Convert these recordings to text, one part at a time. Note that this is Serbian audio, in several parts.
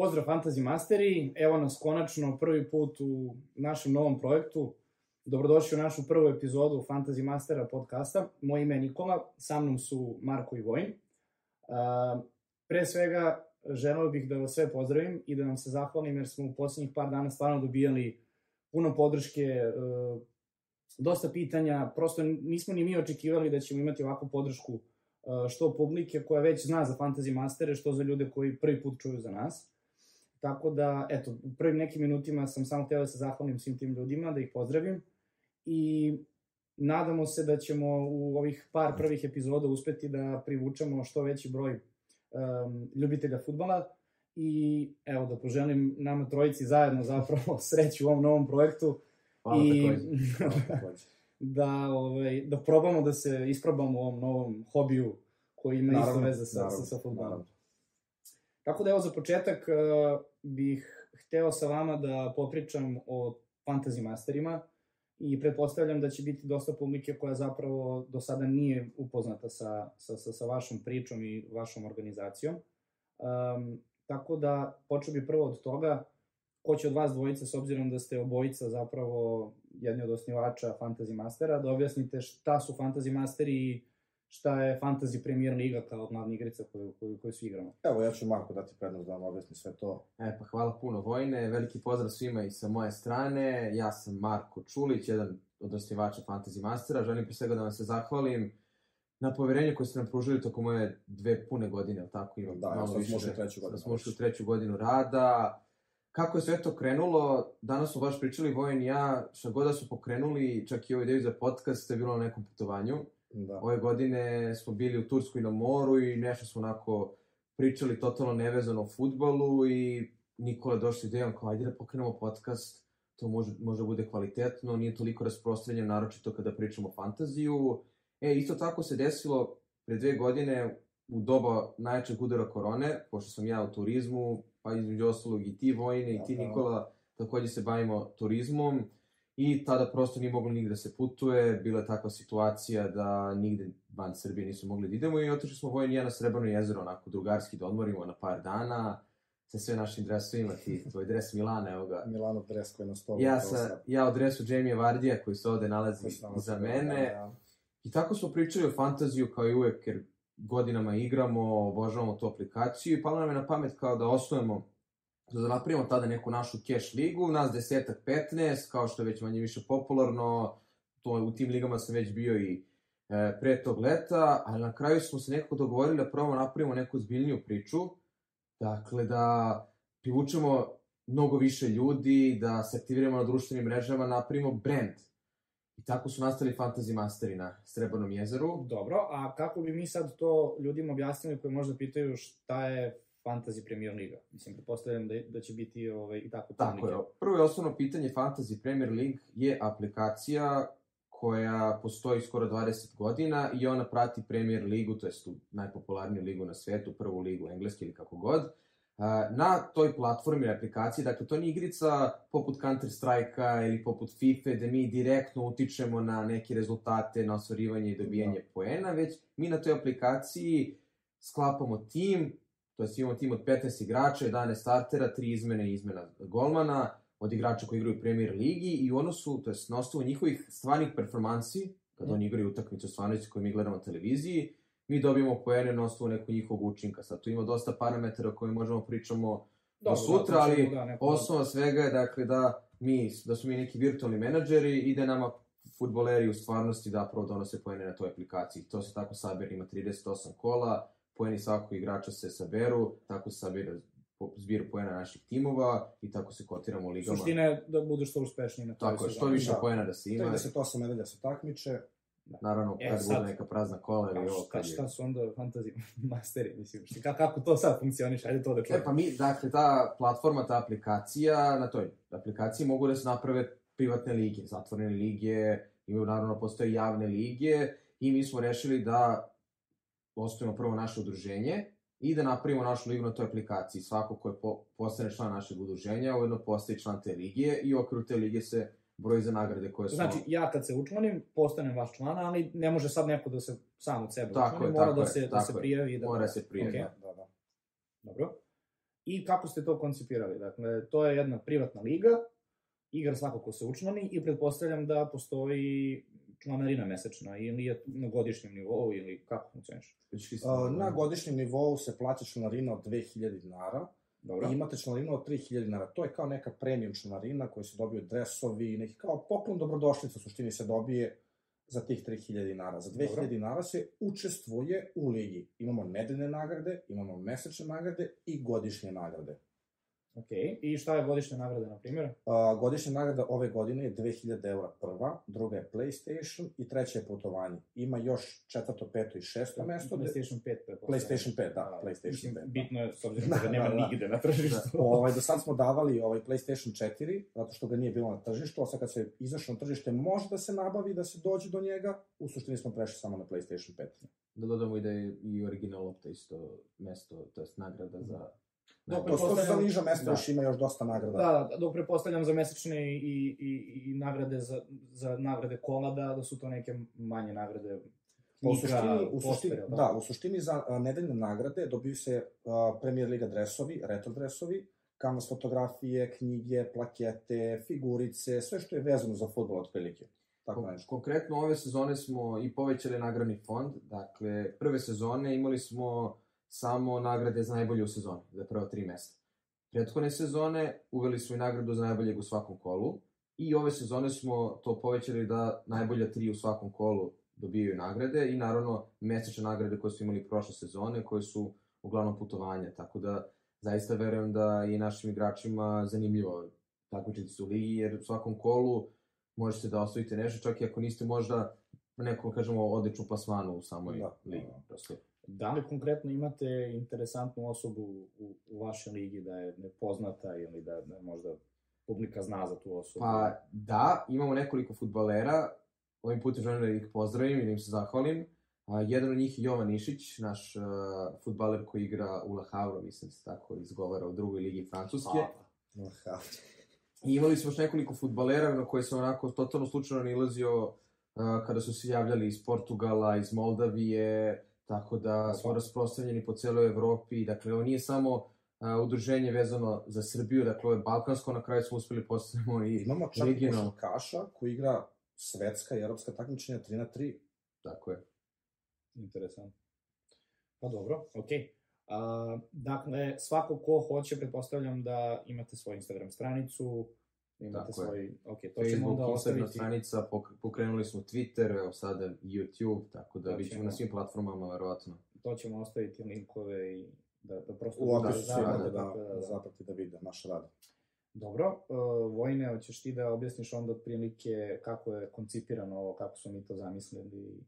Pozdrav Fantasy Masteri, evo nas konačno prvi put u našem novom projektu. Dobrodošli u našu prvu epizodu Fantasy Mastera podcasta. Moje ime je Nikola, sa mnom su Marko i Vojn. Pre svega, želeo bih da vas sve pozdravim i da vam se zahvalim jer smo u poslednjih par dana stvarno dobijali puno podrške, uh, dosta pitanja, prosto nismo ni mi očekivali da ćemo imati ovakvu podršku uh, što publike koja već zna za Fantasy Mastere, što za ljude koji prvi put čuju za nas. Tako da, eto, u prvim nekim minutima sam samo htio da se zahvalim svim tim ljudima, da ih pozdravim i nadamo se da ćemo u ovih par prvih epizoda uspeti da privučemo što veći broj um, ljubitelja futbala i evo da poželim nama trojici zajedno zapravo sreću u ovom novom projektu Hvala i takođe. da, ovaj, da probamo da se isprobamo u ovom novom hobiju koji ima isto Naravno, veze sa, naravno, sa, sa futbolom. Tako da evo za početak uh, bih hteo sa vama da popričam o fantasy masterima i pretpostavljam da će biti dosta publike koja zapravo do sada nije upoznata sa, sa, sa, sa vašom pričom i vašom organizacijom. Um, tako da počeo bi prvo od toga ko će od vas dvojica, s obzirom da ste obojica zapravo jedni od osnivača Fantasy Mastera, da objasnite šta su Fantasy Masteri i šta je Fantasy Premier Liga kao glavna igrica koju, koju, koju svi igramo. Evo, ja ću Marko dati prednost da vam objasni sve to. E, pa hvala puno Vojne, veliki pozdrav svima i sa moje strane. Ja sam Marko Čulić, jedan od osnivača Fantasy Mastera. Želim pre svega da vam se zahvalim na poverenju koje ste nam pružili tokom moje dve pune godine, ali tako imam Da, ja sad smo ušli u treću godinu. Sad smo ušli u treću godinu rada. Kako je sve to krenulo, danas smo baš pričali Vojen i ja, šta god da su pokrenuli, čak i ovaj ideju za podcast, to je bilo na nekom putovanju. Da. Ove godine smo bili u Turskoj na moru i nešto smo onako pričali totalno nevezano o futbolu i Nikola je došao s idejom kao ajde da pokrenemo podcast, to može, može bude kvalitetno, nije toliko rasprostranjeno, naročito kada pričamo o fantaziju. E, isto tako se desilo pre dve godine u doba najjačeg udara korone, pošto sam ja u turizmu, pa između ostalog i ti Vojne i ti Aha. Nikola, takođe se bavimo turizmom i tada prosto nije moglo nigde da se putuje, bila je takva situacija da nigde van Srbije nisu mogli da idemo i otišli smo Vojn i ja na Srebrno jezero, onako drugarski da odmorimo na par dana, sa sve našim dresovima, ti, tvoj dres Milana, evo ga. Milano Dres koji je na stolu. Ja, sa, ja u dresu Jamie Vardija koji se ovde nalazi za mene. da, da. I tako smo pričali o fantaziju kao i uvek, jer godinama igramo, obožavamo tu aplikaciju i palo nam je na pamet kao da osnujemo, da napravimo tada neku našu cash ligu, nas desetak 15, kao što je već manje više popularno, to, u tim ligama sam već bio i e, pre tog leta, ali na kraju smo se nekako dogovorili da probamo napravimo neku zbiljniju priču, dakle da privučemo mnogo više ljudi, da se aktiviramo na društvenim mrežama, napravimo brand. I tako su nastali Fantasy Masteri na Srebrnom jezeru. Dobro, a kako bi mi sad to ljudima objasnili koji možda pitaju šta je Fantasy Premier Liga? Mislim, pretpostavljam da, da će biti ovaj, i tako Tako je. Prvo i osnovno pitanje Fantasy Premier League je aplikacija koja postoji skoro 20 godina i ona prati Premier ligu, to je tu najpopularniju ligu na svetu, prvu ligu engleski ili kako god. Na toj platformi ili aplikaciji, dakle to nije igrica poput Counter Strike-a ili poput FIFA gde mi direktno utičemo na neke rezultate, na osvarivanje i dobijanje poena, već mi na toj aplikaciji sklapamo tim, to jest imamo tim od 15 igrača, 11 startera, 3 izmene i izmena golmana, od igrača koji igraju u Premier Ligi i u odnosu, to jest na osnovu njihovih stvarnih performansi, kada Mm. oni igraju utakmicu u stvarnosti koju mi gledamo na televiziji, mi dobijemo poene na osnovu nekog njihovog učinka. Sad tu ima dosta parametara o kojima možemo pričamo do sutra, ali da, neko... osnova svega je dakle da mi, da su mi neki virtualni menadžeri i da nama futboleri u stvarnosti da prvo donose poene na toj aplikaciji. To se tako sabira, ima 38 kola, poeni svakog igrača se saberu, tako se sabira zbir poena naših timova i tako se kotiramo u ligama. Suština je da budeš što uspešniji na toj Tako je, što više Da. poena da se ima, 38 nedelja se takmiče. naravno E, kad sad- bude neka prazna kola ili ovo šta, kad je... šta su onda Fantasy Masteri, mislim, šta, ka- kako to sad funkcioniš, ajde to da E čujem. pa mi, dakle, ta platforma, ta aplikacija, na toj aplikaciji mogu da se naprave privatne lige, zatvorene lige, imaju naravno postoje javne lige i mi smo rešili da osnovimo prvo naše udruženje i da napravimo našu ligu na toj aplikaciji. Svako ko je po, postane član našeg udruženja, ujedno postaje član te lige i u okviru te lige se broji za nagrade koje smo... Znači, ja kad se učlanim, postanem vaš član, ali ne može sad neko da se sam od sebe Tako učlani, je, mora tako da je, se, da se je. prijavi. Da... Mora se prijavi. Da, da, da. Dobro. I kako ste to koncipirali? Dakle, to je jedna privatna liga, igra svako ko se učlani i pretpostavljam da postoji članarina mesečna ili je na godišnjem nivou ili kako funkcioniš? Na godišnjem nivou se plaća članarina od 2000 dinara Dobro. i imate članarinu od 3000 dinara. To je kao neka premium članarina koju se dobiju dresovi, neki kao poklon dobrodošlica u suštini se dobije za tih 3000 dinara. Za 2000 Dobro. dinara se učestvuje u ligi. Imamo nedeljne nagrade, imamo mesečne nagrade i godišnje nagrade. Ok, i šta je godišnja nagrada, na primjer? A, godišnja nagrada ove godine je 2000 eura prva, druga je PlayStation i treća je putovanje. Ima još četvrto, peto i šesto mesto. PlayStation 5, pretpostavljam. PlayStation 5, da, PlayStation Mislim, 5, da. bitno je, s obzirom Da, da ga nema da, da. nigde na tržištu. Ovaj, do sad smo davali ovaj PlayStation 4, zato što ga nije bilo na tržištu, a sad kad se izašlo na tržište može da se nabavi, da se dođe do njega, u suštini smo prešli samo na PlayStation 5. Da dodamo i da je i original lopta isto mesto, to jest nagrada za... Dobro, To su to su za pretpostavljam- niža mesta, da. još ima još dosta nagrada. Da, dok prepostavljam za mesečne i, i, i nagrade za, za nagrade kola, da, da su to neke manje nagrade Pa u suštini, u suštini, postera, da, u suštini za a, nedeljne nagrade dobiju se a, Premier Liga dresovi, retro dresovi, kanvas fotografije, knjige, plakete, figurice, sve što je vezano za futbol otprilike. Tako Kon- nešto. Konkretno ove sezone smo i povećali nagradni fond, dakle prve sezone imali smo samo nagrade za najbolje u sezoni, za prva tri mesta. Prethodne sezone uveli smo i nagradu za najboljeg u svakom kolu i ove sezone smo to povećali da najbolja tri u svakom kolu dobijaju nagrade i naravno mesečne nagrade koje smo imali prošle sezone koje su uglavnom putovanja, tako da zaista verujem da je i našim igračima zanimljivo takmičiti se u ligi jer u svakom kolu možete da osvojite nešto, čak i ako niste možda nekom, kažemo, odličnu plasmanu u samoj Da. ligi. Prosto. Da li konkretno imate interesantnu osobu u, u vašoj ligi da je nepoznata ili da, da možda publika zna za tu osobu? Pa da, imamo nekoliko futbalera, ovim putem želim da ih pozdravim i da im se zahvalim. A, jedan od njih je Jovan Išić, naš uh, futbaler koji igra u La Havre, mislim se tako izgovara u drugoj ligi Francuske. Pa. I imali smo još nekoliko futbalera na koje sam onako totalno slučajno nilazio uh, kada su se javljali iz Portugala, iz Moldavije, tako da smo rasprostranjeni po celoj Evropi. Dakle, ovo nije samo uh, udruženje vezano za Srbiju, dakle, ovo je balkansko, na kraju smo uspeli postavimo i Imamo čak regionalno. košarkaša koji igra svetska i evropska takmičenja 3 na 3. Tako je. Interesantno. Pa dobro, okej. A, dakle, svako ko hoće, pretpostavljam da imate svoju Instagram stranicu, imate Tako je. svoj, ok, to ćemo Facebook, onda Instagram ostaviti. stranica, pok- pokrenuli smo Twitter, evo sada YouTube, tako da bit ćemo ćemo. na svim platformama, verovatno. To ćemo ostaviti linkove i da, da prosto... U bude opisu zapravo, da, da, tako da, zaprati da vide naš rad. Dobro, uh, Vojne, hoćeš ti da objasniš onda otprilike kako je koncipirano ovo, kako su mi to zamislili?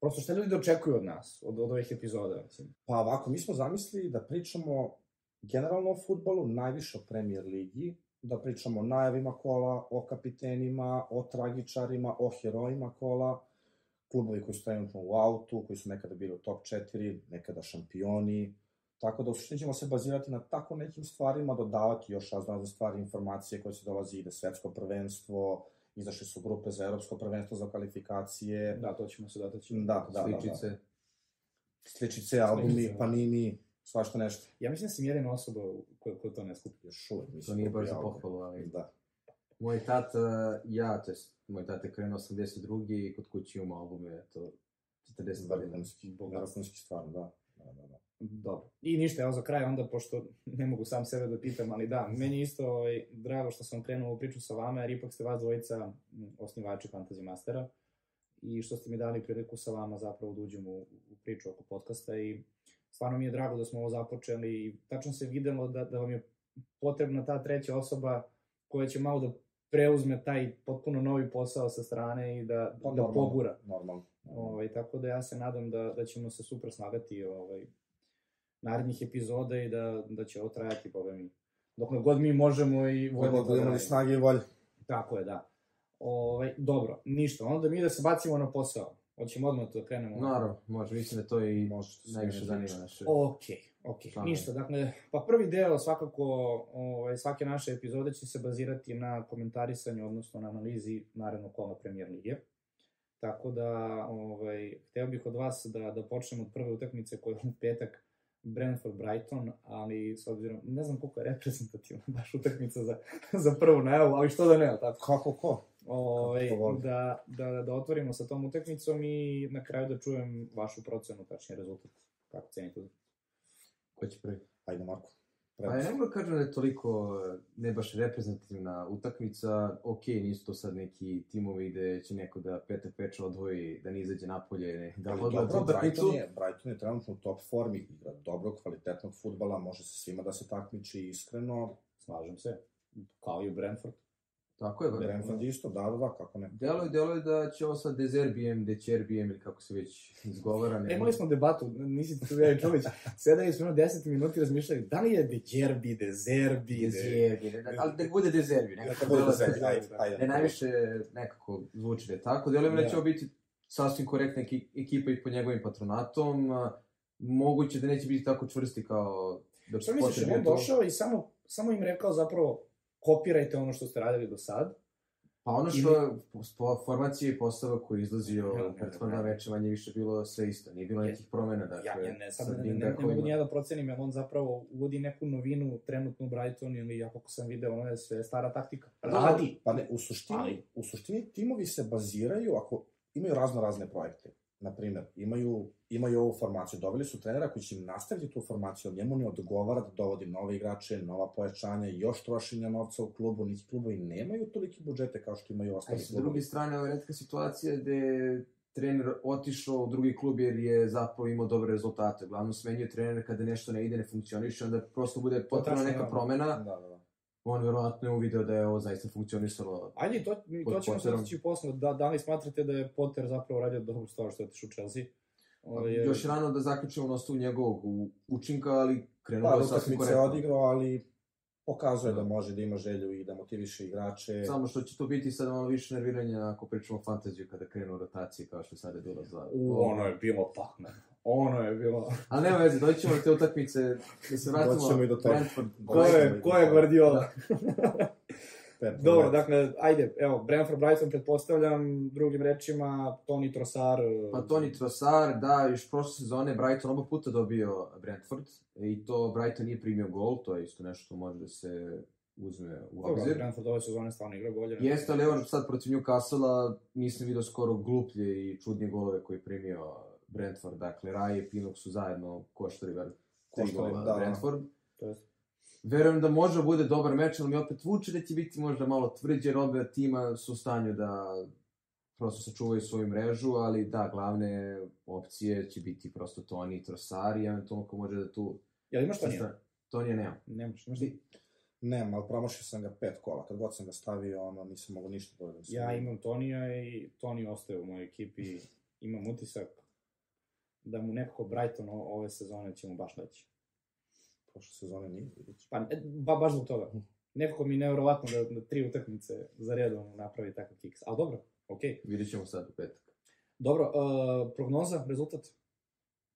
Prosto šta ljudi da očekuju od nas, od, od ovih epizoda, mislim? Pa ovako, mi smo zamislili da pričamo generalno o futbolu, najviše o Premier ligi, da pričamo o najavima kola, o kapitenima, o tragičarima, o herojima kola, klubovi koji su trenutno u autu, koji su nekada bili u top 4, nekada šampioni, tako da u suštini ćemo se bazirati na tako nekim stvarima, dodavati još razne stvari, informacije koje se dolazi, ide svetsko prvenstvo, izašle su grupe za evropsko prvenstvo za kvalifikacije, Da, to ćemo se dotaći. da, da, da, da. Sličice. sličice, albumi, Sličice. panini, svašta nešto. Ja mislim da sam jedina osoba koja, koja to ne skupi. Još uvek To nije da baš za pohvalu, ali... Da. Moj tata, ja, to jest, moj tata je krenuo 82. i kod kuće imamo albume, to 40 godina. Vrhunski, vrhunski stvarno, da. Da, da, da. Dobro. I ništa, evo za kraj onda, pošto ne mogu sam sebe da pitam, ali da, meni isto ovaj, drago što sam krenuo u priču sa vama, jer ipak ste vas dvojica osnivači Fantasy Mastera i što ste mi dali priliku sa vama zapravo da uđem u, u priču oko podcasta i stvarno mi je drago da smo ovo započeli i tačno se videlo da, da vam je potrebna ta treća osoba koja će malo da preuzme taj potpuno novi posao sa strane i da, Pa da normalno. pogura. Normalno. Ovaj, tako da ja se nadam da, da ćemo se super snagati ovaj, narednih epizoda i da, da će ovo trajati, boga mi. Dokle god mi možemo i voljno da imali radimo. snage i volje. Tako je, da. Ovaj, dobro, ništa, onda mi da se bacimo na posao. Hoćemo odmah to da krenemo. Naravno, može, mislim da to i Možete se najviše zanima naše. Ok, ok, Članove. ništa, dakle, pa prvi deo svakako, ovaj, svake naše epizode će se bazirati na komentarisanju, odnosno na analizi narednog kola premijer lige. Tako da, ovaj, hteo bih od vas da, da počnemo od prve utakmice koja je u petak Brentford Brighton, ali s obzirom, ne znam koliko je reprezentativna baš utakmica za, za prvu najavu, ali što da ne, tako. Kako ko? Ove, voli. da, da, da otvorimo sa tom utakmicom i na kraju da čujem vašu procenu, tačnije rezultat. Kako cenite utakmicu? Ko će prvi? Ajde, Marko. Pa ja ne mogu da kažem da je toliko eh, ne baš reprezentativna utakmica. Ok, nisu to sad neki timovi gde će neko da petak peče odvoji, da ne izađe napolje, ne, da Ali odgleda dobro, utakmicu. Brighton je, Brighton je trenutno u top formi, igra dobrog, kvalitetnog futbala, može se svima da se takmiči iskreno. Slažem se. Kao i u Brentford. Tako je, Brentford. Brentford isto, da, da, da, kako ne. Deluje, deluje da će ovo sad Dezerbijem, Dećerbijem ili kako se već izgovara. Ne, E, imali smo debatu, nisi tu ja i Čović, sedali smo jedno 10 minuta i razmišljali, da li je De Gerbi, De Zerbi, De... Dezerbi, ne, ali da bude Dezerbi. Neka Nekako bude da da se, ajde, ajde. Ne, najviše nekako zvuči da je tako. Deluje mi da će Da. ovo biti sasvim korektna eki- ekipa i pod njegovim patronatom. Moguće da neće biti tako čvrsti kao dok Šta misliš, je on došao i samo, samo im rekao zapravo, kopirajte ono što ste radili do sad, Pa ono što je po formacije i postava koji izlazio Ja, prethodna veče manje više bilo sve isto. Nije bilo nekih promena. Dakle, ja, ja ne, sad sa ne, ne, ne, ne mogu ni ja da procenim, jer on zapravo uvodi neku novinu trenutno u Brighton ili ja kako sam video, ono je sve stara taktika. Radi. Pa ne, u suštini, Ali- u suštini timovi se baziraju, ako imaju razno razne projekte, na primer, imaju, imaju ovu formaciju, doveli su trenera koji će im nastaviti tu formaciju, ali njemu ne odgovara da dovodi nove igrače, nova pojačanja, još trošenja novca u klubu, neki klubovi nemaju toliki budžete kao što imaju A ostali klubovi. druge strane, ovo je redka situacija gde je trener otišao u drugi klub jer je zapravo imao dobre rezultate. Uglavnom smenjuje trener kada nešto ne ide, ne funkcioniše, onda prosto bude potrebna neka da. promena. Da, da, da. On verovatno je uvideo da je ovo zaista funkcionisalo. Ajde, to, to ćemo se otići posle. Da, da li smatrate da je Potter zapravo radio dobru stvar što je otišao u Chelsea? Ovo je- Još rano da zaključimo na osnovu njegovog učinka, ali krenulo Pa, je sasvim utakmice je korektno. odigrao, ali pokazuje Da. da može da ima želju i da motiviše igrače. Samo što će to biti sad malo više nerviranja ako pričamo o fantaziju kada krenu rotacije kao što je sada bilo za... U, ono je bilo pakme. Ono je bilo... Ali nema veze, doći ćemo do te utakmice, da se vratimo... Doći ćemo i do toga. Ko je, ko je Guardiola? Pet Dobro, dakle, ajde, evo, Brentford Brighton pretpostavljam, drugim rečima, Toni Trossard... Pa Toni Trossard, da, još prošle sezone Brighton oba puta dobio Brentford i to Brighton nije primio gol, to je isto nešto što može da se uzme u Dobro, obzir. Brentford ove sezone stvarno igra bolje. Jeste, ali evo sad protiv Newcastle-a nisam vidio skoro gluplje i čudnije golove koje je primio Brentford. Dakle, Raje i Pinok su zajedno koštali ver tri gola da. Brentford. Jest, Verujem da može da bude dobar meč, ali mi opet vuče da će biti možda malo tvrđe, jer obe tima su u stanju da prosto sačuvaju svoju mrežu, ali da, glavne opcije će biti prosto Toni i Trossard i eventualno ko može da tu... Jel imaš to nije? Tonija nema. Nemaš, imaš ti? Nema, ali promašio sam ga pet kola. Kad god sam ga stavio, ono, nisam mogao ništa da uradim. Ja imam Tonija i Toni ostaje u mojoj ekipi. Imam utisak da mu nekako Brighton ove sezone će mu baš leći. Prošle sezone nije. Pa, e, ba, baš zbog toga. Nekako mi je nevjerovatno da, da tri utakmice za redom napravi takav kiks. Ali dobro, okej. Vidjet ćemo sad u petak. Dobro, uh, prognoza, rezultat?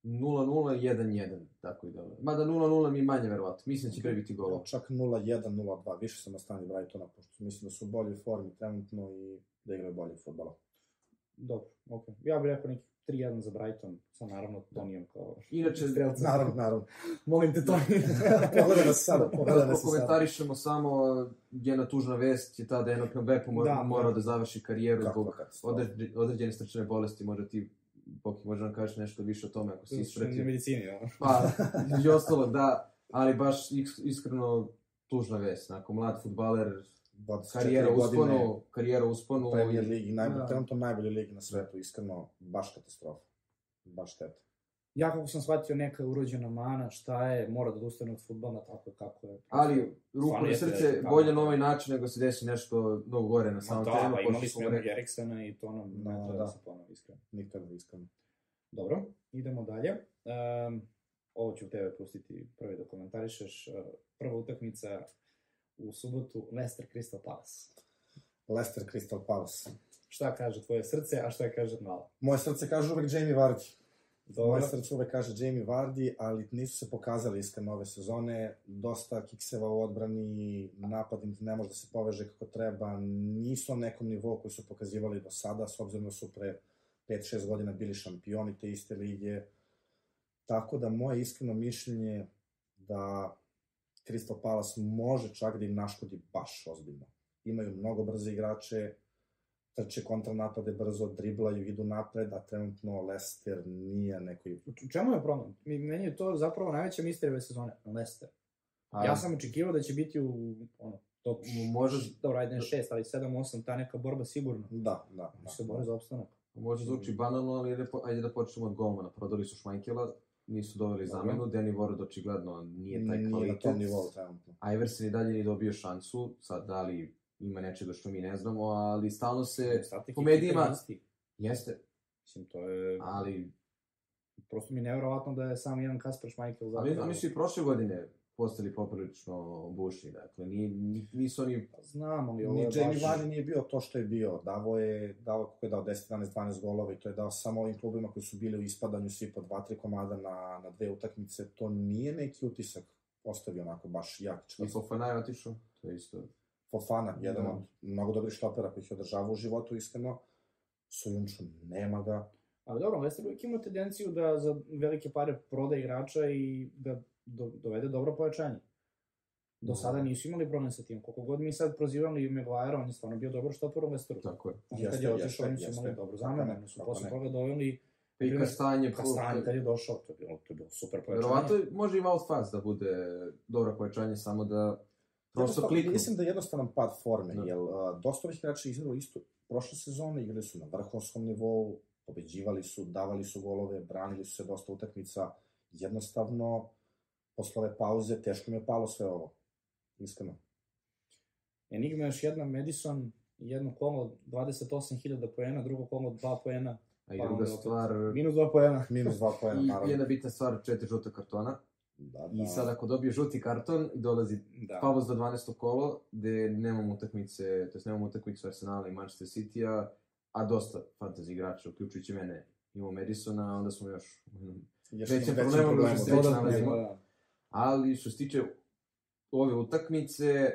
0-0-1-1, tako i dobro. Mada 0-0 mi je manje verovatno. Mislim da će pre biti golova. Čak 0-1, 0-2. Više sam na strani Brightona, pošto mislim da su u boljoj formi trenutno i da igraju bolje futbala. Dobro, okej. Ja bih rekao neki 3-1 za Brighton, sa naravno Tonijem kao Inače, strelca. Naravno, naravno. Molim te, Toni. Pogledaj nas sada, Da, pogledaj da nas i sada. komentarišemo samo jedna tužna vest je ta da Enoch Mbepu mora, Da, morao da. da završi karijeru zbog određene srčane bolesti, možda ti Boki možda nam kažeš nešto više o tome ako si Na ispratio. medicini, ono. Pa, između ostalog, da, ali baš is- iskreno tužna vest. Nakon mlad futbaler, 24 karijera godine usponu, karijera usponu. Premier i- ligi, najbolj, Da. trenutno najbolje ligi na svetu, iskreno, baš katastrofa. Baš šteta. Ja kako sam shvatio, neka je urođena mana, šta je, mora da odustane od futbala, tako je kako je. Ali, ruku na srce, teško, bolje da. na ovaj način nego se desi nešto mnogo gore na samom da, terenu. pa pošto imali smo jednog Eriksena i to nam Da, ne treba da da. se ponovi iskreno. Nikada iskreno. Dobro, idemo dalje. Um, ovo ću tebe pustiti prvi da komentarišeš. Prva utakmica u subotu, Leicester Crystal Palace. Leicester Crystal Palace. Šta kaže tvoje srce, a šta kaže glava? Moje srce kaže uvek Jamie Vardy. Dobro. Moje srce uvek kaže Jamie Vardy, ali nisu se pokazali iskreno ove sezone. Dosta kikseva u odbrani, napad im ne može da se poveže kako treba. Nisu na nekom nivou koji su pokazivali do sada, s obzirom da su pre 5-6 godina bili šampioni te iste lige. Tako da moje iskreno mišljenje je da Crystal Palace može čak da im naškodi baš ozbiljno. Imaju mnogo brze igrače, trče kontranapade brzo, driblaju, idu napred, a trenutno Leicester nije neki... U čemu je problem? Mi, meni je to zapravo najveća misterija ove sezone, Leicester. A, Ja sam očekivao da će biti u ono, top Može, dobro, ajde ne 6, ali 7, 8, ta neka borba sigurno. Da, da, Da da. se bore za opstanak. može zvuči banalno, ali ajde, po- ajde da počnemo od golmana. Prodali su Šmanjkela, nisu doveli zamenu, Danny Ward očigledno nije taj Nije na kvalitet. tom nivou trenutno. Iverson i dalje nije dobio šansu, sad da li ima nečega što mi ne znamo, ali stalno se, Ostatak po medijima- je jeste, Mislim, to je... ali, Prosto mi je nevjerovatno da je samo jedan Kasper Schmeichel ali zapravo... oni su i prošle godine postali poprilično bušni, dakle, ni, ni, nisu oni, Znam, ali ovo Ni je Jamie baš... Vardy nije bio to što je bio. Davo je, davo kako je dao 10, 11, 12 golova i to je dao samo ovim klubima koji su bili u ispadanju svi po 2-3 komada na, na dve utakmice. To nije neki utisak ostavio onako baš jak i čvrst. Fofana je otišao, to je isto. Fofana, jedan Da. od mnogo dobrih štopera koji ih održava u životu, iskreno. Sojunču, nema ga. Ali dobro, Leicester uvijek ima tendenciju da za velike pare proda igrača i da do, dovede dobro pojačanje. Do Da. sada nisu imali problem sa tim. Koliko god mi sad prozivali Maguire, on je stvarno bio dobar štoper u Leicesteru. Tako je. Jeste, kad je otišao, oni su jeste. imali dobro zamene. ne, Oni su posle toga doveli I Kastanje, Kastanje kad je došao, to je bilo, to je bilo super pojačanje. Verovatno može i Fast da bude dobro pojačanje, samo da prosto kliknu. Mislim da je jednostavan pad forme, Da. jer dosta ovih igrača je igralo isto prošle sezone, igrali su na vrhunskom nivou, pobeđivali su, davali su golove, branili su se dosta utakmica. Jednostavno, posle ove pauze, teško mi je palo sve ovo. Iskreno. Enigma je još jedna Madison, jedno kolo 28.000 poena, drugo kolo 2 poena, A i Pa druga stvar, minus 2 poena. Minus dva pojena, i naravno. jedna bitna stvar, četiri žuta kartona. Da, I sad ako dobije žuti karton, dolazi Da. pauza za 12. kolo, gde nemamo utakmice, to jest nemamo utakmicu Arsenala i Manchester City-a, a dosta fantasy igrača, uključujući mene, imamo Madisona, onda smo još... Još većem problemu što se da. već nalazimo. da. Ali što se tiče ove utakmice,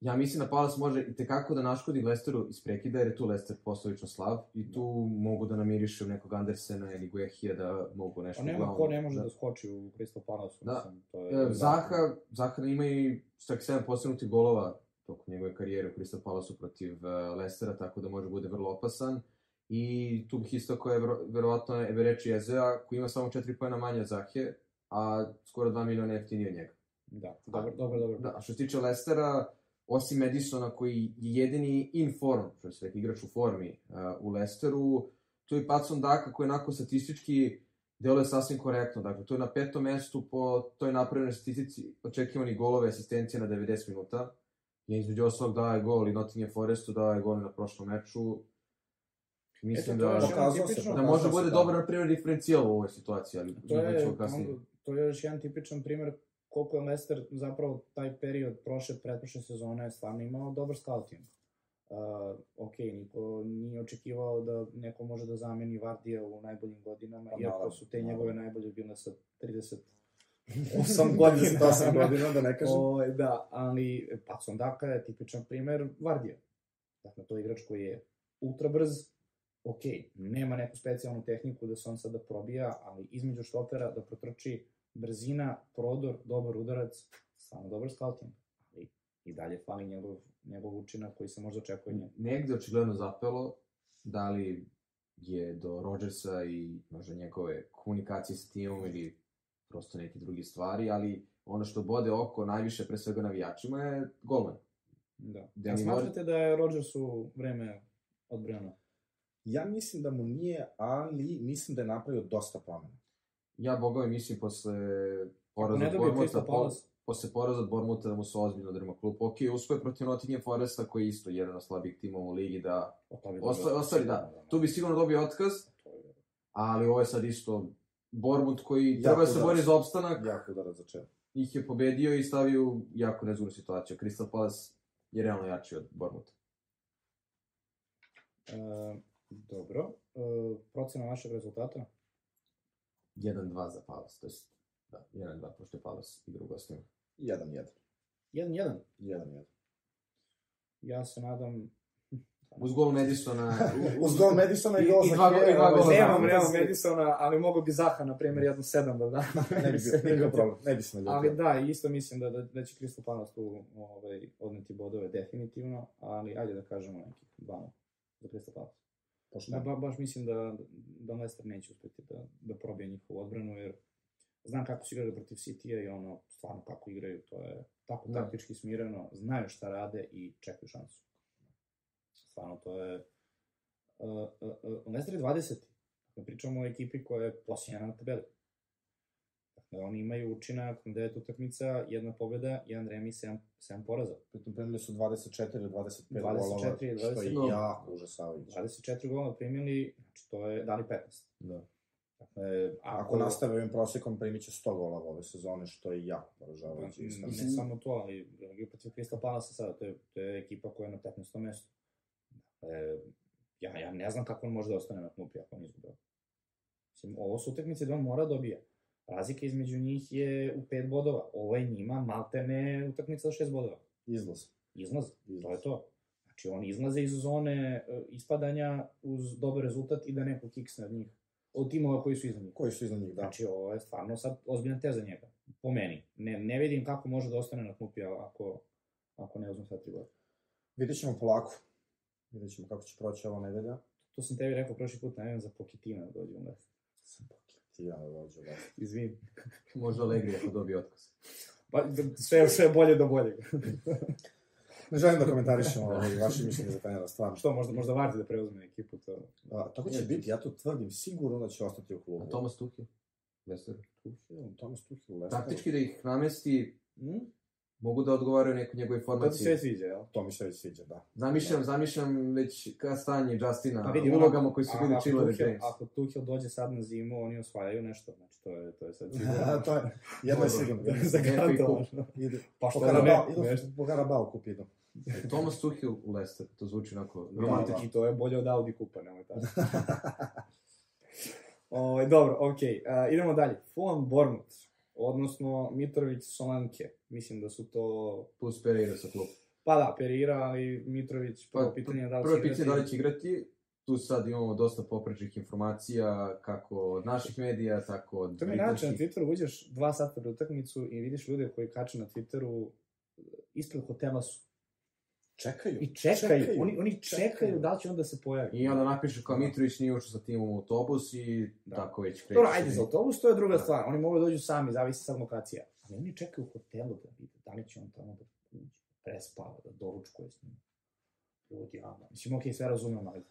ja mislim da Palace može i tekako da naškodi Leicesteru iz prekida, jer je tu Leicester poslovično slab i tu mogu da namirišu nekog Andersena ili Guehija da mogu nešto A nema ko ne može da skoči u Crystal Palace. Da. Mislim, to je... E, Zaha, Zaha ima i čak 7 postignutih golova tokom njegove karijere u Crystal Palace protiv uh, Leicestera, tako da može bude vrlo opasan. I tu bih istao koja je vero, verovatno Evereči Ezea, koji ima samo 4 pojena manje od Zahe, a skoro 2 miliona jeftinije od njega. Da, dobro, dobro, dobro. Da, a što se tiče Leicestera, osim Madisona koji je jedini in form, što se rekao, igrač u formi uh, u Leicesteru, tu je Patson Daka koji onako statistički deluje sasvim korektno. Dakle, to je na petom mestu po toj napravljenoj statistici očekivani golove asistencije na 90 minuta. Je između ostalog dao je gol i Nottingham Forestu, dao je gol na prošlom meču. Mislim Eto, da, tipično... da pokazao može bude da. dobar, na primjer, diferencijal u ovoj situaciji, ali To je, ćemo kasnije. onda, to je još jedan tipičan primer koliko je Leicester zapravo taj period prošle, pretprošle sezone stvarno imao dobar scouting. Uh, ok, niko nije očekivao da neko može da zameni Vardija u najboljim godinama, Pa iako su te njegove najbolje bile sa 30 8 godina, 8 godina, da ne kažem. O, da, ali Patson Daka je tipičan primer Vardija. Dakle, to je igrač koji je ultra brz, ok, nema neku specijalnu tehniku da se on sada probija, ali između štopera da protrči brzina, prodor, dobar udarac, samo dobar scouting. Ali i dalje fali njegov, njegov učinak koji se možda očekuje njega. negde očigledno zapelo, da li je do Rodgersa i možda njegove komunikacije sa timom ili prosto neke druge stvari, ali ono što bode oko najviše pre svega navijačima je golman. Da. Danny A smatrate da je Rodgersu vreme odbrano? Ja mislim da mu nije, ali mislim da je napravio dosta promena. Ja bogove mislim posle poraza od Bormuta, po, posle poraza od Bormuta da mu se ozbiljno drma klub. Ok, uspio je protiv Nottingham Foresta koji je isto jedan od slabijih timova u ligi da o to bi Osta- dobio- ostvari, da. tu bi sigurno dobio otkaz, ali ovo je sad isto Bormut koji Jako treba da se bori za opstanak, Jako udarac za čelo. ih je pobedio i stavio u jako nezgodnu situaciju. Crystal Palace je realno jači od Bournemoutha. E, dobro. E, procena vašeg rezultata? 1-2 za Palace, to jest, da, 1-2, pošto je Palace igra u gostima. 1-1. 1-1. 1-1. Ja se nadam Uz gol Madisona. Uz gol Madisona i gol za dva go- i dva gola Nemam realno Madisona, ali mogo bi Zaha, na primjer, jednu sedam da da. Ne bi bio nikakav problem, ne bi se naljutio. Ali da, isto mislim da, da, da će Crystal Palace tu ovaj, odneti bodove definitivno, ali ajde da kažemo nekih 2 za Crystal Palace. Pošto Da, ba, baš mislim da, da Leicester neće uspeti da, da probije njihovu odbranu, jer znam kako su igrali protiv City-a i ono, stvarno kako igraju, to je tako Da. taktički smireno, znaju šta rade i čekaju šansu. Stvarno, to je... Uh, uh, uh, Leicester je 20. Dakle, pričamo o ekipi koja je posljednja na tabeli. Dakle, oni imaju učinak na devet utakmica, jedna pobjeda, jedan remi, 7, 7 poraza. pritom primili su 24 ili 25 golova, 24 ili što je 20. jako užasavajuće. 24 gola primili, znači to je dali 15. Da. Dakle, Ako nastave ovim prosekom, primit će 100 golova ove sezone, što je jako poražavajuće. Ne, iskreno. ne samo to, ali protiv Crystal Palace sada, to je, to je ekipa koja je na 15. mestu. Dakle, ja, ja ne znam kako on može da ostane na klupi ako on izgubio. Mislim, ovo su utakmice da on mora dobija. Razlika između njih je u 5 bodova. Ovo je njima maltene utakmica za 6 bodova. Izlaz. Izlaz, to Izlaz. je to. Znači, oni izlaze iz zone e, ispadanja uz dobar rezultat i da neko kiksne od njih. Od timova koji su iza njih. Koji su iznad njih, da. Znači, ovo je stvarno sad ozbiljna teza njega. Po meni. Ne, ne vidim kako može da ostane na klupi ako, ako ne uzme sad tri boda. Vidjet ćemo polako. Vidjet ćemo kako će proći ova nedelja. To sam tebi rekao prošli put, najavim za Pokitina da dođe u. Sam paketiran da dođe u Leicester. Izvini. Možda Allegri ako dobije otkaz. Pa, sve, sve bolje do boljeg. Ne želim da komentarišem ovaj, vaše mišljenje za trenera, stvarno. Što, možda, možda Vardi da preuzme ekipu, to... A, tako će biti, ja to tvrdim, sigurno da će ostati u klubu. A Thomas Tuchel? Leicester. Thomas Tuchel, Leicester. Taktički da ih namesti, Hm? Mogu da odgovaraju nekoj njegove To ti formaciji. sve sviđa, jel? To mi se već sviđa, da. Zamišljam, zamišljam već ka stanje Justina, Pa vidi, ono- ulogama koji su bili Tuchel- James. Ako Tuchel dođe sad na zimu, oni osvajaju nešto, znači to je, to je sad sigurno. to je, jedno je sigurno. Zagarantovano. Ide, Pa što da ne, idu nešto. po Karabao kup idu. Thomas Tuchel u Leicester, to zvuči onako Da, romantično. I to je bolje od Audi kupa, nemoj tako. Ovaj, dobro, okej. Okay. idemo dalje. Fulham Bournemouth, odnosno Mitrović Solanke. Mislim da su to... Plus Pereira sa klubu. Pa da, Perira, ali Mitrović, prvo Pa, pitanje je da li Prvo će pitanje je da igrati. li će igrati. Tu sad imamo dosta poprečnih informacija, kako od naših medija, tako od To mi je način na. Twitteru, uđeš dva sata pred utakmicu i vidiš ljude koji kače na Twitteru ispred hotela su. Čekaju. I čekaju, Čekaju. oni, oni čekaju, Čekaju. da li će onda se pojavi. I onda napišu kao Mitrović nije ušao sa timom u autobus i Da. tako već kreće. Dobro, ajde, za autobus to je druga Da. stvar. Oni mogu da dođu sami, zavisi sad lokacija. Ali oni čekaju u hotelu da vide da li će on tamo da uđe, prespava, da doručkuje s njim. Ljudi, ja, mislim, okej, sve razumem, ali...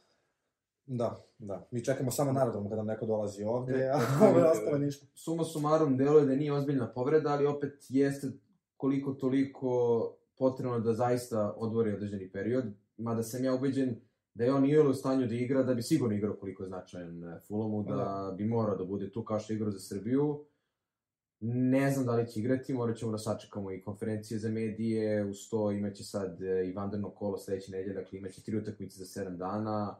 Da, da. Mi čekamo samo naradom kada neko dolazi ovde, a E, ove e, ostale ništa. Suma sumarum, deluje da nije ozbiljna povreda, ali opet jeste koliko toliko potrebno da zaista odvori određeni period, mada sam ja ubeđen da je on nije u stanju da igra, da bi sigurno igrao koliko je značajan eh, Fulamu, da, Da. bi morao da bude tu kao što igrao za Srbiju. Ne znam da li će igrati, morat ćemo da sačekamo i konferencije za medije, uz to imaće sad eh, i vanderno kolo sledeće nedelje, dakle imaće tri utakmice za 7 dana.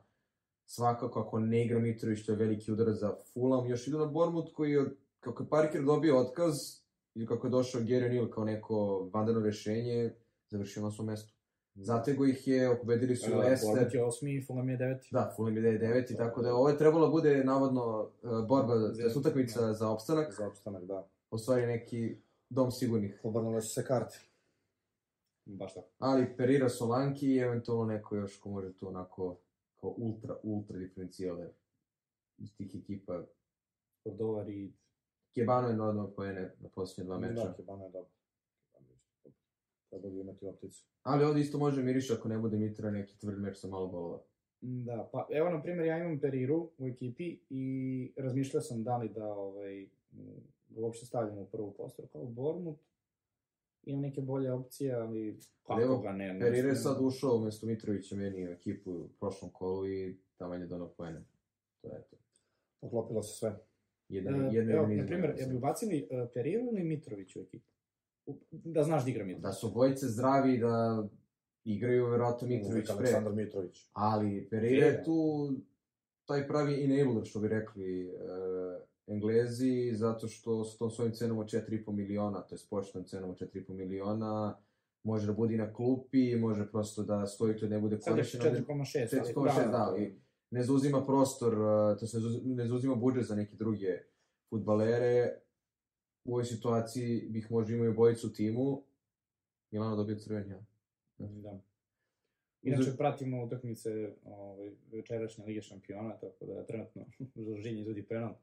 Svakako ako ne igra Mitrović, to je veliki udar za Fulham. Još idu na Bournemouth koji je, kako je Parker dobio otkaz, ili kako je došao Gary O'Neill kao neko vanderno rešenje, završio na svom mestu. Zatego ih je, pobedili su Uh, Leicester. Bournemouth je osmi, Fulham je deveti. Da, Fulham je 9 i tako da ovo je trebalo da bude navodno uh, borba, Za- za utakmica za opstanak, Za opstanak, da. u stvari neki dom sigurnih. Obrnule su se karte. Baš tako. Ali Perira Solanki i eventualno neko još ko može tu onako kao ultra, ultra diferencijale iz tih ekipa. Cordova, Reed. Kebano je normalno pojene na posljednje dva meča. Da, Kebano je dobro. Kebano je isto dobro. Treba bi imati opticu. Ali ovdje isto može miriš ako ne bude Mitra neki tvrd meč sa malo golova. Da, pa evo na primjer ja imam Periru u ekipi i razmišljao sam da li da ovaj, ga uopšte stavljam u prvu postavu kao Bournemouth. Imam neke bolje opcije, ali kako Evo, ga ne... Perira je sad ušao umjesto Mitrovića meni u ekipu u prošlom kolu i tamo je donao pojene. To je to. Poklopilo se sve. Jedan, E, jedan evo, na primjer, ja bi ubacili uh, Periru ili Mitrović u ekipu? Da znaš da igra Mitrović. Da su obojice zdravi, da igraju verovatno Mitrović pre. Aleksandar Mitrović. Ali Pereira je tu taj pravi enabler, što bi rekli e, Englezi, zato što s tom svojim cenom od 4,5 miliona, to je s početnom cenom od 4,5 miliona, može da bude i na klupi, može prosto da stoji i ne bude Sad je korišćen. ovde- 4,6. ali- 4,6, da, i ne zauzima prostor, uh, to se ne zauzima budžet za neke druge futbalere. U ovoj situaciji bih možda imao i bojicu u timu. Milano dobio crveni, ja. Da. Inače, pratimo utakmice ovaj, večerašnje Lige šampiona, tako da trenutno Žoržinj izvodi penal.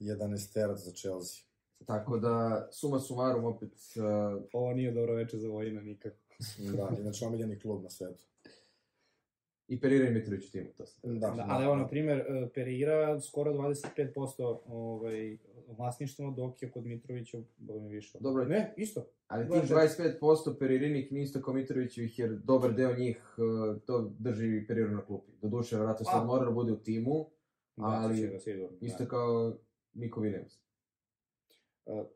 11 terac za Chelsea. Tako da, suma sumarum, opet, uh, Ovo nije dobro veče za Vojina nikako. Da, inače omiljeni klub na svetu. i Perira i Mitrović u timu, to se Da, Da, ali evo, na primer, eh, Pereira skoro 25% ovaj, vlasništvo, dok je kod Mitrovića, boga mi više. Dobro. Ne, isto. Ali tih da. 25% Peririnik nije isto kao Mitrovićevih, jer dobar deo njih uh, to drži Periru na klupi. Doduše, vratno sad mora da bude u timu, Ali, ga sigurno. isto da. kao Niko Williams. Uh,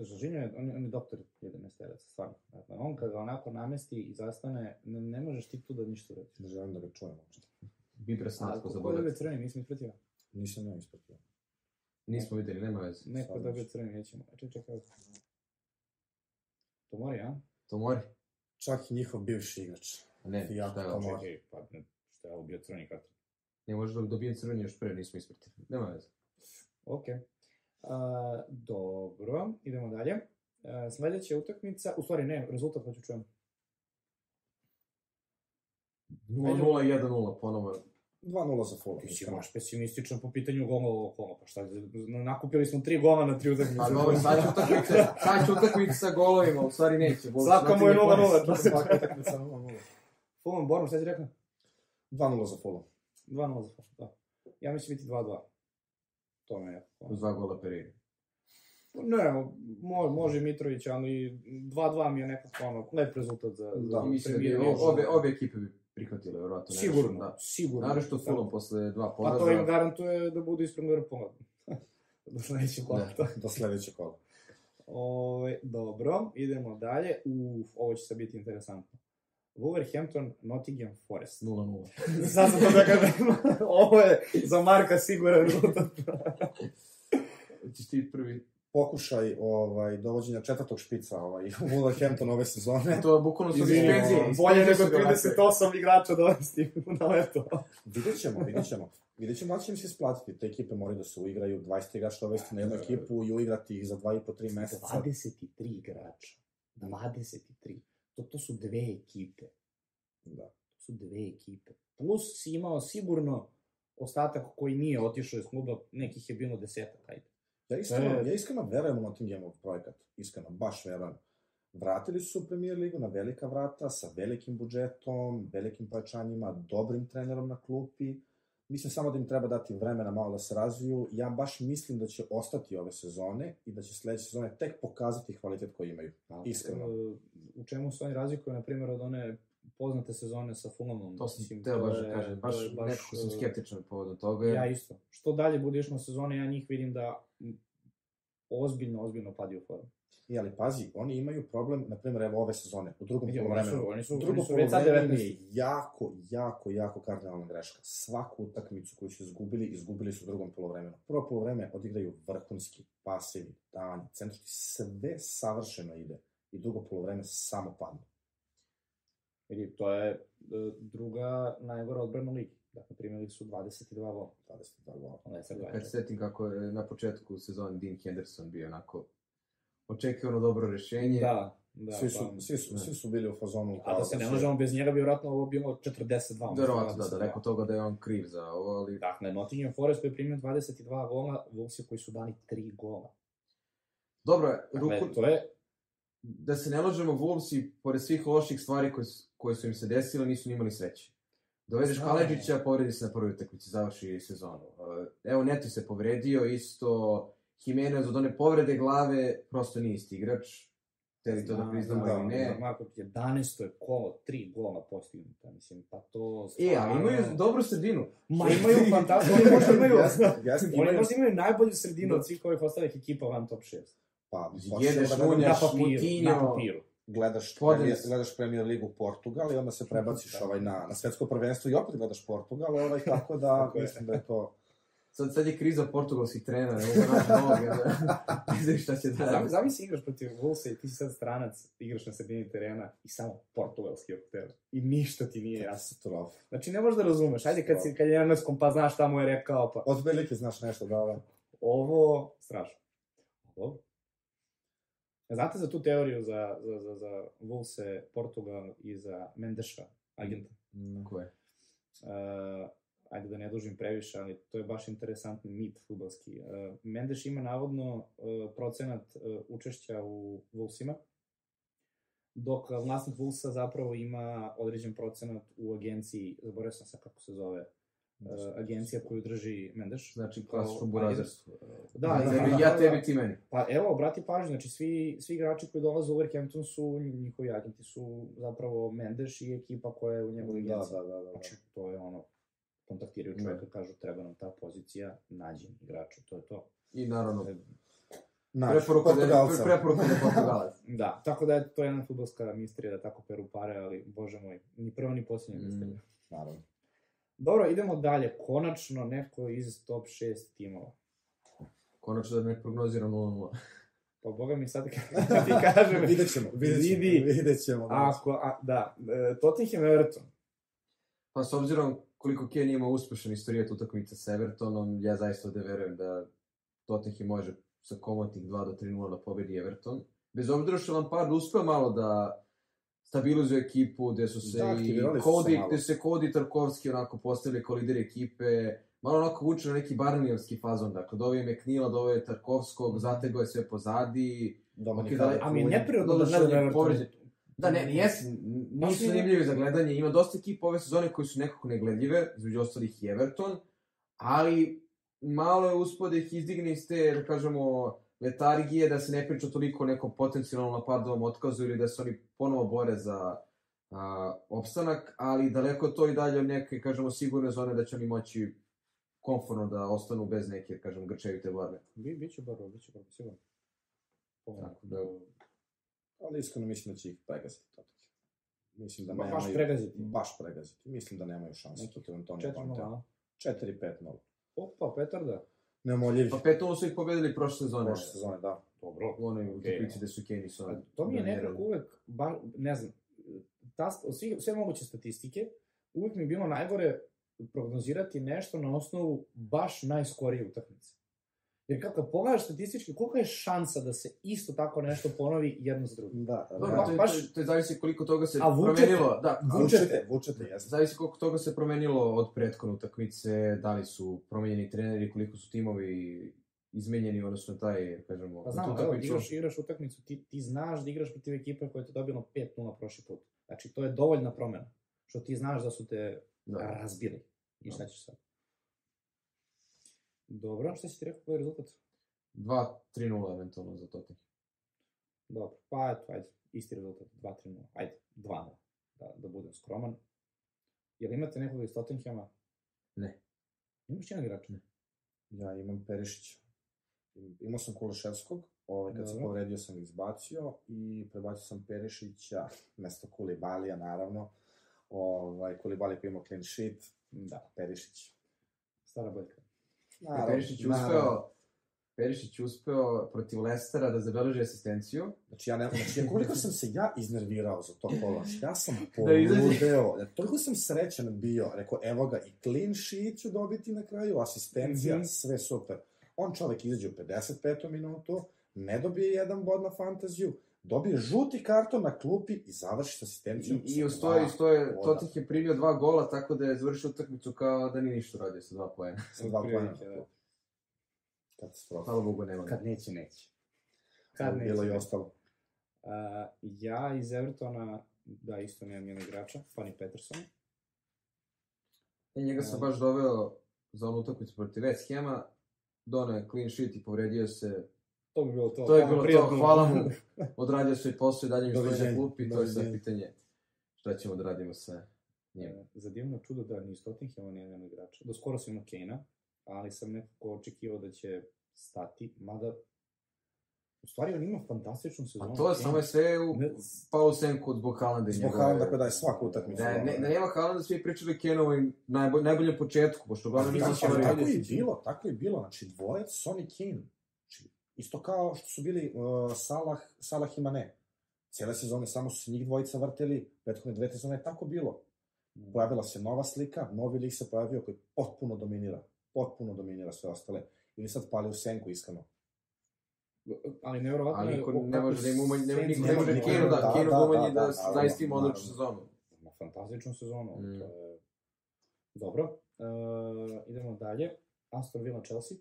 Žoržinjo je, on, on je doktor 11 teraca, stvarno. Dakle, on kad ga onako namesti i zastane, ne, ne možeš ti tu da ništa uradiš. Ne želim da ga čujem uopšte. Bibre A snasko za ko je crveni, nisam ispratio. Nisam ja ispratio. Nismo videli, nema veze. Neko dobio nešto. crveni, nećemo. Čekaj, čekaj. To mori, a? To mori. Čak i njihov bivši igrač. Ne, Jako šta je to ovo? mori. Čekaj, pa ne, šta je ovo bio crveni karton? Ne, možda da dobijem crveni još pre, nismo ispratili. Nema veze. Ok. A, dobro, idemo dalje. A, sledeća utakmica, u stvari ne, rezultat hoću čujem. 0-0, 1-0, ponovo. 2-0 za Fulham. Ti si baš pesimističan po pitanju gola ovog kola, pa šta, nakupili smo tri gola na tri utakmice. A dobro, sad će utakmice, sad će utakmice sa golovima, u stvari neće. Bol- Svaka mu je mi 0:0, ponos. Svaka utakmica 0-0. Fulham, Bournemouth, šta ti rekao? 2-0 za Fulham. 2-0 za Fulham, da. Ja mislim biti 2-2. To me je. Dva gola Perira. Ne, mo, može Mitrović, ali 2-2 mi je nekako ono, lep rezultat za, za Da, mislim da Ligu. obe, obe ekipe bi prihvatile, verovatno. nešto, Sigurno, Da. sigurno. Naravno Fulham posle dva Pa to im poraza. garantuje da budu ispred Liverpoola. Do sledećeg kola. Da. Do sledećeg kola. Ove, dobro, idemo dalje. Uf, ovo će sad biti interesantno. Wolverhampton, Nottingham Forest. 0-0. Sad sam to da kažem. ovo je za Marka siguran rezultat. Ćeš ti prvi. Pokušaj ovaj, dovođenja četvrtog špica ovaj, u Wolverhampton ove sezone. To je bukvalno su dispenzije. bolje nego Dispenzije su ga 38 igrača dovesti na leto. Vidjet ćemo, vidjet ćemo. Vidjet ćemo da će im se isplatiti. Te ekipe moraju da se uigraju, 20 igrača dovesti na jednu ekipu i uigrati ih za 2,5-3 meseca. 23 igrača. 23. To, to su dve ekipe. Da. To su dve ekipe. Plus si imao sigurno ostatak koji nije otišao iz kluba, nekih je bilo desetak, ajde. Ja iskreno, E. ja iskreno verujem u Nottinghamov projekat. Iskreno, baš verujem. Vratili su se u Premier ligu na velika vrata, sa velikim budžetom, velikim pojačanjima, dobrim trenerom na klupi. Mislim samo da im treba dati vremena malo da se razviju. Ja baš mislim da će ostati ove sezone i da će sledeće sezone tek pokazati kvalitet koji imaju. Iskreno. E, U čemu se oni razlikuju, na primjer, od one poznate sezone sa Fulhamom? To sam Mislim, teo baš da kažem, baš, je nekako sam e, skeptičan povodom toga. Ja isto. Što dalje bude išlo sezone, ja njih vidim da ozbiljno, ozbiljno padi u formu. I ali pazi, oni imaju problem, na primjer, evo ove sezone, u drugom polovremenu. su, oni su, Drugo oni su već sad 19. je jako, jako, jako kardinalna greška. Svaku utakmicu koju su izgubili, izgubili su u drugom polovremenu. Prvo polovreme odigraju vrhunski, pasivi, davanje, centrski, sve savršeno ide. I drugo polovreme samo padne. Vidi, to je e, druga najgora odbrana ligi. Dakle, primili su 22 gola. 22 gola. Ne, sad Kad 24. se setim kako je na početku sezone Dean Henderson bio onako očekivano dobro rešenje. Da, da. svi, su, pa- svi, su, da. svi su bili u fazonu. A da se ne možemo bez njega, bi vjerojatno ovo bilo 42. Verovatno, da, daleko 22. toga da je on kriv za ovo, ali... Dakle, Nottingham Forest koji je primio 22 gola, Wolvesi koji su dali 3 gola. Dobro, Dakle, ruku, to je da se ne lažemo, Wolvesi, pored svih loših stvari koje, koje su im se desile, nisu ni imali sreće. Dovedeš Znam. Kaleđića, povredi se na prvoj utakmici, završi sezonu. Uh, Evo, Neto se povredio, isto Jimenez od one povrede glave, prosto nije isti igrač. Teli to da Znam, priznamo da, ili ne. Da, Marko, 11. je kolo, 3 gola postignuta, mislim, pa to... E, ali imaju dobru sredinu. Ma imaju fantastično, oni možda imaju... Oni možda imaju najbolju sredinu od svih ovih ostalih ekipa van top 6. Pa, Jedeš hoćeš da Na papiru, na papiru. gledaš, premier, gledaš Premier ligu Portugal i onda se prebaciš ovaj na, na svetsko prvenstvo i opet gledaš Portugal, ovaj, tako da Tako mislim da je to Sad, sad je kriza portugalskih trenera, ne naći novog, ne, znam šta će da radi. zamisli igraš protiv Wolvesa i ti si sad stranac, igraš na sredini terena i samo portugalski oko tebe. I ništa ti nije jasno. Katastrofa. Znači, ne možeš da razumeš. Ajde, kad, si, kad je na engleskom, pa znaš šta mu je rekao, pa Od velike znaš nešto, da, da. ovo, strašno. Ovo. Znate za tu teoriju za, za, za, za Wolvese, Portugal i za Mendeša, agenta? Ko je? Uh, ajde da ne dužim previše, ali to je baš interesantni mit futbalski. Uh, Mendeš ima navodno uh, procenat uh, učešća u Wolvesima, dok vlasnik Wolvesa zapravo ima određen procenat u agenciji, zaboravio sam sad kako se zove, uh, agencija koju drži Mendeš. Znači, klasično Kao burazerstvo. Da, Da, da, da, ja da. tebi, ti meni. Pa evo, obrati pažnju, znači svi, svi igrači koji dolaze u Wolverhampton su, njihovi agenti su zapravo Mendeš i ekipa koja je u njegovoj Da, agenciji. da, da, da. da. Znači, to je ono, kontaktiraju čoveka, kažu treba nam ta pozicija, nađi igrača, to je to. I naravno, Naš, preporuka da je, Portugalca. pre- preporuka da Portugalac. Da, tako da je to jedna futbolska misterija da tako peru pare, ali bože moj, ni prvo ni posljednje Mm. misterija. Naravno. Dobro, idemo dalje. Konačno neko iz top 6 timova. Konačno da ne prognoziram 0-0. Pa boga mi sad kad ti kažem, vidjet ćemo, vidjet ćemo, Vidi. vidjet ćemo. da. ako, a, da, e, Tottenham Everton. Pa s obzirom koliko Ken ima uspešan istorijat utakmice sa Evertonom, ja zaista ovde verujem da Tottenham može sa komotnih 2 do 3-0 da pobedi Everton. Bez obzira što Lampard uspeo malo da stabilizuje ekipu, gde su se Da, i Cody, gde se Cody Tarkovski onako postavili kao lideri ekipe, malo onako vuče na neki Barnijevski fazon, dakle, doveo je Knila, doveo je Tarkovskog, zategao je sve pozadi, Dominik Ok, da, A mi je neprirodno da gledam on je povređen. Da, ne, Baš nisu zanimljivi za gledanje. Ima dosta ekipa ove sezone koji su nekako negledljive, između ostalih i Everton, ali malo je uspio da ih izdigne iz te, da kažemo, letargije, da se ne priča toliko o nekom potencijalnom napadovom otkazu ili da se oni ponovo bore za a, opstanak, ali daleko to i dalje od neke, kažemo, sigurne zone da će oni moći konforno da ostanu bez neke, kažemo, grčevite borbe. Bi, biće borba, biće borba, sigurno. Tako da- Ali iskreno mislim da će ih pregaziti Tottenham. Mislim da Ba- nemaju... baš pregaziti. Baš pregaziti. Mislim da nemaju šansu Neki protiv Antonija 4-0, Contea. a? 4-5-0. Opa, Petarda. Neumoljivi. Pa 5 su ih pobedili prošle sezone. Prošle sezone, da. Dobro. U onoj utakmici gde su Kenny su... To mi je nekako uvek, ba, ne znam, ta, svi, sve moguće statistike, uvek mi je bilo najgore prognozirati nešto na osnovu baš najskorije utakmice. Jer kad, pogledaš statistički, kolika je šansa da se isto tako nešto ponovi jedno za drugim? Da, to, je, baš- to, je, to je zavisi koliko toga se vučete. promenilo. Da, Vučete, vučete, jeste. zavisi koliko toga se promenilo od prethodne utakmice, da li su promenjeni treneri, koliko su timovi izmenjeni, odnosno taj, kažemo, Pa na znam, tu evo, igraš, igraš utakmicu, ti, ti znaš da igraš protiv ekipe koja je te dobila 5-0 prošli put. Znači, to je dovoljna promena. Što ti znaš da su te Da. razbili. I šta ćeš sad? Dobro, šta si ti rekao, koji je rezultat? 2-3-0 eventualno za Tottenham. Dobro, pa eto, ajde, isti rezultat, 2-3-0, ajde, 2-0, da, da budem skroman. Jel imate nekoga iz Tottenhama? Ne. Imaš jedan igrač? Ne. Ja imam Perišića. Imao sam Kuleševskog, ovaj, kad Dobro. povredio sam ga izbacio i prebacio sam Perišića, mesto Kulibalija, naravno. Ovaj, Kulibali koji ima clean sheet, Da, Perišić. stara boljka. Naravno, Perišić naravno. uspeo, Perišić uspeo protiv Lestera da zabeleži asistenciju. Znači, ja ne, znači, ja koliko sam se ja iznervirao za to znači, ja sam Da poludeo, ja, toliko sam srećan bio, rekao, evo ga, i clean sheet ću dobiti na kraju, asistencija, Mhm. sve super. On čovek izađe u 55. minutu, ne dobije jedan bod na fantaziju, dobije žuti karton na klupi i završi s asistencijom. I, i sa ustoje, boda. Tottenham je primio dva gola, tako da je završio utakmicu kao da nije ništa uradio sa dva poena. Sa dva pojena. Otprilike, da. Katastrofa. Hvala Bogu nema. Kad neće, neće. Kad Kad neće, bilo i ostalo. Uh, ja iz Evertona, da, isto nemam jednog igrača, Fanny Peterson. I njega sam baš doveo za onu utakmicu protiv West Hama, donao je clean sheet i povredio se. To bi bilo to. To je bilo to, hvala mu. Odradio svoj posao i dalje mi stoji na klupi, to je sad doviđenja. pitanje šta ćemo da radimo sa njim. E, Za divno čudo da ni iz Tottenhama nije jedan igrača. Do skoro sam imao Kane-a, ali sam nekako očekivao da će stati, mada U stvari, on ima fantastičnu sezonu. A to je samo je sve u, Ne- pao senku zbog Haalanda Zbog Haalanda koja daje svaku utakmicu. Da, ne, da nema Haalanda, svi pričali Kenovoj najbolj, najboljem početku, pošto uglavnom nisam tako, ali tako je bilo, tako je bilo. Znači, dvojec, Sonny Kane. Isto kao što su bili uh, Salah, Salah i Mane. Cijele sezone samo su se njih dvojica vrteli, prethodne dve sezone je tako bilo. Pojavila se nova slika, novi lik se pojavio koji potpuno dominira. Potpuno dominira sve ostale. Ili sad pali u senku, iskreno. Ali nevjerovatno Ali je... niko o- ne može da ima umanj, ne, niko ne može Kenu da, da, Kenu da, da umanji da, da, da, da zaista ima odličnu sezonu. Ima fantastičnu sezonu. Mm. To je... Dobro. Uh, idemo dalje. Aston Villa Chelsea.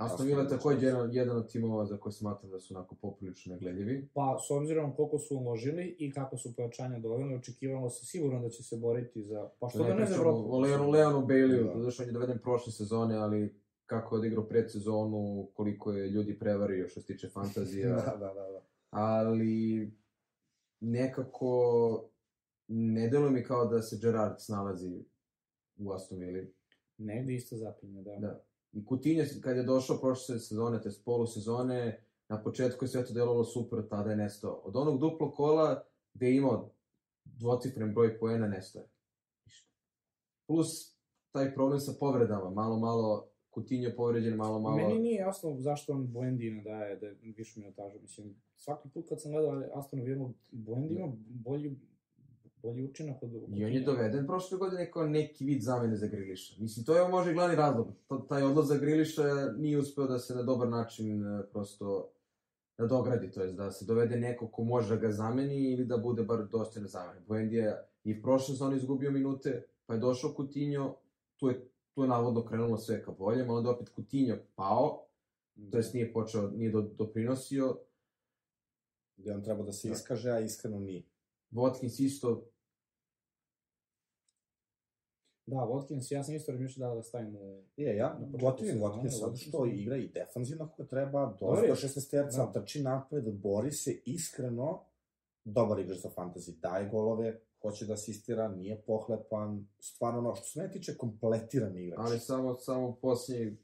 Aston Villa je takođe jedan, jedan od timova za koje smatram da su onako poprilično negledljivi. Pa, s obzirom koliko su uložili i kako su pojačanja doveli, očekivalo se sigurno da će se boriti za... Pa što Da da ne ne za Evropu? o Leonu, Leonu Bailey, Da. da. zašto on je doveden prošle sezone, ali kako je odigrao predsezonu, koliko je ljudi prevario što se tiče fantazija. da, da, da. da. ali nekako ne deluje mi kao da se Gerard snalazi u Aston Villa. Negde isto zapinje, da. Da. I Coutinho, kad je došao prošle sezone, te polusezone, na početku je sve to delovalo super, tada je nestao. Od onog duplog kola, gde je imao dvocifren broj poena, nestao je. Ništa. Plus, taj problem sa povredama, malo, malo, Coutinho povređen, malo, malo... Meni nije jasno zašto on Buendi ne daje da je više minutažu. Mislim, svaki put kad sam gledao Aston Villa, Buendi ima bolji, bolji učinak od... I on je doveden prošle godine kao neki vid zamene za Griliša. Mislim, to je može i glavni razlog. To, taj odlazak Griliša nije uspeo da se na dobar način e, prosto nadogradi, to jest da se dovede neko ko može da ga zameni ili da bude bar dostojna zamene. Buendija je i prošle sezone izgubio minute, pa je došao Coutinho, tu je, tu je navodno krenulo sve ka boljem, a onda opet Coutinho pao, to jest nije počeo, nije do, doprinosio, Gde on treba da se Da. iskaže, a iskreno nije. Watkins isto Da, Watkins, ja sam isto razmišljao da ga stavim u... Je, ja gotivim Watkins zato što igra i defanzivno kako treba, je. do 16 terca, Da. trči napred, bori se iskreno, dobar igrač za fantasy, daje golove, hoće da asistira, nije pohlepan, stvarno ono, što se ne tiče, kompletiran igrač. ali samo, samo posljednji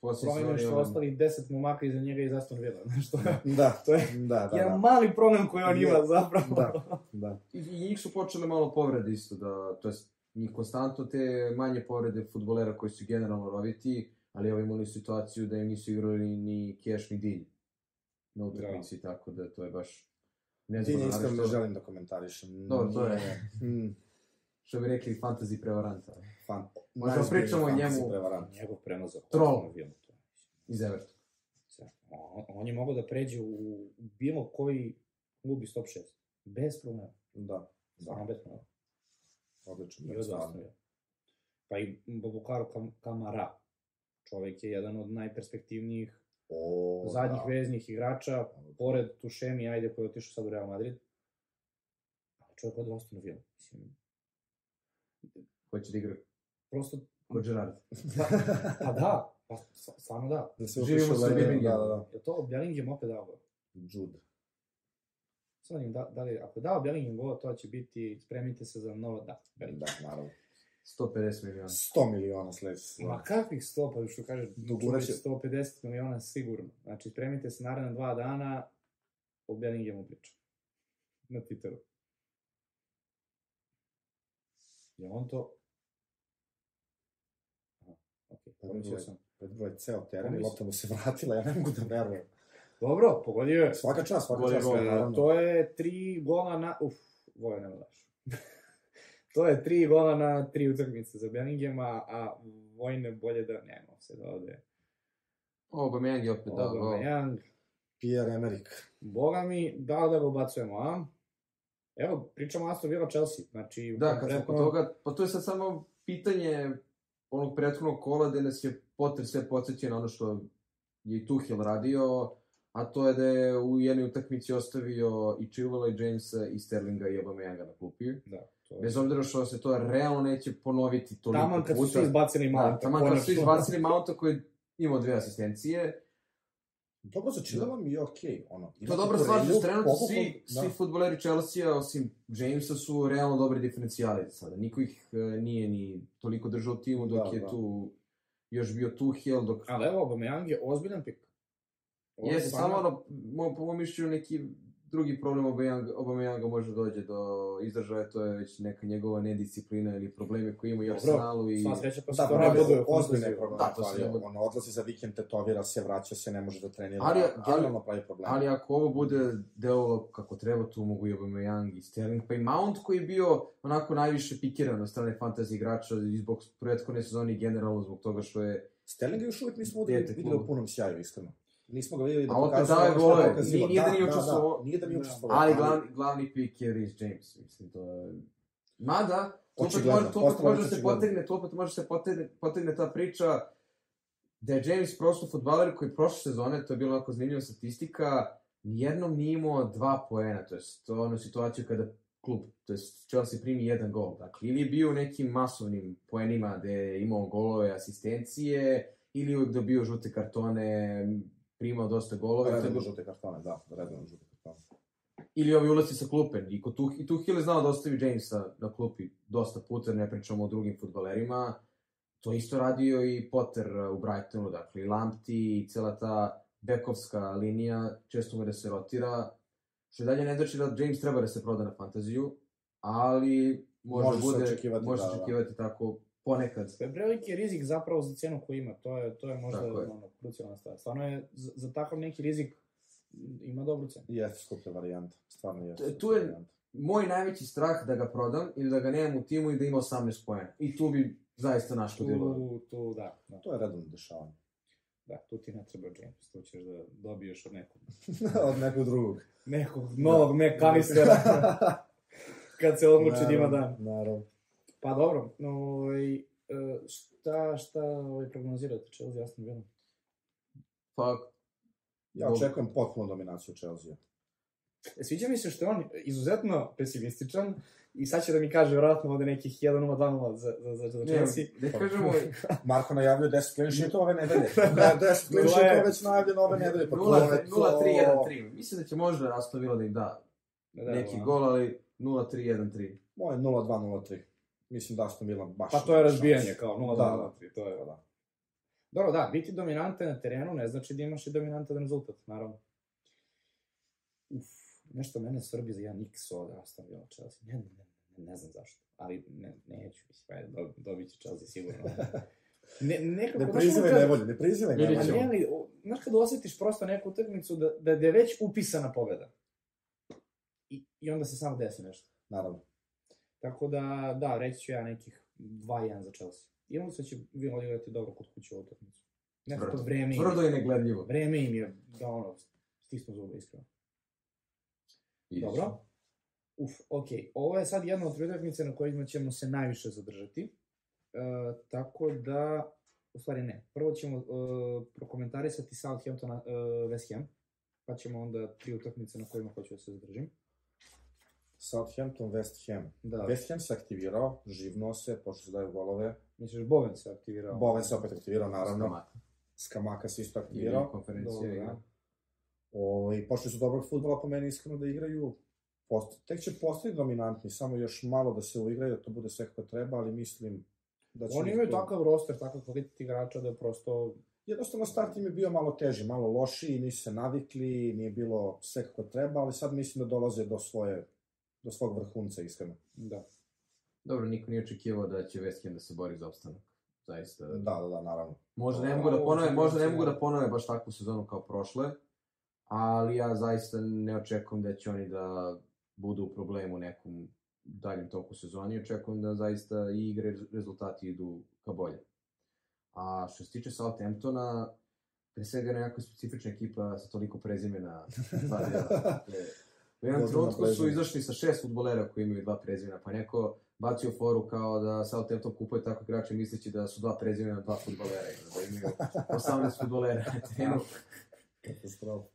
posljednji Problem što on- ostali 10 momaka iza njega iz Aston Villa, znaš što? Da, To je da, da, jedan da, mali problem koji on ima zapravo. Da. da. I, I njih su počele malo povrede isto, da, to jest njih konstantno te manje povrede futbolera koji su generalno roviti, ali evo imali situaciju da im nisu igrali ni, Keš ni Dilj na utakmici, tako da to je baš nezgodno. ne iskreno ali ne želim da komentarišem. Dobro, to je- Mm, Što bi rekli, fantasy prevaranta. fan. Možda pričamo o njemu. prevarant. Njegov prenos za Troll. Iz Evertona. On, on je mogao da pređe u bilo koji klub iz top 6. Bez problema. Da, Stvarno bez problema. Odlično. I od stvarno. Aston Villa. Pa i Babukaro Kam Kamara. Čovek je jedan od najperspektivnijih O, zadnjih da. veznih igrača, pored Tušemi, ajde, koji je otišao sad u Real Madrid. Ali čovjek od Aston Villa. Mislim, Hoće da igra prosto, kod Gerard. pa da, pa stvarno da. Da se Živimo sa Birmingham. Da, da, da. Je to Bellingham opet dao gol? Jude. Sad vidim da, da li, ako dao Bellingham gol, to će biti, spremite se za novo, da, Bellingham. Da, naravno. 150 miliona. 100 miliona sledeće sezone. Ma kakvih 100, pa što kaže, Dogurat će- 150 miliona sigurno. Znači, spremite se naredna dva dana, o Bellinghamu pričam. Na Twitteru. Je on to... Aha, Pa pomislio sam. Predbro je ceo teren i lopta mu se vratila, ja ne mogu da verujem. Dobro, pogodio je. Svaka čast, svaka čast, gol, naravno. To je tri gola na... Uf, Voja nema daš. to je tri gola na tri utakmice za Bellinghama, a Vojne bolje da nema se da ode. Aubameyang je opet dao. Aubameyang, Pierre Emerick. Boga mi, da li da ga ubacujemo, a? Evo, pričamo Aston Villa Chelsea, znači... Da, kad smo kod toga, pa to je sad samo pitanje onog prethodnog kola gde nas je Potter sve podsjeća na ono što je i Tuchel radio, a to je da je u jednoj utakmici ostavio i Chilwella i Jamesa i Sterlinga i Aubameyanga na klupi. Da, to je... Bez obzira što se to realno neće ponoviti toliko Taman kad su puta. svi izbacili. Da, taman kad su izbacili Mounta koji je imao dve asistencije. Dobro, za Chilwella mi je okej, ono. To ima je dobro što trenutno svi, da. svi futboleri Chelsea, osim Jamesa, su realno dobri diferencijali sada. Niko ih e, nije ni toliko držao timu dok Da, je da. tu još bio Tuchel, dok... Ali evo, Aubameyang je ozbiljan pik. Ovo Jeste, samo ono, mo, po mom mišljenju neki drugi problem Aubameyanga može dođe do izražaja, to je već neka njegova nedisciplina ili probleme koje ima i Arsenalu i... Sva sreća pa se Da, ne bude ozbiljne probleme. Da, to se ali. On odlazi za vikend, tetovira se, vraća se, ne može da trenira. Ali- generalno pravi probleme. Ali ako ovo bude delovalo kako treba, tu mogu i Aubameyang i Sterling, pa i Mount koji je bio onako najviše pikiran od strane fantasy igrača i zbog prethodne sezone i generalno zbog toga što je Sterlinga još uvijek nismo videli, u punom sjaju, iskreno. Nismo ga vidjeli da A opet pokazuje daje pokazivao. Nije- nije da nije Da, učestvovao. da, Nije da nije Da. učestvovao. Ali glavni, glavni pik je Rhys James, mislim, to je... Mada, tu opet može, tu opet može da se potegne, tu opet može da se potegne, potegne ta priča da je James prosto futbaler koji prošle sezone, to je bila onako zanimljiva statistika, nijednom nije imao dva poena, to je to je ono situaciju kada klub, to je Chelsea primi jedan gol. Dakle, ili je bio u nekim masovnim poenima gde je imao golove, asistencije, ili je dobio žute kartone, primao dosta je Redno bilo- žute kartone, da, redno žute kartone. ili ovi ulazi sa klupe. I, kod Tuh, i Tuchel je znao da ostavi Jamesa na klupi dosta puta, ne pričamo o drugim futbalerima. To isto radio i Potter uh, u Brightonu, dakle, i Lamptey i cela ta bekovska linija, često mora da se rotira, što i dalje ne znači da James treba da se proda na fantaziju, ali može, Može da se bude, očekivati, može da, se da. očekivati tako ponekad. To je preveliki rizik zapravo za cenu koju ima, to je, to je možda Tako je. ono, krucijalna stvar. Stvarno je, za, za takav neki rizik ima dobru cenu. Jeste skuplja varijanta, stvarno jeste. Tu- skuplja tu je- varijanta. Moj najveći strah da ga prodam ili da ga nemam u timu i da ima 18 pojena. I tu bi zaista naškodilo. Tu, tu, da, da, To je redovno dešavanje. da, tu ti ne treba James, tu ćeš da dobiješ od nekog, Od nekog drugog. nekog novog Mac kanistera, kad se odluči da ima dan. Naravno. Pa dobro, no, ovaj, e, šta, šta ovaj, prognozirate Chelsea Aston Villa? Pa, Ja Dobro. očekujem potpunu dominaciju Chelsea. E, Sviđa mi se što je on izuzetno pesimističan i sad će da mi kaže vjerojatno ovde nekih 1-0, 2-0 za, za, za, za ne, Chelsea. da kažemo, Marko najavljuje 10 clean sheetova ove nedelje. Da, 10 clean sheetova već najavljeno ove nedelje. Pa to je to. 0-3-1-3. Mislim da će možda rastavilo da im da Da, neki ono. gol, ali 0-3-1-3. Moje 0-2-0-3. Mislim da Aston Villa baš... Pa to je razbijanje, šanse. kao 0 Da, 2 da. 3 to je... Da, da. Dobro, da, biti dominantan na terenu ne znači da imaš i dominantan rezultat, naravno. Uf, nešto mene svrbi za jedan X od Aston Villa Chelsea. Ne, ne, ne, ne znam zašto, ali ne, neću, mislim, ajde, dob, dobit će Chelsea sigurno. Ne, nekako, Ne prizivaj kad- nevolju, ne prizivaj Pa ćemo. ne, ali, znaš kada osjetiš prosto neku utakmicu da, da, da je već upisana pobeda. I, I onda se samo desi nešto. Naravno. Tako da, da, reći ću ja nekih 2-1 za Chelsea. I onda se će Villa igrati dobro kod kuće u utakmicu. Nekako Tvrdo. vreme im, Tvrdo i negledljivo. vreme im je da ono, stisnu zube iskreno. Vidjet Dobro. Uf, ok. Ovo je sad jedna od utakmice na kojima ćemo se najviše zadržati. E, tako da, u stvari ne. Prvo ćemo e, prokomentarisati Southamptona e, West Ham, pa ćemo onda tri utakmice na kojima hoću da se zadržim. Southampton, West Ham. Da, West Ham se aktivirao, živno se, počeo se daju golove. misliš Boven se aktivirao? Boven se opet aktivirao, naravno. Skamaka. Skamaka se isto aktivirao. konferencija igra. O, I počeli su dobrog futbola po meni iskreno da igraju. Post, tek će postati dominantni, samo još malo da se uigraju, da to bude sve kako treba, ali mislim da će... Oni imaju to- takav roster, takav kvalitet igrača da prosto... Jednostavno start im je bio malo teži, malo lošiji, nisu se navikli, nije bilo sve kako treba, ali sad mislim da dolaze do svoje, do svog vrhunca, iskreno. Da. Dobro, niko nije očekivao da će West Ham da se bori za opstanak. Zaista. Da, da, da, naravno. Možda ne mogu da ponove, možda ne mogu da. ponove baš takvu sezonu kao prošle, ali ja zaista ne očekujem da će oni da budu u problemu u nekom daljem toku sezoni. Očekujem da zaista i igre rezultati idu ka bolje. A što se tiče Southamptona, pre svega nekako specifična ekipa sa toliko prezimena. U jednom trenutku su izašli sa šest futbolera koji imaju dva prezimena, pa neko bacio foru kao da Southampton kupuje tako igrače misleći da su dva prezimena dva futbolera, da imaju 18 futbolera na terenu. Katastrofa.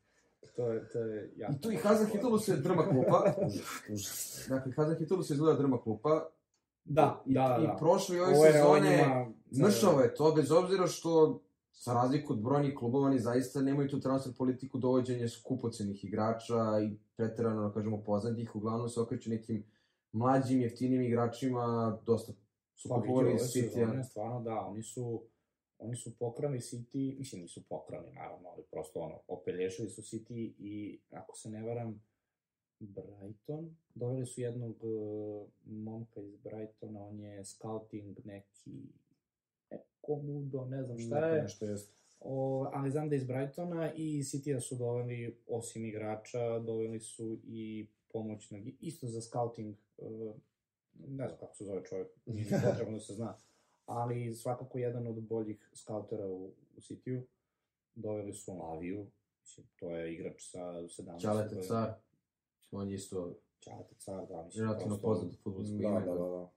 To je, to je jako. I tu i Hazan Hitulu se drma klupa. Užas. Dakle, Hazan Hitulu se izgleda drma klupa. Da, I, da, I da. prošle ove sezone njima mršavo je to, bez obzira što za razliku od brojnih klubova, oni zaista nemaju tu transfer politiku dovođenja skupocenih igrača i preterano, da kažemo, poznatih, uglavnom se okreću nekim mlađim, jeftinim igračima, dosta su Pa kupovali sezone, stvarno da, oni su oni su pokrali City, mislim nisu pokrali naravno, ali prosto ono, opelješili su City i ako se ne varam, Brighton, doveli su jednog uh, momka iz Brightona, on je scouting neki Ekomudo, ne znam šta je. Nešto jeste. O, ali znam da iz Brightona i City-a su doveli, osim igrača, doveli su i pomoćnog, isto za scouting, uh, ne znam kako se zove čovjek, nije potrebno da se zna, ali svakako jedan od boljih skautera u, u City-u. Doveli su Laviju, to je igrač sa 17. Čalete car, on je isto Čalete car, da, mislim, relativno poznat futbolsko Da, ime. da, da, da.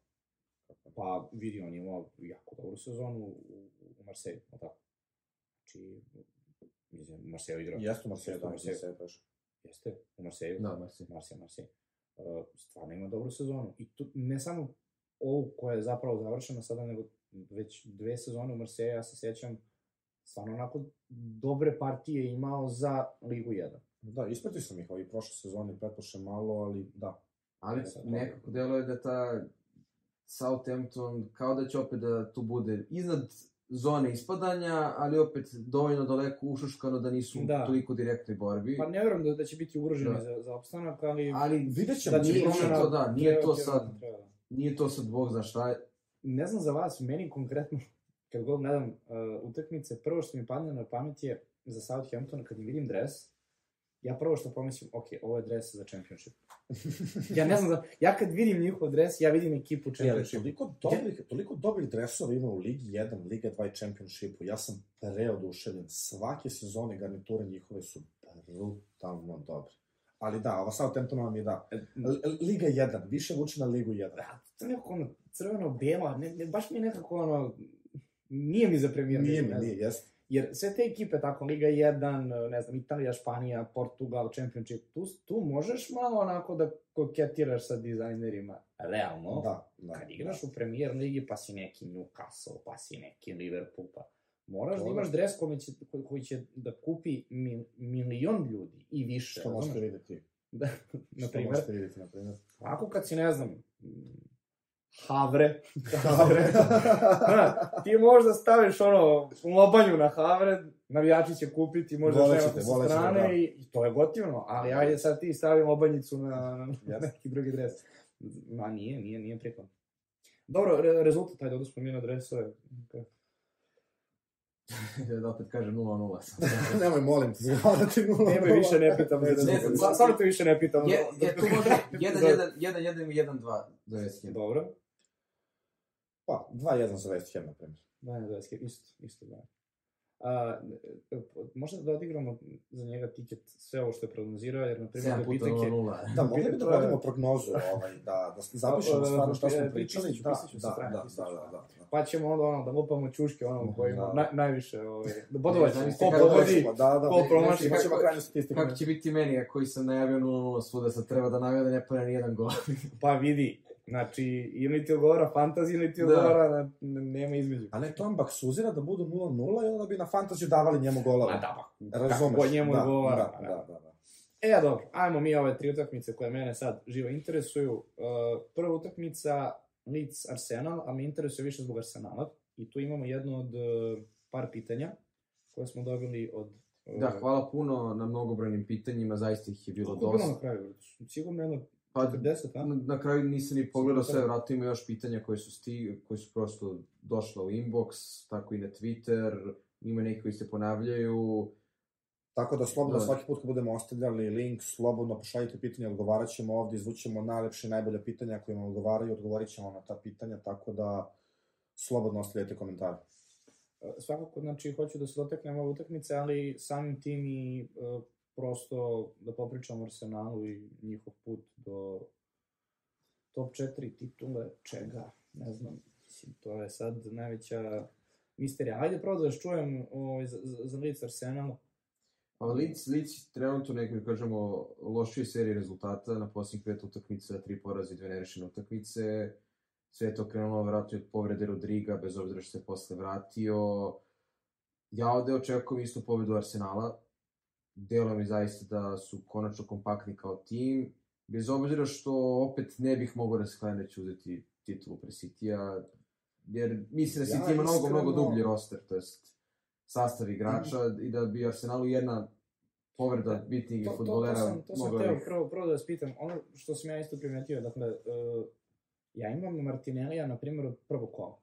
Pa vidi, on je imao jako dobru sezonu u, u Marseille, no tako. Znači, mislim, u Marseille igrao. Jeste u Marseille, Jeste u da, Marseille. Marseille baš. Jeste, u Marseille. Da, Marseille. Marseille, Marseille. Uh, stvarno ima dobru sezonu. I tu, ne samo ovu koja je zapravo završena sada, nego već dve sezone u Marseille, ja se sjećam, stvarno onako dobre partije je imao za Ligu 1. Da, ispratio sam ih ovi prošle sezone, pretpoše malo, ali da. Ali nekako deluje da ta Southampton kao da će opet da tu bude iznad zone ispadanja, ali opet dovoljno daleko ušuškano da nisu Da. toliko direktnoj borbi. Pa ne vjerujem da, da će biti ugroženi Da. za, za opstanak, ali... Ali Vidjet ćemo. da nije- to da, nije to sad- nije to sad bog zna šta je. ne znam za vas, meni konkretno, kad god gledam uh, utakmice, prvo što mi padne na pamet je za Southampton, kad im vidim dres, ja prvo što pomislim, ok, ovo je dres za championship. ja ne znam, da, ja kad vidim njihov dres, ja vidim ekipu championship. toliko dobrih, toliko dobrih dresova ima u Ligi 1, Liga 2 i Championshipu. Ja sam preoduševljen. Svake sezone garniture njihove su brutalno dobre. Ali da, ova Southampton vam je da. E, Liga 1, više vuče na Ligu 1. Da, to je nekako ono crveno-belo, ne, ne, baš mi je nekako ono, nije mi za premijer. Nije mi, nije, jeste. Jer sve te ekipe, tako Liga 1, ne znam, Italija, Španija, Portugal, Championship, tu, tu možeš malo onako da koketiraš sa dizajnerima, realno. Da, da. Kad igraš u premier ligi, pa si neki Newcastle, pa si neki Liverpool, pa moraš To da da. imaš dres koji će, koji, će da kupi mil, milion ljudi i više. Što možete vidjeti? Da, na Što primjer. možete vidjeti, na primjer? Ako kad si, ne znam, Havre, Havre. Da, ti možda staviš ono lobanju na Havre, navijači će kupiti, možda Volećete, sa strane da. i, i to je gotivno, ali ajde sad ti stavi lobanjicu na, na neki drugi dres. Ma nije, nije, nije prikladno. Dobro, re, rezultat, ajde, odnosno mi na dresove. da opet kaže 0-0 sad. Nemoj, molim te, zgledati nula. Nemoj više ne pitam, Ne, ne, Samo te više ne pitam. Je, je tu može 1-1, Za- 1-1 i 1-2 za West Ham. Dobro. Pa, 2-1 za West Ham, na primjer. Da, ne, da, isto, isto da. A, e, možda da odigramo za njega tiket sve ovo što je prognozirao, jer na primjer 7 puta Bitek je, 0-0. Da, mogli bi da vodimo prognozu, ovaj, da, da zapišemo Pa, stvarno šta e, smo pričali. Da, da, da, da, da, da. Pa ćemo onda ono, da lupamo čuške onom koji ima Da. naj, najviše, ovaj, da bodova ćemo, ko pogodi, Da, da, da. ko promaši, Imat ćemo krajnju statistiku. Kako će biti meni, koji sam najavio 0-0 svuda, sad treba da navio da ne pone nijedan gol. pa vidi, znači, ili ti odgovara fantasy, ili ti Da. odgovara, da. nema između. A ne Tombak suzira da budu 0-0 i onda bi na fantaziju davali njemu golove. A da, pa, Razumeš? kako njemu da, odgovara. Da, da, da, da. E, dobro, ajmo mi ove tri utakmice koje mene sad živo interesuju. Uh, prva utakmica Leeds Arsenal, a me interesuje više zbog Arsenala. I tu imamo jedno od uh, par pitanja koje smo dobili od... Uh, Da, hvala puno na mnogobrojnim pitanjima, zaista ih je bilo Koliko je bilo dosta. na kraju? Sigurno jedno Pa, 40, a? na, na kraju nisam ni pogledao sve, vratno ima još pitanja koje su, sti, koje su prosto došla u inbox, tako i na Twitter, ima neki koji se ponavljaju. Tako da slobodno Da. svaki put kad budemo ostavljali link, slobodno pošaljite pitanje, odgovarat ćemo ovde, izvućemo najlepše i najbolje pitanja koje vam odgovaraju, odgovorit ćemo na ta pitanja, tako da slobodno ostavljajte komentare. Uh, svakako, znači, hoću da se doteknem ove utakmice, ali samim tim i uh, prosto da popričam o Arsenalu i njihov put do top 4 titule, čega, ne znam, mislim, to je sad najveća misterija. Ajde prvo da čujem ovaj, za, za, Leeds Arsenal. Pa Leeds, Leeds trenutno nekoj, kažemo, lošije serije rezultata, na posljednjih pet utakmica, tri poraze i dve nerešene utakmice. Sve to krenulo vratno od povrede Rodriga, bez obzira što se posle vratio. Ja ovde očekujem isto pobedu Arsenala. Delo mi zaista da su konačno kompaktni kao tim. Bez obzira što opet ne bih mogao da sklenem da će uzeti titulu pre City-a. jer mislim da Ja City ima mnogo, mnogo iskreno- dublji roster, to jest sastav igrača i da bi Arsenalu jedna povreda bitnih To, to, to futbolera sam, to sam mogla teo prvo, prvo da vas pitam. Ono što sam ja isto primetio, dakle, uh, ja imam Martinellija, na primjer, od prvog kola.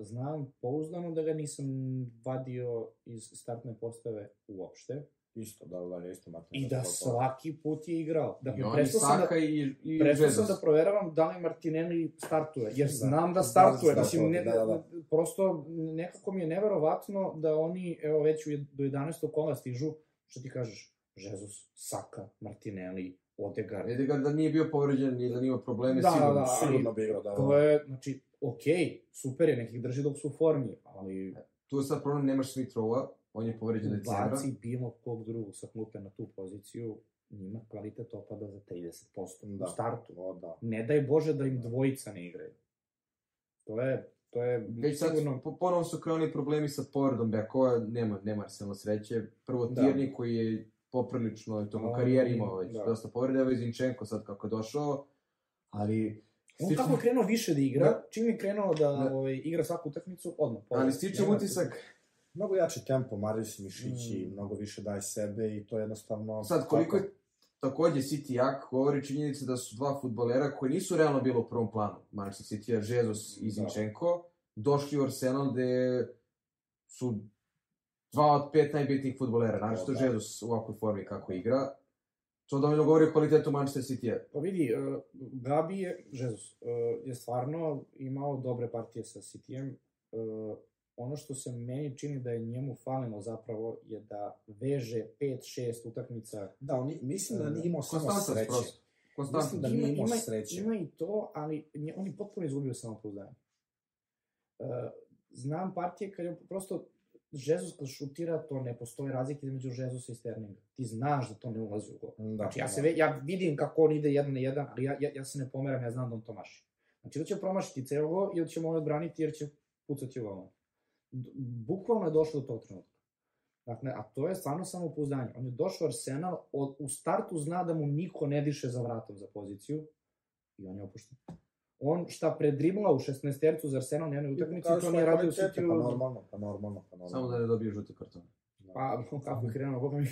Znam pouzdano da ga nisam vadio iz startne postave uopšte. Isto, da, da, ja isto Martin. I da svaki put je igrao. I Dakle, oni prestao sam da, i, i prestao sam da proveravam da li Martinelli startuje, jer Da. znam da Da, startuje. da Mislim, ne, da, da. prosto nekako mi je neverovatno da oni, evo već u do 11. kola stižu, što ti kažeš, Jesus, Saka, Martinelli, Odegaard. Edgar da nije bio povređen i da nije imao probleme, Da, sigurno. da, Sigurno bi igrao, da, da. To je, znači, okej, super je, nekih drži dok su u formi, ali Tu je sad problem, nemaš Smith-Rowa, on je povređen decembra. baci bilo kog drugog sa klupe na tu poziciju, njima kvalitet opada za 30% Da. u startu. O, da. Ne daj Bože da im dvojica ne igraju. To je, to je Već sad sigurno... po, ponovo su krenuli problemi sa povredom bekova, nema, nema Arsenal sreće. Prvo Da. Tierney koji je poprilično tokom A, karijeri imao već da. dosta povrede, evo i Zinchenko sad kako je došao, ali On kako je krenuo više da igra, Da. čim je krenuo da, Da. ovaj, igra svaku utakmicu, odmah. ali povred. stiče utisak, Mnogo jači tempo, maraju se mišići, Mm. mnogo više daje sebe i to je jednostavno... sad koliko je takođe City jak, govori činjenica da su dva futbolera koji nisu realno bilo u prvom planu, Manchester City, Jesus i Da. Zinchenko, došli u Arsenal gde su dva od pet najbitnijih futbolera, naravno Da. Jesus u ovakvoj formi kako igra. To dovoljno govori o kvalitetu Manchester City-a. Pa vidi, uh, Gabi je, Jesus, uh, je stvarno imao dobre partije sa Cityjem. Uh, ono što se meni čini da je njemu falilo zapravo je da veže 5-6 utakmica. Da, on, mislim da nije imao samo sreće. prosto. Konstantan. Mislim da nije imao ima, sreće. Ima i to, ali nje- on je potpuno izgubio samopouzdanje. Uh, znam partije kad je prosto Jesus kad šutira, to ne postoji razlike između Jezusa i Sterlinga. Ti znaš da to ne ulazi u gol. Da, Znači, ja, da. se ve, ja vidim kako on ide jedan na jedan, ali ja, ja, ja se ne pomeram, ja znam da on to maši. Znači, ili će promašiti ceo gol, ili ćemo ovaj odbraniti, jer će pucati u gol. Bukvalno je došlo do tog trenutka. Dakle, a to je stvarno samopouzdanje. On je došao Arsenal, od, u startu zna da mu niko ne diše za vratom za poziciju i on je opušten. On šta predribla u 16 tercu za Arsenal na jednoj utakmici, to nije radio City. Pa normalno, pa normalno, pa normalno. Samo da ne dobije žuti karton. Pa, kako je krenuo, boga mi.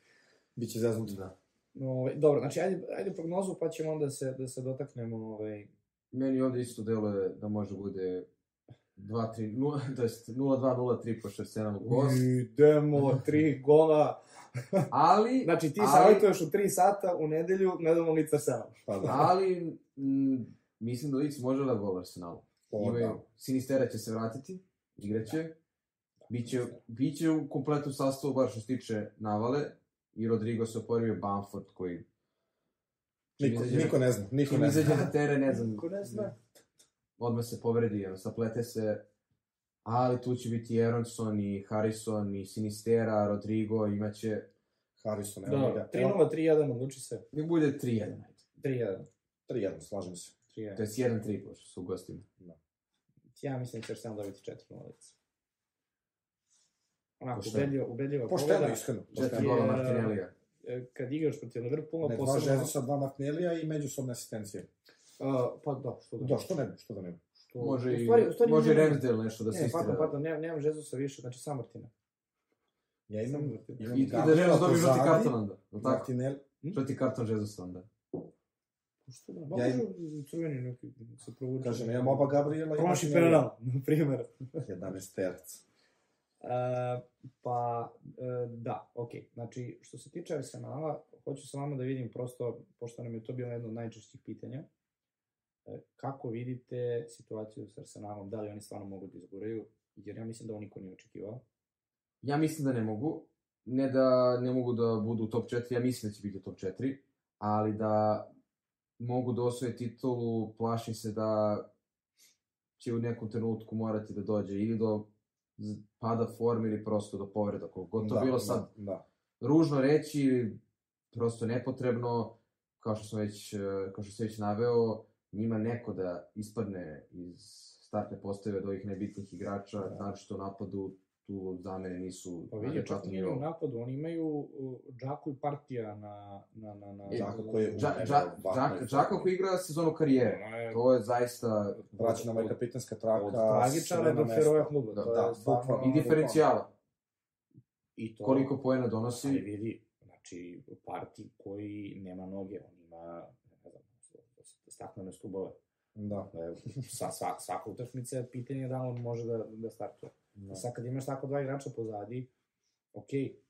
Biće zeznut. Da. Ovaj, dobro, znači, ajde, ajde prognozu, pa ćemo onda se, da se dotaknemo ovaj, Meni ovde isto deluje da može bude 2-3, 0, to jest 0-2-0-3 pošto je Arsenal gost. Idemo, tri gola. Ali, Znači, ti Ali- savjetuješ u tri sata u nedelju, gledamo lica Arsenal. Pa da. ali m, mislim da Leeds može da gol Arsenalu. O, Imaju, da. Sinistera će se vratiti, igraće. Biće, biće u kompletu sastavu, bar što se tiče navale. I Rodrigo se oporavio Bamford koji... Niko, izađe- niko ne zna, niko ne izađe zna. na teren, ne znam, Niko ne zna. odmah se povredi, ono, saplete se. Ali tu će biti Aronson, i Harrison, i Sinistera, Rodrigo, imaće... Harrison, evo Da, ga. 3-0, 3-1, odluči se. Nek bude 3-1, ajde. 3-1. 3-1, slažem se. 3-1. To je 1-3, pošto su u gostima. Ja mislim da će Arsenal dobiti 4-0 lica. Onako, Pošteno. ubedljiva, ubedljiva Pošteno, iskreno. Četiri gola Je- Martinellija. E, Kad igraš protiv Liverpoola, Ne, dva posebno... Žezusa, dva Martinellija i međusobne asistencije. Uh, pa da, što da. Da, što ne što da ne. Što, Može, u stvari, stvari i, može i Ramsdale nešto da Ne, se pardon, istira. pardon, nemam, nemam Jezusa više, znači sam Martina. Ja imam, Samo- imam I, i da Jesus dobije žuti karton onda. Martinelli, Žuti karton Jesus onda. Što da, Ja ja im- crveni neki se provuče. kažem, imam oba Gabriela i Promaši penal, na primer. 11 terc. Uh, pa, uh, da, okej. Znači, što se tiče Arsenala, hoću sa vama da vidim prosto, pošto nam je to bilo jedno od najčešćih pitanja, e, kako vidite situaciju sa Arsenalom, da li oni stvarno mogu da izguraju, jer ja mislim da ovo niko nije očekivao. Ja mislim da ne mogu. Ne da ne mogu da budu u top 4, ja mislim da će biti u top 4, ali da mogu da osvoje titulu, plašim se da će u nekom trenutku morati da dođe ili do pada forme ili prosto do povreda, koliko to da, bilo sad Da, da. ružno reći, prosto nepotrebno, kao što sam već, eh, kao što sam već naveo, njima neko da ispadne iz startne postave od ovih najbitnijih igrača, Da. znači to napadu, tu zamene nisu Pa vidi, čak i u napadu, oni imaju uh, Džaku i Partija na... na, na, na E, Đako koji je Dža, Dža, Dža, Džako koji igra sezonu karijere. To je zaista Vraća nam je kapitanska traka. od tragičara do heroja kluba. Da, to da, bukvalno. i diferencijala. I to, Koliko poena Ali donosi, vidi, znači, parti koji nema noge, on ima, ne znam, staklene stubove. Da. Dakle, sa, sa, svaka utakmica je pitanje da on može da, da startuje. Da. I sad kad imaš tako dva igrača pozadi, ok,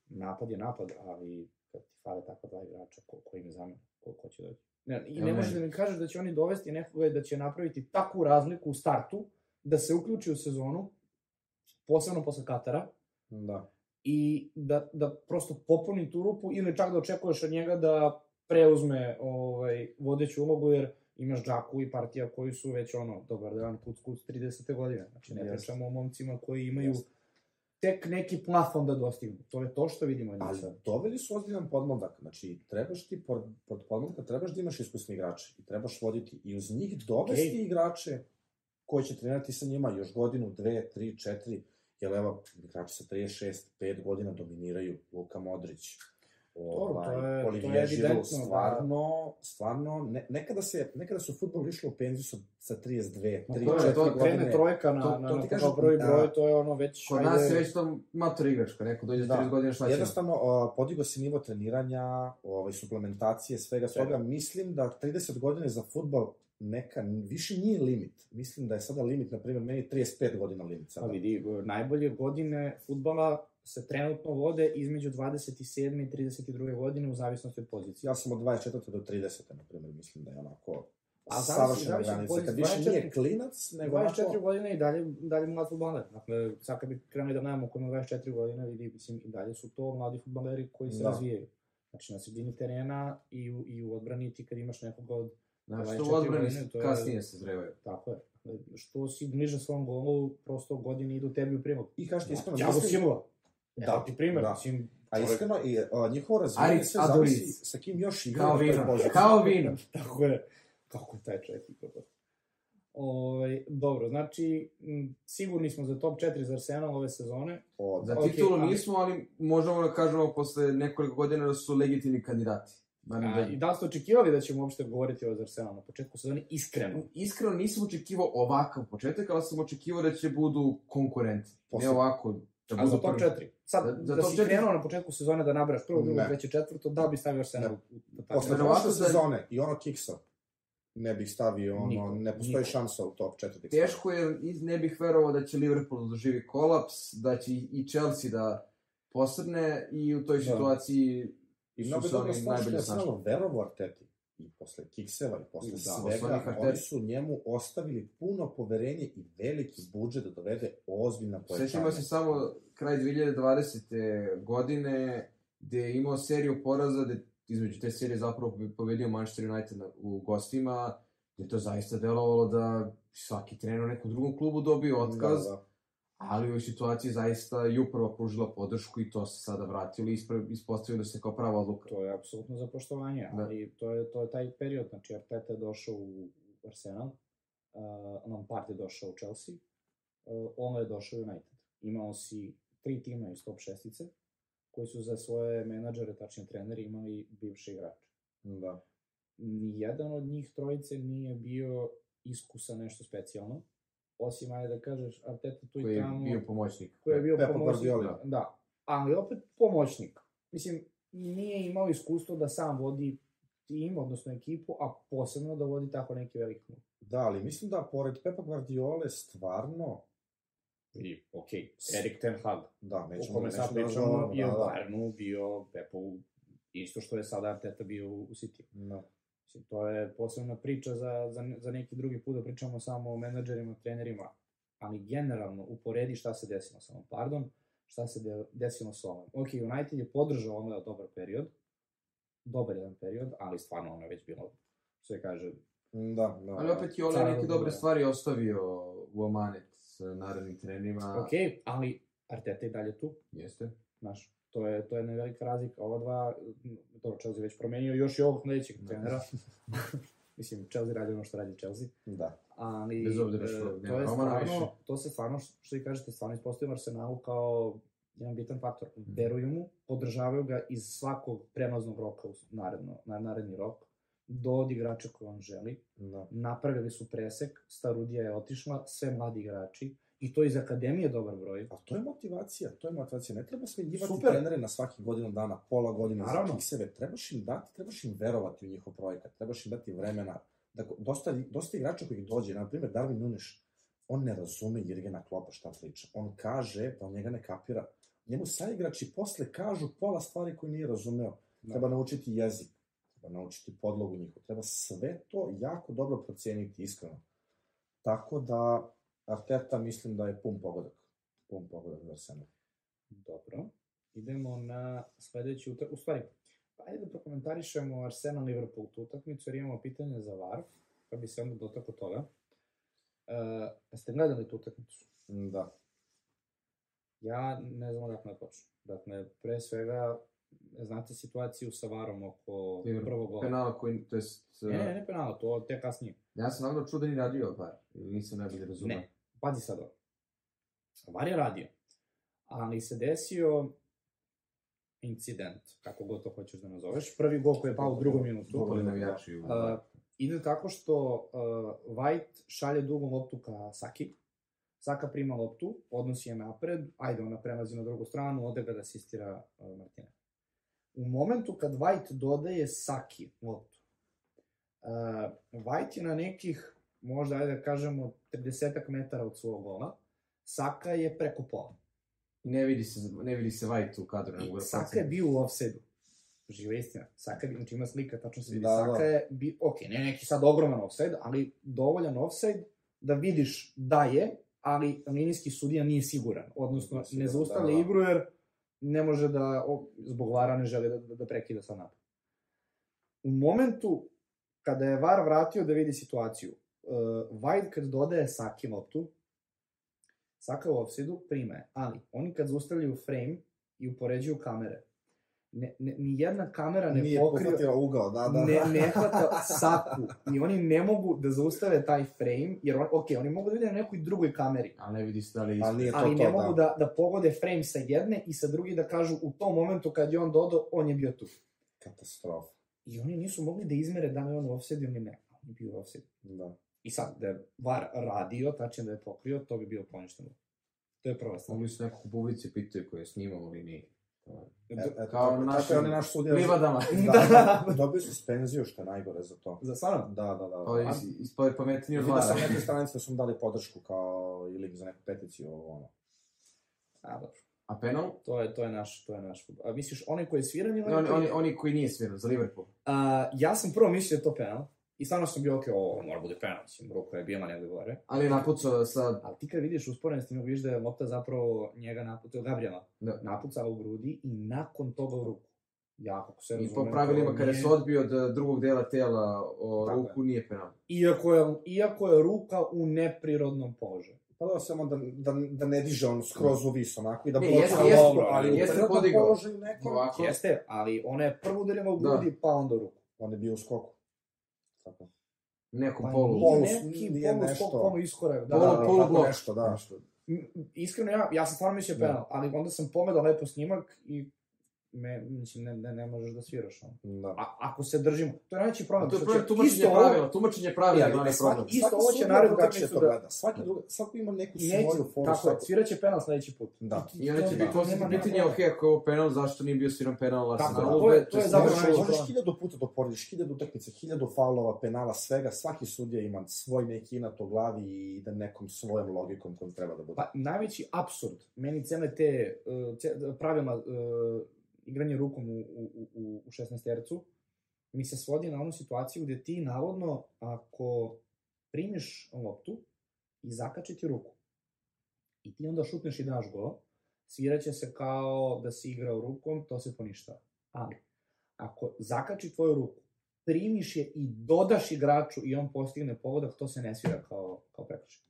napad je napad, ali kad ti fale takva dva igrača, ko, ko im zamena, ko, ko će doći? Ne, I ne možeš da mi kažeš da će oni dovesti nekoga da će napraviti takvu razliku u startu, da se uključi u sezonu, posebno posle Katara, Da. i da, da prosto popuni tu rupu ili čak da očekuješ od njega da preuzme ovaj, vodeću ulogu, jer imaš Džaku i partija koji su već ono, dobar dan, kuc kuc 30. godine. Znači ne pričamo o momcima koji imaju tek neki plafon da dostignu. To je to što vidimo Ali sad. doveli su ozbiljan podmladak. Znači, trebaš ti, pod, pod podmladaka trebaš da imaš iskusni igrače i trebaš voditi i uz njih dovesti Okej. igrače koji će trenirati sa njima još godinu, dve, tri, četiri, jer evo, igrači sa 36, 5 godina dominiraju Luka Modrić. Dobro, to je- Olivier Giroud, da. stvarno, stvarno, ne, nekada se, nekada su futbol išlo u penziju sa, sa 32, 3, To je, 4 to godine. krene trojka na, To- na, to na, ti kao kažem, prvi a, broj, to je ono već... kod nas je već to mator igračka, neko dođe Da. da. 30 godina šta će. Jednostavno, uh, podigo se nivo treniranja, ovaj, suplementacije, svega Svega. toga. Mislim da 30 godina za futbol neka, više nije limit. Mislim da je sada limit, na primjer, meni je 35 godina limit Pa sada. vidi, najbolje godine futbala se trenutno vode između 27. i 32. godine u zavisnosti od pozicije. Ja sam od 24. do 30. na primjer, mislim da je onako A savršena granica. Kad više 24 nije klinac, nego 24 onako... godine i dalje, dalje mlad futbaler. Dakle, sad kad bi krenuli da gledamo ko ima 24 godine, vidi, mislim, i dalje su to mladi futbaleri koji se Da. razvijaju. Znači, na sredini terena i u, i u odbrani ti kad imaš nekoga od... Znaš, 24 što u odbrani je- kasnije se zrevaju. Tako je. Što si bliže svom golu, prosto godine idu tebi u prilog. I kažete iskreno, Thiago mislim- Silva. Da, Evo ti primer, da. mislim, A iskreno, i, a, njihovo razvijanje sve Aduric. zavisi sa kim još igra Kao vino. Kao vino. Tako je. Kako taj čovjek igra. baš. Ovaj, dobro, znači, m, sigurni smo za top 4 za Arsenal ove sezone. Od- Za titulu ali- nismo, ali možemo da kažemo posle nekoliko godina da su legitimni kandidati. A, I da li ste očekivali da ćemo uopšte govoriti o Arsenalu na početku sezone? Iskreno. Iskreno nisam očekivao ovakav početak, ali sam očekivao da će budu konkurenti. Posle- Ne ovako, da A za budu top prvi. 4? Sad, Za- da, da top si četiri- krenuo na početku sezone da nabraš prvo, drugo, treće, četvrto, da bi stavio. Ne. u- u- u- Posle prošle da- sezone i ono kiksa, ne bih stavio ono, Niko, ne postoji niko. šansa u top 4. Teško je, ne bih verovao da će Liverpool doživi kolaps, da će i Chelsea da posrne i u toj Da. situaciji I su mnogo se dobro je snašli. Arsenal verovo Arteti. I posle kikseva i posle Da, svega, oni su njemu ostavili puno poverenje i veliki budžet da dovede ozbiljna pojačanja. Sećamo se samo kraj 2020. godine, gde je imao seriju poraza, gde između te serije zapravo pobedio Manchester United u gostima, gde to zaista delovalo da svaki trener u nekom drugom klubu dobio otkaz, Da, da. ali u ovoj situaciji zaista i upravo pružila podršku i to se sada vratilo i ispostavilo se kao prava odluka. To je apsolutno za poštovanje, Da. ali to je, to je taj period, znači Arteta je došao u Arsenal, uh, Lampard je došao u Chelsea, uh, ono je došao u United. Imao si tri tima iz top šestice, koji su za svoje menadžere, tačnije treneri, imali bivše igrače. da. Nijedan od njih trojice nije bio iskusan nešto specijalno, osim, ajde da kažeš, Arteta tu Koji i je tamo bio pomoćnik. koji je bio Pepa pomoćnik. Guardiola. Da, ali opet pomoćnik. Mislim, nije imao iskustvo da sam vodi tim, odnosno ekipu, a posebno da vodi tako neki veliki klub. Da, ali mislim da pored Pepa Guardiole stvarno, I, ok, Erik Ten Hag, da, o nećemo, kome sad da pričamo, razgovaramo, je da, u da. Bayernu bio Pepu, isto što je sada Arteta bio u u City. Da. Mislim, to je posebna priča za, za, za neki drugi put da pričamo samo o menadžerima, trenerima, ali generalno uporedi šta se desilo sa Lampardom, šta se de, desilo sa ovom. Ok, United je podržao ono dobar period, dobar jedan period, ali stvarno ono je već bilo, što se kaže, Da, da. Ali opet je Ole neke dobre stvari ostavio u amanet sa narednim trenerima. ok, ali Arteta je dalje tu, Jeste. znaš, to je, to je jedna velika razlika. Ova dva, dobro, Chelsea već promenio još i ovog sledećeg Da. trenera, Mislim, Chelsea radi ono što radi Chelsea. Da. Ali, Bez obzira e, što to nema je stvarno, više. to se stvarno, što vi kažete, stvarno ispostavio Arsenalu kao jedan bitan faktor. Mhm. Veruju mu, podržavaju ga iz svakog premaznog roka u naredno, na naredni rok, do od igrača koje on želi. Da. Napravili su presek, Starudija je otišla, sve mladi igrači, i to iz akademije dobar broj. A to je motivacija, to je motivacija. Ne treba smenjivati Super. trenere na svaki godinu dana, pola godine Naravno. za kikseve. Trebaš im dati, trebaš im verovati u njihov projekat, trebaš im dati vremena. Da, dosta, dosta igrača koji dođe, na primjer Darwin Nuneš, on ne razume Jirgena Klopa šta priča. On kaže da on njega ne kapira. Njemu saigrači posle kažu pola stvari koje nije razumeo. Da. Treba naučiti jezik, treba naučiti podlogu njihovu. Treba sve to jako dobro proceniti, iskreno. Tako da, Arteta mislim da je pun pogodak. Pun pogodak za Arsenal. Dobro. Idemo na sledeću utakmicu. U stvari, pa ajde da prokomentarišemo Arsenal Liverpool tu utakmicu, jer imamo pitanje za VAR, pa bi se onda dotakao toga. E, ste gledali tu utakmicu? Da. Ja ne znam odakle da počnem. Dakle, pre svega, znate situaciju sa VAR-om oko Liverpool. prvog gola. Penala koji, to jest... Ne, ne, ne penala, to te kasnije. Ja sam naravno čuo da ni radio bar, ili nisam najbolje razumeo. Ne. Pazi sad ovo. VAR je radio, ali se desio incident, kako god to hoćeš da nazoveš. Prvi gol koji je pao u drugom minutu. Kupali navijači u... Uh, ide tako što uh, White šalje dugu loptu ka Saki. Saka prima loptu, odnosi je napred, ajde, ona prelazi na drugu stranu, ode ga da asistira uh, Martina. U momentu kad White dodaje Saki loptu, uh, White je na nekih, možda ajde da kažemo, 30 metara od svog gola, Saka je preko pola. Ne vidi se, ne vidi se White u kadru. I ga Saka je bio u offside-u. Živa istina. Saka je, znači ima slika, tačno se vidi. Da, Da, da. Saka je, bi, ok, ne neki sad ogroman offside, ali dovoljan offside da vidiš da je, ali linijski sudija nije siguran. Odnosno, Nije siguran, ne zaustavlja da, da. igru jer ne može da, zbog vara ne želi da, da, da prekida sad napad. U momentu kada je VAR vratio da vidi situaciju, uh, White kad dodaje Saki loptu, Saka u offside-u ali oni kad zaustavljaju frame i upoređuju kamere, ne, ne, ni jedna kamera ne Nije pokriva, ugao, da, da. ne, ne hvata Saku i oni ne mogu da zaustave taj frame, jer on, ok, oni mogu da vide na nekoj drugoj kameri, Ali ne vidi se da li Ali ispred. nije to ali to, ne mogu da. da, da pogode frame sa jedne i sa druge da kažu u tom momentu kad je on dodao, on je bio tu. Katastrofa. I oni nisu mogli da izmere da li on u offside ili ne. On je bio u offside. Da. I sad, da je VAR radio, tačno da je pokrio, to bi bio poništeno. To je prva stvar. Mogli su nekog u publici pitaju koji je snimao ili nije. E, Kao tako, naši tako je on i naš sudija. Livadama. Da, dobio suspenziju, što je najgore za to. Za stvarno? Da, da, da. To je A, is- ispao pametniji od Vidio vara. sam neke stranice da su mu dali podršku kao i lik za neku peticiju, ovo, ono. A, dobro. A penal? To je, to je naš, to je naš fudbal. A misliš onaj koji je sviran ili Ne, oni, oni, oni koji nije svirao, za Liverpool. A, ja sam prvo mislio da je to penal. I stvarno sam bio, ok, ovo mora bude penal, mislim, ruka je bila negde gore. Ali je napucao sa... Ali ti kad vidiš usporen s tim, vidiš da je lopta zapravo njega napucao, Gabriela, Da. napucala u grudi i nakon toga u ruku. Ja, kako se I razumem, po pravilima, kada nije- se odbio od drugog dela tela o Tako je. ruku, nije penal. Iako je, iako je ruka u neprirodnom položaju. Pa da, samo da, da, da ne diže on skroz u vis, onako, i da Ne, bločira jeste- jeste- ali jeste podigao. neko, Ovako. Jeste, ali ona je prvo udarila u Da. grudi, pa onda u ruku. on je bio u skoku. Tako. Nekom Pa polu. nije Polu- neki nije polu nešto. polu iskorak. Da, Polu- da, da. polu blok. nešto, da. M- Iskreno, ja, ja sam stvarno mislio Da. penal, ali onda sam pogledao lepo snimak i me, mislim, ne, ne, ne možeš da sviraš. ono. Da. A, ako se držimo, to je najveći problem. A to je problem će tumačenje isto ovo- pravila, tumačenje pravila, ali glavni E, svaki- problem. isto ovo će narednu drugačije utakmicu to da- gleda. Svaki, druga, svaki ima neku Neće, svoju foru. tako je, sviraće penal sledeći put. Da. I onda će Da, biti nema- pitanje, ok, ako je ovo penal, zašto nije bio sviran penal Tako Arsenalu? to je- to je zapravo možeš- hiljadu puta da porediš, hiljadu utakmica, hiljadu faulova, penala, svega, svaki sudija ima svoj neki inat u glavi i ide nekom svojom logikom kojom treba da bude. Pa, najveći absurd, meni cele te ce, pravila uh, igranje rukom u, u, u, u 16 tercu, mi se svodi na onu situaciju gde ti navodno, ako primiš loptu i zakači ti ruku, i ti onda šutneš i daš go, sviraće se kao da si igrao rukom, to se poništava. Ali, ako zakači tvoju ruku, primiš je i dodaš igraču i on postigne pogodak, to se ne svira kao, kao prekršaj.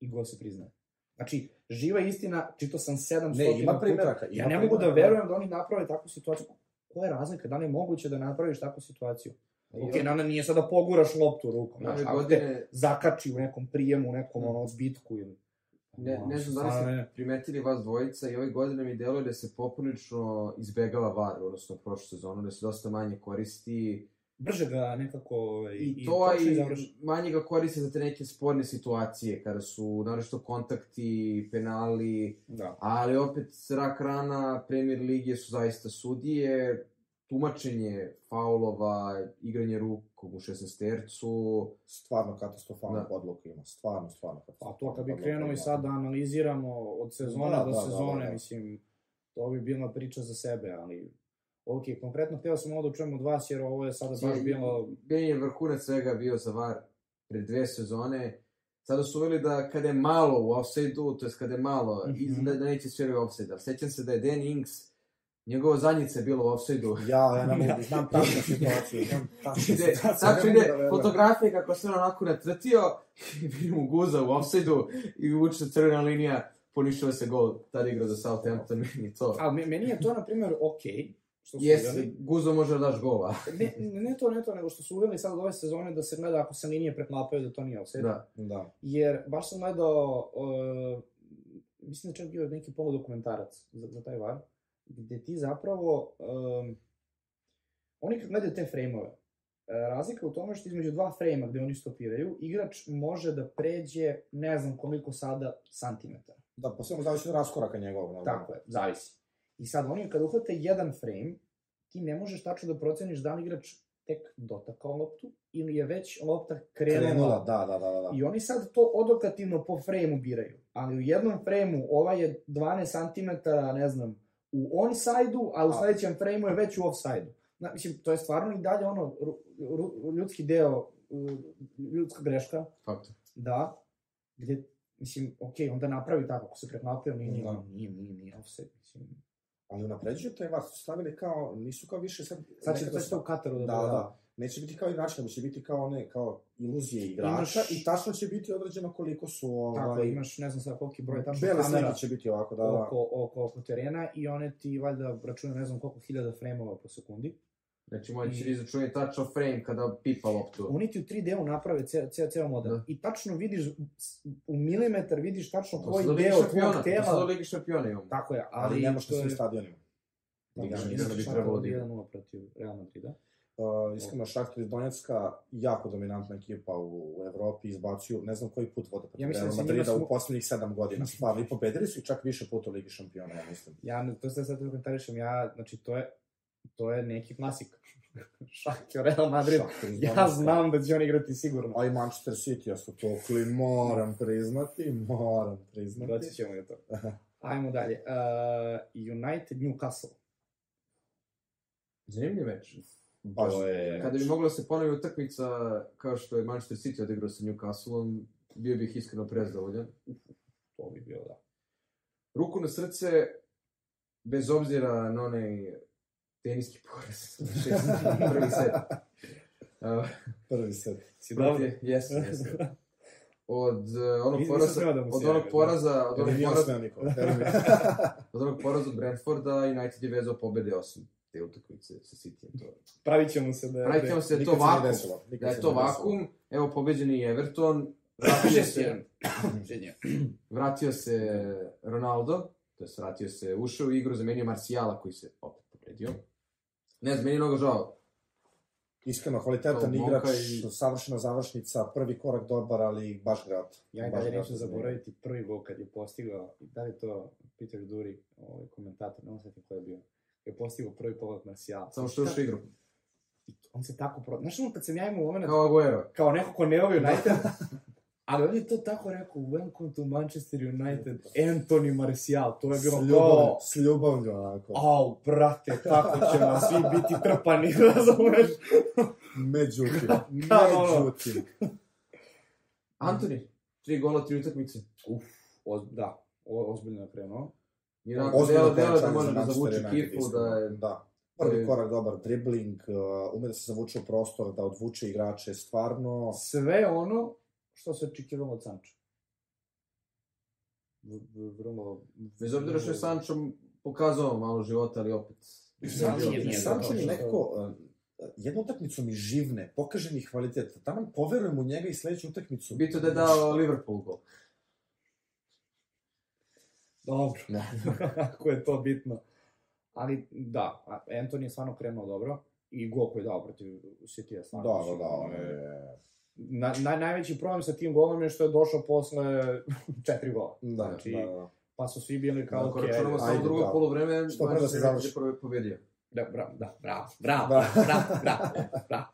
I go se priznaje. Znači, živa istina, čito sam 700 Ne, ima puta. primjeraka, Ja ne mogu da primjeraka. verujem da oni naprave takvu situaciju. Koja je razlika? Da li je moguće da napraviš takvu situaciju? Ok, na, nije sad da poguraš loptu rukom, znaš, ako te godine, zakači u nekom prijemu, u nekom Mm. ono odbitku ili... ne, ne znam da li ste primetili vas dvojica i ove godine mi deluje da se poprilično izbegava VAR, odnosno prošlu sezonu, da se dosta manje koristi Brže ga nekako... ovaj, i to i završi. manje ga koriste za te neke sporne situacije, kada su naročito kontakti, penali, Da. ali opet rak rana Premier Lige su zaista sudije, tumačenje faulova, igranje rukom u 16 tercu, Stvarno katastrofalna Da. odluka ima. Stvarno, stvarno katastrofalna to kad bi krenuo i sad da analiziramo od sezone Da, do da, da, sezone, da, da. mislim, to bi bila priča za sebe, ali... Ok, konkretno htio sam ovo da čujem od vas, jer ovo je sada baš bilo... Meni je vrhunac svega bio za VAR pre dve sezone. Sada su uveli da kada je malo u offside-u, to je kada je malo, mm. -hmm. da, da neće sviraju offside. Ali sećam se da je Dan Ings, njegova zadnjica je bila u offside-u. Ja, ja ne mogu, znam tačnu situaciju. Tačno ide da fotografije kako se on onako natrtio i vidi mu guza u offside-u i vuče crvena linija, poništava se gol, tada igra za Southampton, meni to. Ali me- meni je to, na primjer, ok, što su Jes, uveli. guzo može da daš gola. Ne, ne to, ne to, nego što su uveli sad od ove sezone da se gleda ako se linije preklapaju da to nije offside. Da. Da. Jer baš sam gledao, uh, mislim da čak bio neki poludokumentarac za, za taj VAR, gde ti zapravo, um, oni kad gledaju te frejmove, e, razlika u tome što između dva frejma gde oni stopiraju, igrač može da pređe ne znam koliko sada santimetara. Da, po svemu zavisi od raskoraka njegovog. Tako je, zavisi. I sad oni kada uhvate jedan frame, ti ne možeš tačno da proceniš da li igrač tek dotakao loptu ili je već lopta krenula. Krenula, da, da, da, da. I oni sad to odokativno po frejmu biraju. Ali u jednom frejmu ova je 12 cm, ne znam, u onside-u, a u sledećem frejmu je već u offside-u. Zna, mislim, to je stvarno i dalje ono, ru, ru, ljudski deo, ljudska greška, Faktor. da, gde, mislim, ok, onda napravi tako, ako se preklapio, nije, nije, Da. nije, nije, nije offside, mislim. Ali unapređuju taj vas, su stavili kao, nisu kao više sad... Sad će to što u Kataru da, Da, bude, da. Neće biti kao igrač, nego će biti kao one, kao iluzije igrača Imaš- i tačno će biti određeno koliko su ovaj... Tako, imaš, ne znam sad koliki broj tačno Bele kamera će biti ovako, da, da. oko, oko, oko terena i one ti valjda računaju ne znam koliko hiljada frejmova po sekundi. Znači, moći I- da izračunati tačno frame kada pipa loptu. Oni ti u 3D-u naprave ceo, ceo, ceo model. Da. I tačno vidiš, u milimetar vidiš tačno koji deo šampiona, tvojeg to su do tela. Ligi šampiona imamo. Tako je, Ali, ali... ne može to na je- svim stadionima. Liga Da, šampiona da, bi da, trebalo da da igra. 1-0 protiv Real Madrida. Uh, iskreno, Šahtar iz Donjecka, jako dominantna ekipa u, u Evropi, izbacuju, ne znam koji put vode protiv Ja mislim Real da Madrida smo- u poslednjih sedam godina, stvarno, i pobedili su ih čak više puta u Ligi šampiona, ja mislim. Ja, to se sad komentarišem, ja, znači, to je, to je neki klasik. Šakio Real Madrid. Ja znam da će on igrati sigurno. A i Manchester City, ja su tokli, moram priznati, moram priznati. Doći ćemo i toga. Ajmo dalje. Uh, United Newcastle. Zanimljiv meč. Baš To je- Kada bi mogla da se ponovi utakmica kao što je Manchester City odigrao sa Newcastleom, bio bih iskreno prezadovoljan. To bi bilo, da. Ruku na srce, bez obzira na onaj teniski poraz. Šest, prvi set. Uh, prvi set. Si protiv, jesu, jesu. Od uh, onog poraza, da od onog poraza, od onog poraza, od onog poraza od Brentforda, United je vezao pobede osim te utakmice sa Cityjem. To. Pravit ćemo se da... Pravit ćemo se da je to vakum. desilo, Da je to vakum, evo pobeđen je Everton, vratio se, vratio se Ronaldo, to je vratio se, ušao u igru, zamenio Marcijala koji se opet povredio. Ne znam, meni je mnogo žao. Iskreno, kvalitetan To igrač, i- savršena završnica, prvi korak dobar, ali baš grad. Ja i dalje neću zaboraviti prvi gol kad je postigao, i da li to Peter Duri, ovaj komentator, ne znam ko je bio, je postigao prvi povrat Marcijala. Samo što je u igru. On se tako pro... Znaš ono kad sam ja imao moment, Kao Aguero. kao neko ko ne voli United, ali on je to tako rekao, welcome to Manchester United, Anthony Martial, to je S bilo ljubavlju, kao, s ljubavlju, onako. au, brate, kako ćemo svi biti trpani, razumeš? Međutim, Da, međutim. Antoni, tri gola, tri utakmice. Uf, o, da, o, ozbiljno je krenuo. Ozbiljno delo, delo da može da zavuče iskreno. da je... Da. je- Prvi korak dobar, dribling, uh, ume da se zavuče u prostor, da odvuče igrače, stvarno... Sve ono što se očekivalo od Sanča. Vrlo... Bez obzira što je Sancho pokazao malo života, ali opet... Je- dobro je što- nekako... jednu utakmicu mi živne, pokaže mi kvalitet, da nam poverujem u njega i sledeću utakmicu. Bito da je dao Liverpool gol. Dobro, ako je to bitno. Ali, da, Anthony je stvarno krenuo dobro. I gol koji je dao protiv City-a stvarno. Da, da, da, on je... Na, na, najveći problem sa tim golom je što je došao posle četiri gola. Da, Znači, da, da. Pa su svi bili kao, Ako okej, računamo samo drugo da. polovreme, Što pre da se završi. je prvo pobedio. Da, bravo, da, bravo, bravo, Da. bravo, bravo, bravo,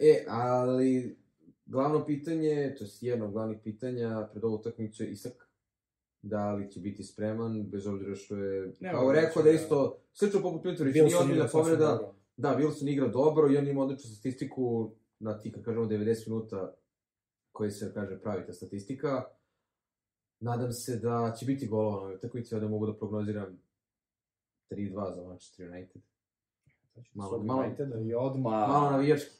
E, ali glavno pitanje, to je jedno od glavnih pitanja pred ovu utakmicu je Isak. Da li će biti spreman, bez obzira što je, Ne, kao rekao da ne. isto, slično poput Mitrovića, Wilson nije sasvim povreda, da, Wilson igra dobro i on ima odličnu statistiku na ti, kad kažemo 90 minuta koji se, kaže, pravi ta statistika. Nadam se da će biti golova na ovoj utakmici, da mogu da prognoziram 3-2 za Manchester United. Malo- Malo, malo- Uniteda i odma, Malo navijački.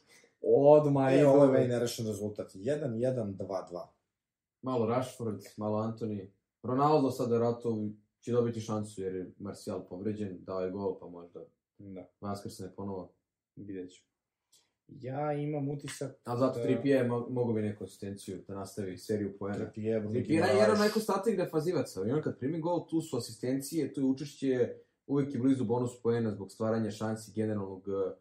odma E, idu- ovo je meni nerešen rezultat. 1-1-2-2. Malo Rashford, malo Antoni. Ronaldo sad vjerojatno će dobiti šansu jer je Martial povređen, dao je gol pa možda Da, vaskrsne ponovo. vidjet ću. Ja imam utisak... A zato da- Trippier mo mogu bi neku asistenciju da nastavi seriju poena. Trippier, Bruno Trippier je Guimaraes. jedan od najkonstantnijih defazivaca. I on kad primi gol, tu su asistencije, tu je učešće uvijek je blizu bonus poena zbog stvaranja šansi generalnog eh,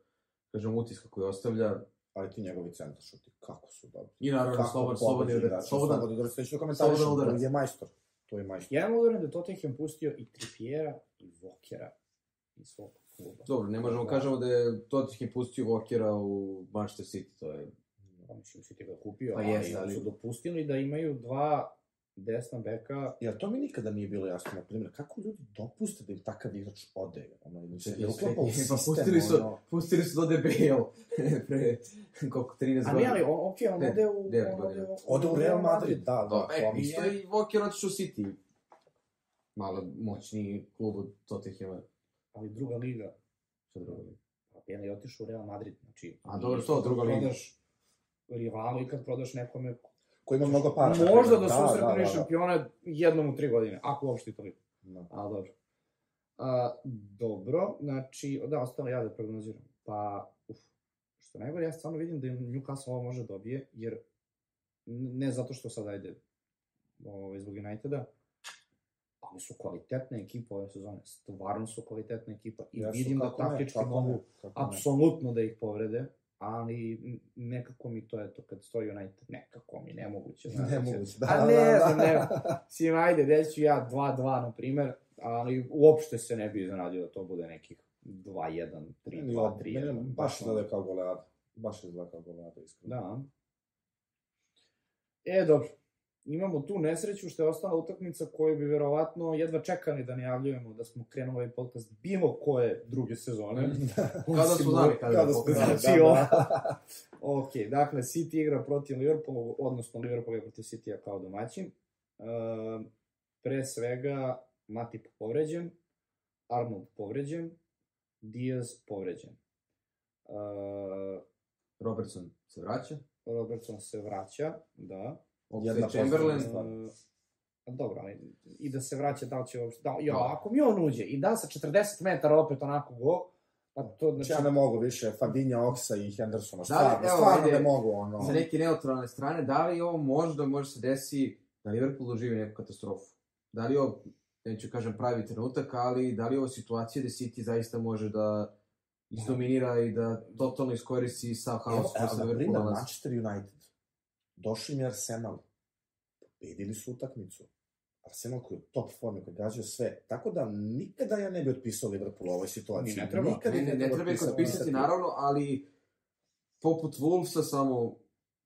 kažem, utiska koji ostavlja. Ali ti njegovi centar šuti, kako su dobri. I naravno, slobodan, slobodan, slobodan, slobodan udarac, već da komentarišem, slobodan to je majstor. To je majstor. Ja mogu da Tottenham pustio i Trippiera i Vokera iz svog. Dobro, ne možemo kažemo da je Tottenham pustio Walkera u Manchester City, to je Pa mislim, si ti ga kupio, Pa ali, jeste, ali- su dopustili da imaju dva desna beka. Jer to mi nikada nije bilo jasno, na primjer, kako ljudi dopuste da im takav igrač ode, ono, ili se ne uklapa u sistem, pustili su, ono, pustili su do DBL pre koliko 13 A godina. ali on, ok, on ode u... godina. ode u Real Madrid, da, da, Da, e, je, i Walker otišao u City. Malo moćniji klub od Tottenhama. Ali druga liga. Šta drugo? Pa Bale je otišao u Real Madrid, znači... A, dobro, to, druga liga. Prodaš rivalu i kad prodaš nekome... koji ima mnogo para. Možda da, da, susretneš da, da. šampiona jednom u tri godine, ako uopšte i toliko. Da. Ali dobro. A, dobro, znači, da, ostalo ja da prognoziram. Pa, uf, što najgore, ja stvarno vidim da Newcastle ovo može dobije, jer ne zato što sad ajde ovaj, zbog Uniteda, ali su kvalitetna ekipa ove sezone, stvarno su kvalitetna ekipa i Jesu, vidim da taktički mogu apsolutno da ih povrede, ali nekako mi to, eto, kad stoji United, nekako mi nemoguće. znaš, Ne da da, A da, ne da. znam, ne Sim, ajde, reći ću ja 2-2, na primer, ali uopšte se ne bi iznenadio da to bude nekih 2-1, 3-2, Meni od- 3-1. meni baš izgleda kao goleada. Baš izgleda kao goleada, iskreno. Da. E, dobro. Imamo tu nesreću što je ostala utakmica koju bi verovatno jedva čekali da najavljujemo da smo krenuli ovaj podcast bilo koje druge sezone. Kada su znali kada, Kada da smo znali, Znači, da, ovo- da. ok, dakle, City igra protiv Liverpoola, odnosno Liverpool igra protiv City-a kao domaćin. Uh, pre svega, Matip povređen, Arnold povređen, Diaz povređen. Uh, Robertson se vraća. Robertson se vraća, da. Jedna Chamberlain. Uh, dobro, ali i da se vraća, da li će uopšte... Da, jo, Da. ako mi on uđe i da sa 40 metara opet onako go, pa to znači... Znači, ja ne mogu više, Fabinja, Oksa i Hendersona, Da, stvarno, evo, stvarno ne mogu, ono. Za neke neutralne strane, da li ovo možda može se desi da Liverpool doživi neku katastrofu? Da li ovo, neću kažem pravi trenutak, ali da li ovo situacija da City zaista može da izdominira i da totalno iskoristi sav Evo, haos koji evo, se Liverpool nalazi? Manchester United. Došli mi Arsenal. Pobedili su utakmicu. Arsenal koji je u top formi, koji gađaju sve. Tako da nikada ja ne bi otpisao Liverpool u ovoj situaciji. Ni ne treba. Nikada Ne, ih ne, ne treba ih otpisati. naravno, ali poput Wolvesa samo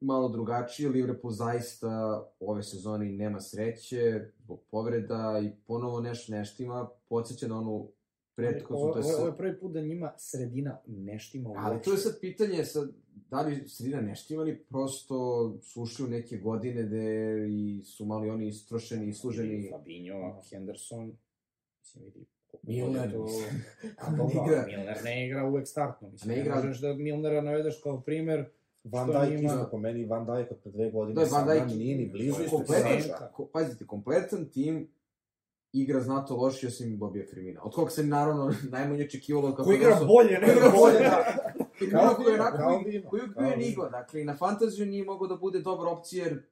malo drugačije, Liverpool zaista ove sezone nema sreće, zbog povreda i ponovo neš neštima, podsjeća na onu prethodnu, Ovo, to je ovo, je prvi put da njima sredina ne štima uopšte. ali to je sad pitanje, sad, da li sredina neštima ili prosto su ušli u neke godine gde i su mali oni istrošeni, isluženi, Fabinho, Henderson, mislim, vidi... Milner. To... A dobro, Igra. Milner ne igra uvek startno. Mislim, Ne ne, igra. možeš da Milnera navedeš kao primer. Van Dijk njima- isto po meni, Van Dijk od pre dve godine, Da, Van Dijk- nije ni blizu isto kompletan, ko, pazite, kompletan tim igra znato lošije osim Bobija Firmina. Od kog se naravno najmanje očekivalo kako Ko igra su- bolje nego igra bolje, bolje. da. figura koja je onako, kao koji je kao bio enigma, dakle, i na fantaziju nije mogao da bude dobra opcija, jer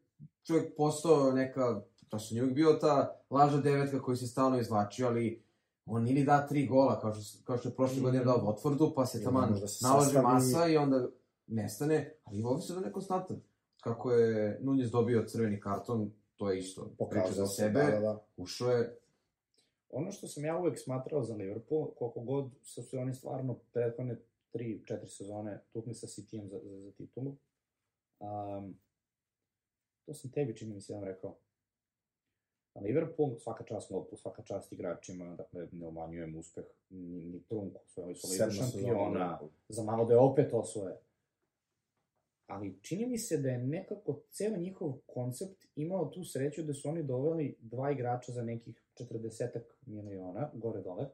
čovjek postao neka, to što nije uvijek bio ta lažna devetka koji se stalno izvlačio, ali on ni da tri gola, kao što, kao što je prošle Mm. godine dao Watfordu, pa se taman možda se nalaže masa i onda nestane, ali ovdje se da nekonstantan. Kako je Nunez dobio crveni karton, to je isto priča Pokazao za se, sebe, da, da, da. ušao je, Ono što sam ja uvek smatrao za Liverpool, koliko god su se oni stvarno prethodne 3-4 sezone tukli sa Cityjem za, za, za titulu, um, to sam tebi čini mi se jedan rekao. A Liverpool, svaka čast Lopu, svaka čast igračima, dakle ne umanjujem uspeh ni, ni trunku, osvojili su ligu šampiona, za malo da je opet osvoje. Ali čini mi se da je nekako ceo njihov koncept imao tu sreću da su oni doveli dva igrača za nekih 40 miliona, gore dole,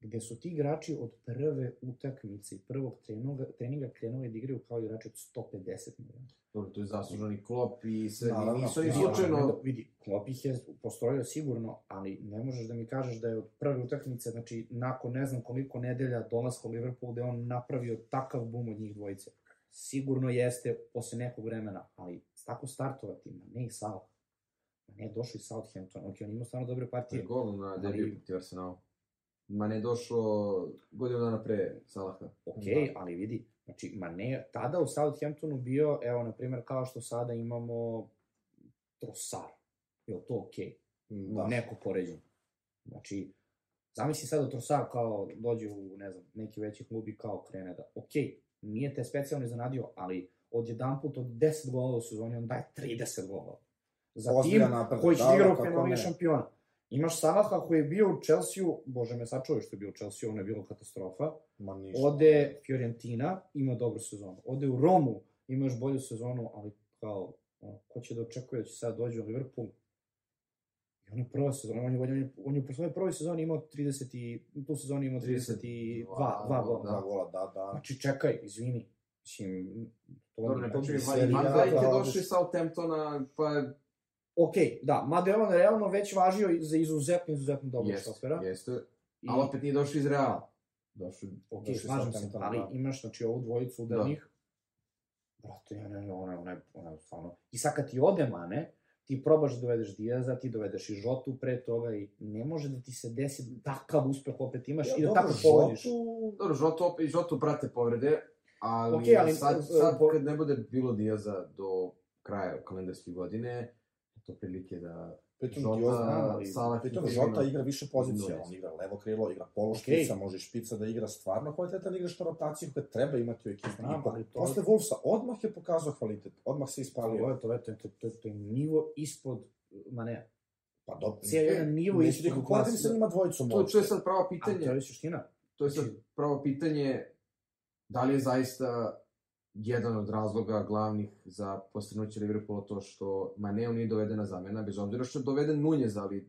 gde su ti igrači od prve utakmice i prvog treninga, treninga krenuli da igraju kao igrači od 150 miliona. dobro, to je zasluženi klop i sve, Naravno, nisu naravno. slučajno, Vidi, Klopp ih je postrojio sigurno, ali ne možeš da mi kažeš da je od prve utakmice, znači nakon ne znam koliko nedelja dolaska u Liverpool, da on napravio takav bum od njih dvojice. Sigurno jeste posle nekog vremena, ali tako startovati, ma ne i Salah. Ne, došao i Southampton, ok, on imao stvarno dobre je partije. gol na Ali- debiju protiv Arsenalu. Ma ne došao godinu dana pre Salaha. Ok, Da. ali vidi, znači, ma ne, tada u Southamptonu bio, evo, na primjer, kao što sada imamo Trossard. Je li to ok? Da. neko poređenje. Znači, zamisli sad da Trossard kao dođe u, ne znam, neki veći klub i kao krene da, ok, nije te specijalno iznenadio, ali od jedan put od 10 golova u sezoni on daje 30 golova. Za tim Ozbiljan napredak, koji će da, da igra u ne. šampiona. Imaš Salaha koji je bio u Chelsea-u, bože me sačuvaj što je bio u Chelsea, ono je bilo katastrofa. Ma ništa. Ode Fiorentina, ima dobru sezonu. Ode u Romu, ima još bolju sezonu, ali kao, ono, ko će da očekuje da će sad dođe u Liverpool? I ono je prva sezona, on je, on je, on je u svojoj prvoj sezoni imao 30 i, u tu sezoni imao 32, 2 Dva, gola. Da, gola, da, da. Znači, čekaj, izvini. Mislim, to, Dobro, ne to počeli, bi Van serija- Van da, Dijk je iz Southamptona, pa je... Ok, da, mada je on realno već važio za izuzetno, izuzetno dobro Jeste, šofera. jeste, ali opet nije došao iz Reala. Došao ok, došli slažem se, Southampton, ali da. imaš, znači, ovu dvojicu Da. udarnih, brate, ona, ona, ona, ona, ona, stvarno, i sad kad ti ode Mane, ti probaš da dovedeš Diaza, ti dovedeš i Žotu pre toga i ne može da ti se desi takav uspeh opet imaš i da dobro, tako povodiš. Žotu- Dobro, Žoto, opet, Žoto prate povrede, ali, Okej, ali, sad, uh, sad kad ne bude bilo Diaza do kraja kalendarske godine, to prilike da Pritom Žota, Dioza, znam, ali Salah Pritom Žota igra više pozicija, on igra levo krilo, igra polo špica, može špica da igra stvarno kvalitetan igrač na rotaciju koje treba imati u ekipi. Znam, ali to- Posle Wolvesa odmah je pokazao kvalitet, odmah se Ali ispalio. ovo je to, to, to, to, to je nivo ispod, ma ne, Pa dobro, cijeli jedan nivo neću ispod da poredim sa njima dvojicom To, to je sad pravo Ali to pitanje. je suština. To je sad pravo pitanje da li je zaista jedan od razloga glavnih za postignuće Liverpoola to što Maneo nije dovedena zamena, bez obzira što je doveden Nunez, ali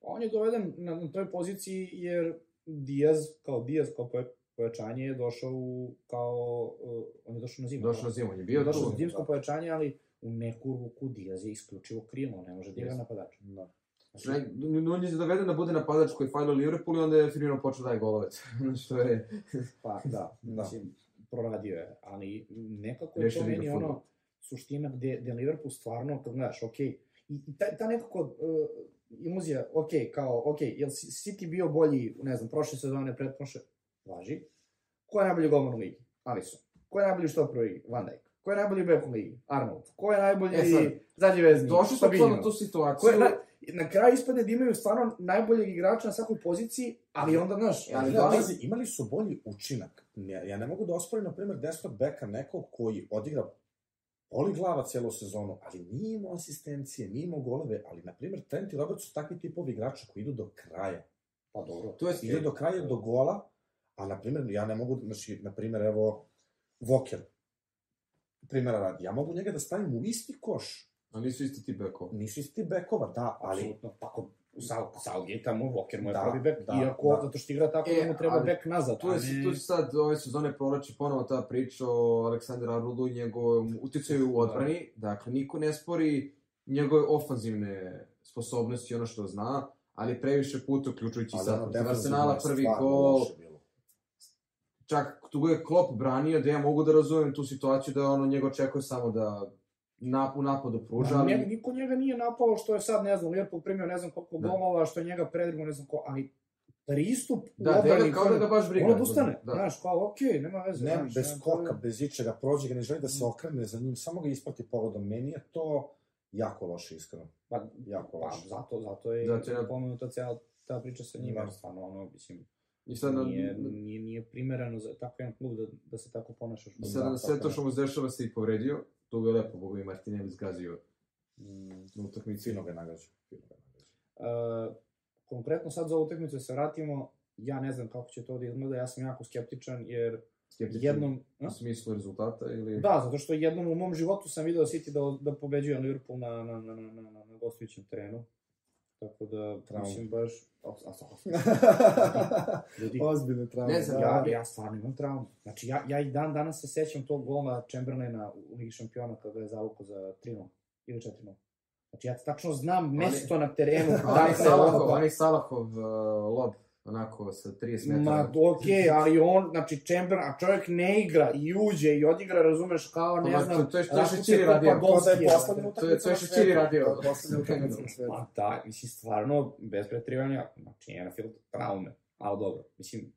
On je doveden na, na toj poziciji jer Diaz, kao Diaz, kao poja- pojačanje je došao u, kao, uh, on je došao na zimu. došao na zimu, on je bio došao na zimsko da. pojačanje, ali u neku ruku Diaz je isključivo krilo, ne može da igra napadač. Da. Znači, Nunez je doveden da bude napadač koji fajlo Liverpool i onda je Firmino počeo da daje golove. što je... Pa da, Da. mislim, proradio je, ali nekako je to meni ono suština gde, gde Liverpool stvarno, kad gledaš, okej, i, i ta, ta nekako uh, iluzija, okej, kao, okej, jel si- City bio bolji, ne znam, prošle sezone, pretprošle, važi, ko je najbolji golman u ligi? Alisson. Ko je najbolji štoper u ligi? Van Dijk. Ko je najbolji bek u ligi? Arnold. Ko je najbolji E sad, zadnji vezni? Došli smo na tu Ko situaciju. je, na, na kraju ispadne da imaju stvarno najboljeg igrača na svakoj poziciji, ali onda, znaš, Ali da li- pazi, imali su bolji učinak. Ja, ja ne mogu da osporim, na primjer, desnog beka nekog koji odigra boli glava celu sezonu, ali nije imao asistencije, nije imao goleve, ali, na primjer, Trent i Robert su takvi tipovi igrača koji idu do kraja. Pa dobro. To je Idu do kraja, do gola, a, na primjer, ja ne mogu, znači, na primjer, evo, Voker, primjera radi, ja mogu njega da stavim u isti koš. Ali nisu isti ti bekova. Nisu isti bekova, da, ali Apsolutno, tako, u Sal, Salgate mu Walker mu je Da, pravi bek, da, iako, da. zato što igra tako E, da mu treba ali bek nazad, Tu je, a ne... tu se sad ove sezone provlači ponovo ta priča o Aleksandru Arnoldu i njegovom uticaju u odbrani. Dakle, niko ne spori njegove ofanzivne sposobnosti i ono što zna, ali previše puta, uključujući ali sad defensivno Arsenala, je prvi gol, čak tu je Klopp branio, da ja mogu da razumem tu situaciju da ono njega očekuje samo da nap, u napadu pruža, Da, ali... njega, niko njega nije napao što je sad, ne znam, Liverpool primio ne znam koliko Da. golova, što je njega predrigo, ne znam ko, ali pristup u Da, odbrani, delo kao da ga baš briga. on odustane, Da. znaš, kao, okej, nema veze. Ne, znaš, bez nema skoka, problema. bez ičega, prođe ga, ne želi da se okrene za njim, samo ga isprati pogledom. Meni je to jako loše, iskreno. Pa, Jako pa, loše. zato, zato je Zato je- pomenuta cijela ta priča sa njima, Da. stvarno, ono, mislim, I sad, na, nije, nije, nije primereno za tako jedan klub da, da se tako ponašaš. i sad Da, na sve to što mu se dešava se i povredio, tu ga je lepo Bogu i Martinelli zgazio Mm, na utakmici. Fino ga je nagađao. Fino ga. Uh, konkretno sad za ovu utakmicu se vratimo, ja ne znam kako će to da izgleda, ja sam jako skeptičan, jer Skeptičan jednom... u smislu rezultata ili... Da, zato što jednom u mom životu sam video City da, da pobeđuje Liverpool na, na, na, na, na, na gostujućem terenu. Tako da, Trauma. mislim baš... A, a, ljudi, Ozbiljne traume. Ne znam, da. ja, ja stvarno imam traumu. Znači, ja, ja i dan danas se sećam tog gola Chamberlaina u Ligi šampiona kada je zavukao za 3-0 ili 4-0. Znači, ja tačno znam mesto na terenu. Onaj dakle, Salahov, onaj Salahov uh, lob, onako sa 30 metara. Ma, okej, okay, ali on, znači, Chamberlain, a čovjek ne igra i uđe i odigra, razumeš, kao, Pa, ne ma, znam, to- to je što je Šećiri radio. To da je poslednja To je- to je svetu. radio. To je poslednja utakmica na svetu. Pa da, mislim, stvarno, bez pretrivanja, znači, Enfield traume, ali dobro, mislim,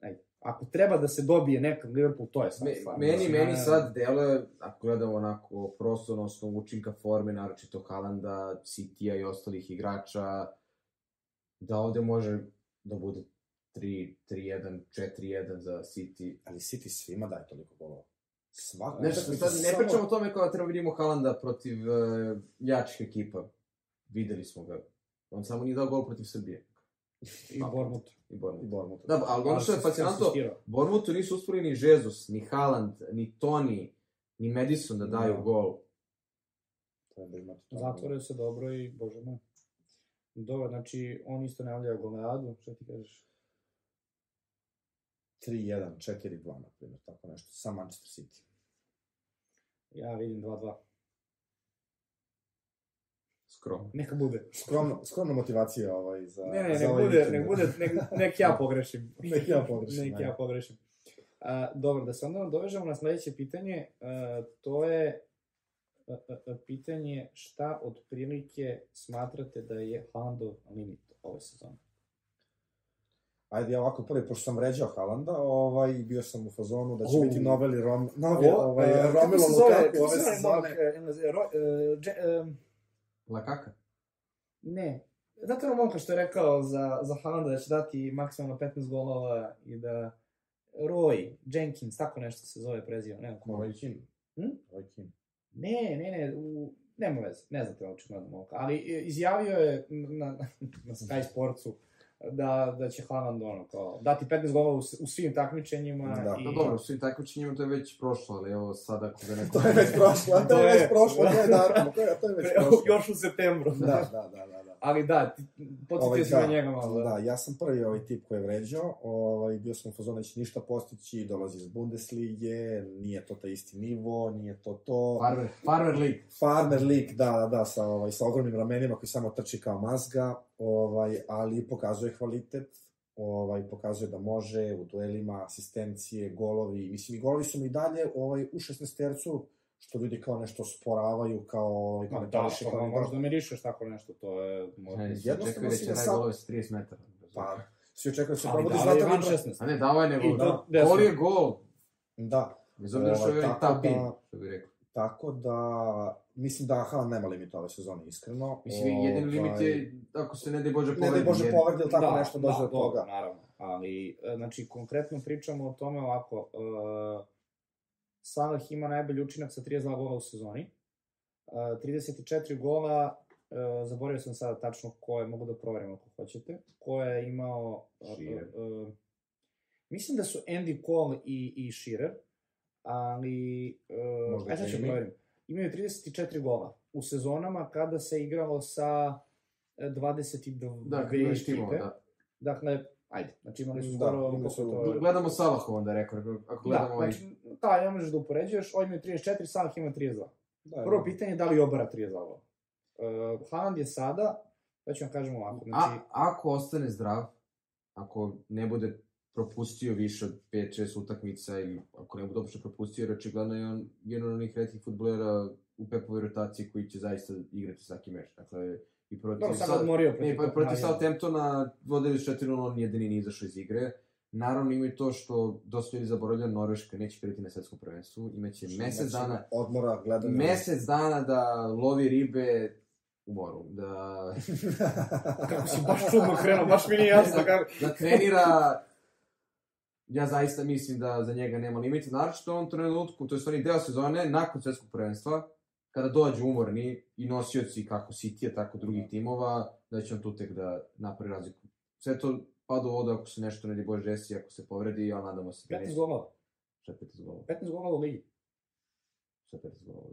ajde, ako treba da se dobije nekad Liverpool, to je sad Me, stvarno. meni, Mislim, meni sad deluje, ako gledamo onako prosto na osnovu učinka forme, naročito Halanda, Citya i ostalih igrača, da ovde može da bude 3, 3-1, 4-1 za City. Ali City svima daje toliko golova. Svaka Ne, sad, sad ne samo- pričamo o tome kao da treba vidimo Halanda protiv uh, jačih ekipa. Videli smo ga. On samo nije dao gol protiv Srbije. I Bournemouth. I Bournemouth. I Bournemouth. Da, ali ono što je se fascinantno. Bournemouthu nisu uspeli ni Jesus, ni Haaland, ni Toni, ni Madison da daju Da. gol. Treba to. Zatvore se dobro i, bože moj. Dobro, znači, on isto najavljaju goleadu, što ti kažeš? 3-1, 4-2, na primjer, tako nešto, sa Manchester City. Ja vidim 2-2. Skromno. Neka bude. Skromno, skromna motivacija ovaj, za, Ne, ne, za nek ovaj bude, nek bude, nek, nek ja pogrešim. Nek ja pogrešim, nek ajde. ja pogrešim. A, dobro, da se onda dovežemo na sledeće pitanje, a, to je pitanje šta otprilike smatrate da je Haalandov limit ove sezone? Ajde, ja ovako prvi, pošto sam vređao Halanda, ovaj, bio sam u fazonu da će Au. biti noveli Rom, novi, O, ovaj, Romelu se zove- Lukaku kako ove se zove momak, sezone. e, e, Ro- e, Dže- e, Lakaka? Ne. Zato ono momka što je rekao za, za Haalanda da će dati maksimalno 15 golova i da Roy, Jenkins, tako nešto se zove prezio, ne znam. Roy Keane. Hm? Roy Keane. Ne, ne, ne, u, nema veze, ne znate očigledno momka, ali e, izjavio je na, na, Sky Sportsu da, da će Haaland ono, kao, dati 15 golova u, u svim takmičenjima Da. i... Pa dobro, svi takmičenjima to je već prošlo, ali evo sad ako ga neko... To je već prošlo, to je već prošlo, to je datum, to je, to je već prošlo. još u septembru. Da, da, da, da. da. Ali da, ti, podsjetio Ovaj, si na njega malo. Da, ja sam prvi ovaj tip koji je vređao, ovaj, bio sam u fazonu da će ništa postići, dolazi iz Bundeslige, nije to taj isti nivo, nije to to. Farmer, Farmer League. Farmer lik, da, da, da, sa, ovaj, sa ogromnim ramenima koji samo trči kao mazga, ovaj, ali pokazuje kvalitet, ovaj, pokazuje da može u duelima, asistencije, golovi, mislim i golovi su mi i dalje ovaj, u 16 tercu, što ljudi kao nešto sporavaju, kao ovaj, Ma da, komentariše, to kao možda mirišeš tako nešto, to je... možda- Ne, jednostavno očekuje da si će ga naj sam- golove sa 30 metara. Pa, svi očekuju da se probudi da Zlatan van Ibra. 16? A ne, dao je nego... I to Da, gol je gol. Da, Bez obzira što je Ovaj, ovaj tako tap in, da- što bi rekao. tako da, mislim da Haaland nema limita ove sezone, iskreno. Mislim, jedini Ovaj, limit je, ako se ne daj Bože Ne povredi. daj Bože povredi ili tako da, nešto dođe da, od toga. dobro, naravno. Ali, e, znači, konkretno pričamo o tome ovako, uh, Salah ima najbolji učinak sa 32 gola u sezoni, uh, 34 gola, uh, zaboravio sam sada tačno ko je, mogu da proverim ako hoćete, ko je imao... Uh, Shearer. uh, mislim da su Andy Cole i, i Shearer, ali... Uh, Možda aj sad ću proverim. Imaju 34 gola u sezonama kada se igralo sa e, 22 Da, kad imaš timova, da. Dakle, ajde, znači imali su Da, skoro... imali su- to- Gledamo Salahov onda, rekao, ako Da, gledamo ovaj... znači, da, ne možeš da upoređuješ, ovaj imaju 34, Salah ima 32. Da, Prvo pitanje je da li obara 32 gola. Uh, Haaland je sada, da ću vam kažem ovako, znači, A, ako ostane zdrav, ako ne bude propustio više od 5-6 utakmica i ako ne bude uopšte propustio, jer očigledno je on jedan od onih redkih futbolera u Pepovoj rotaciji koji će zaista igrati svaki meč. Dakle, i protiv... Dobro, sam Sa- odmorio Ne, protiv pa protiv. Southamptona vodili su 4-0, on jedini nije izašao iz igre. Naravno ima i to što dosta ljudi zaboravlja, Norveška neće igrati na svetskom prvenstvu, imaće mesec Znači, dana, Odmora, gledanja. mesec dana da lovi ribe u moru, da, Kako si baš čudno krenuo, baš mi nije jasno kako... da trenira ja zaista mislim da za njega nema limita, naročito u ovom trenutku, to je stvarni deo sezone, nakon svetskog prvenstva, kada dođu umorni i nosioci kako City, tako drugih timova, da će on tu tek da napravi razliku. Sve to pada u vodu ako se nešto ne di Bože desi, ako se povredi, ali nadamo se da 15 neće. golova. Šta je 15 golova? 15 golova u ligi. Šta je 15 golova?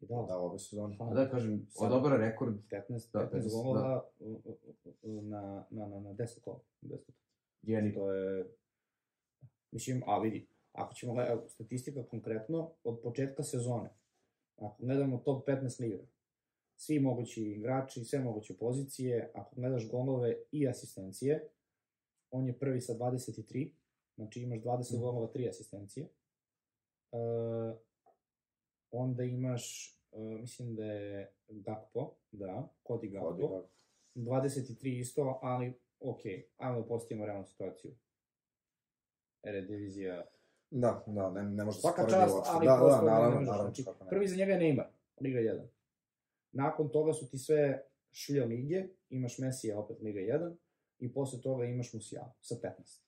I da, Da, ove sezone. A da kažem, Sad- odobra rekord 15, Da, 15 15, golova u- u- u- na, na, na, na 10 kola. 10 jedan i To je... Mislim, a vidi, ako ćemo gledati statistika konkretno, od početka sezone, ako gledamo top 15 liga, svi mogući igrači, sve moguće pozicije, ako gledaš golove i asistencije, on je prvi sa 23, znači imaš 20 Mhm. golova, 3 asistencije. E, onda imaš, e, mislim da je Gakpo, da, Cody Gakpo, Odigrao. 23 isto, ali ok, ajmo da postavimo realnu situaciju. Eredivisie. Da, da, ne, ne može da Svaka čast, uopšte. ali da, da, prosto ne naravno, možeš. naravno, Znači, ne. prvi za njega je Neymar, Liga 1. Nakon toga su ti sve šlje lige, imaš Mesija opet Liga 1, i posle toga imaš Musiala sa 15.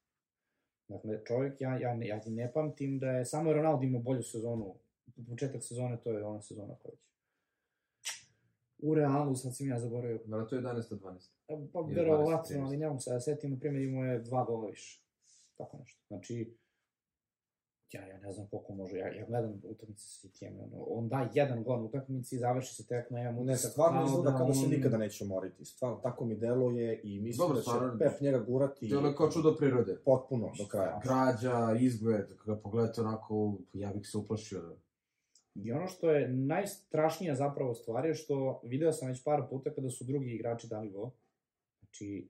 Dakle, čovjek, ja, ja, ne- ja ti ne pamtim da je samo Ronaldo imao bolju sezonu, početak sezone, to je ona sezona koja će. U Realu, sad sam ja zaboravio, Da, to je 11 od 12. Pa verovatno, 20, ali ne mogu se da setim, na primjer imao je dva gola više. Tako nešto. Znači, ja, ja ne znam koliko može, ja, ja gledam utakmice sa Citijem, ono, on da jedan gol utakmici i završi se tek na jedan Ne, utisak stvarno izgleda da se on- nikada neće umoriti. Stvarno, tako mi deluje i mislim Dobro, da će stvarno, Pep njega gurati To je kao čudo prirode. potpuno do kraja. Građa, izgled, kada pogledate onako, ja bih se uplašio. Da... I ono što je najstrašnija zapravo stvar je što video sam već par puta kada su drugi igrači dali gol. Znači,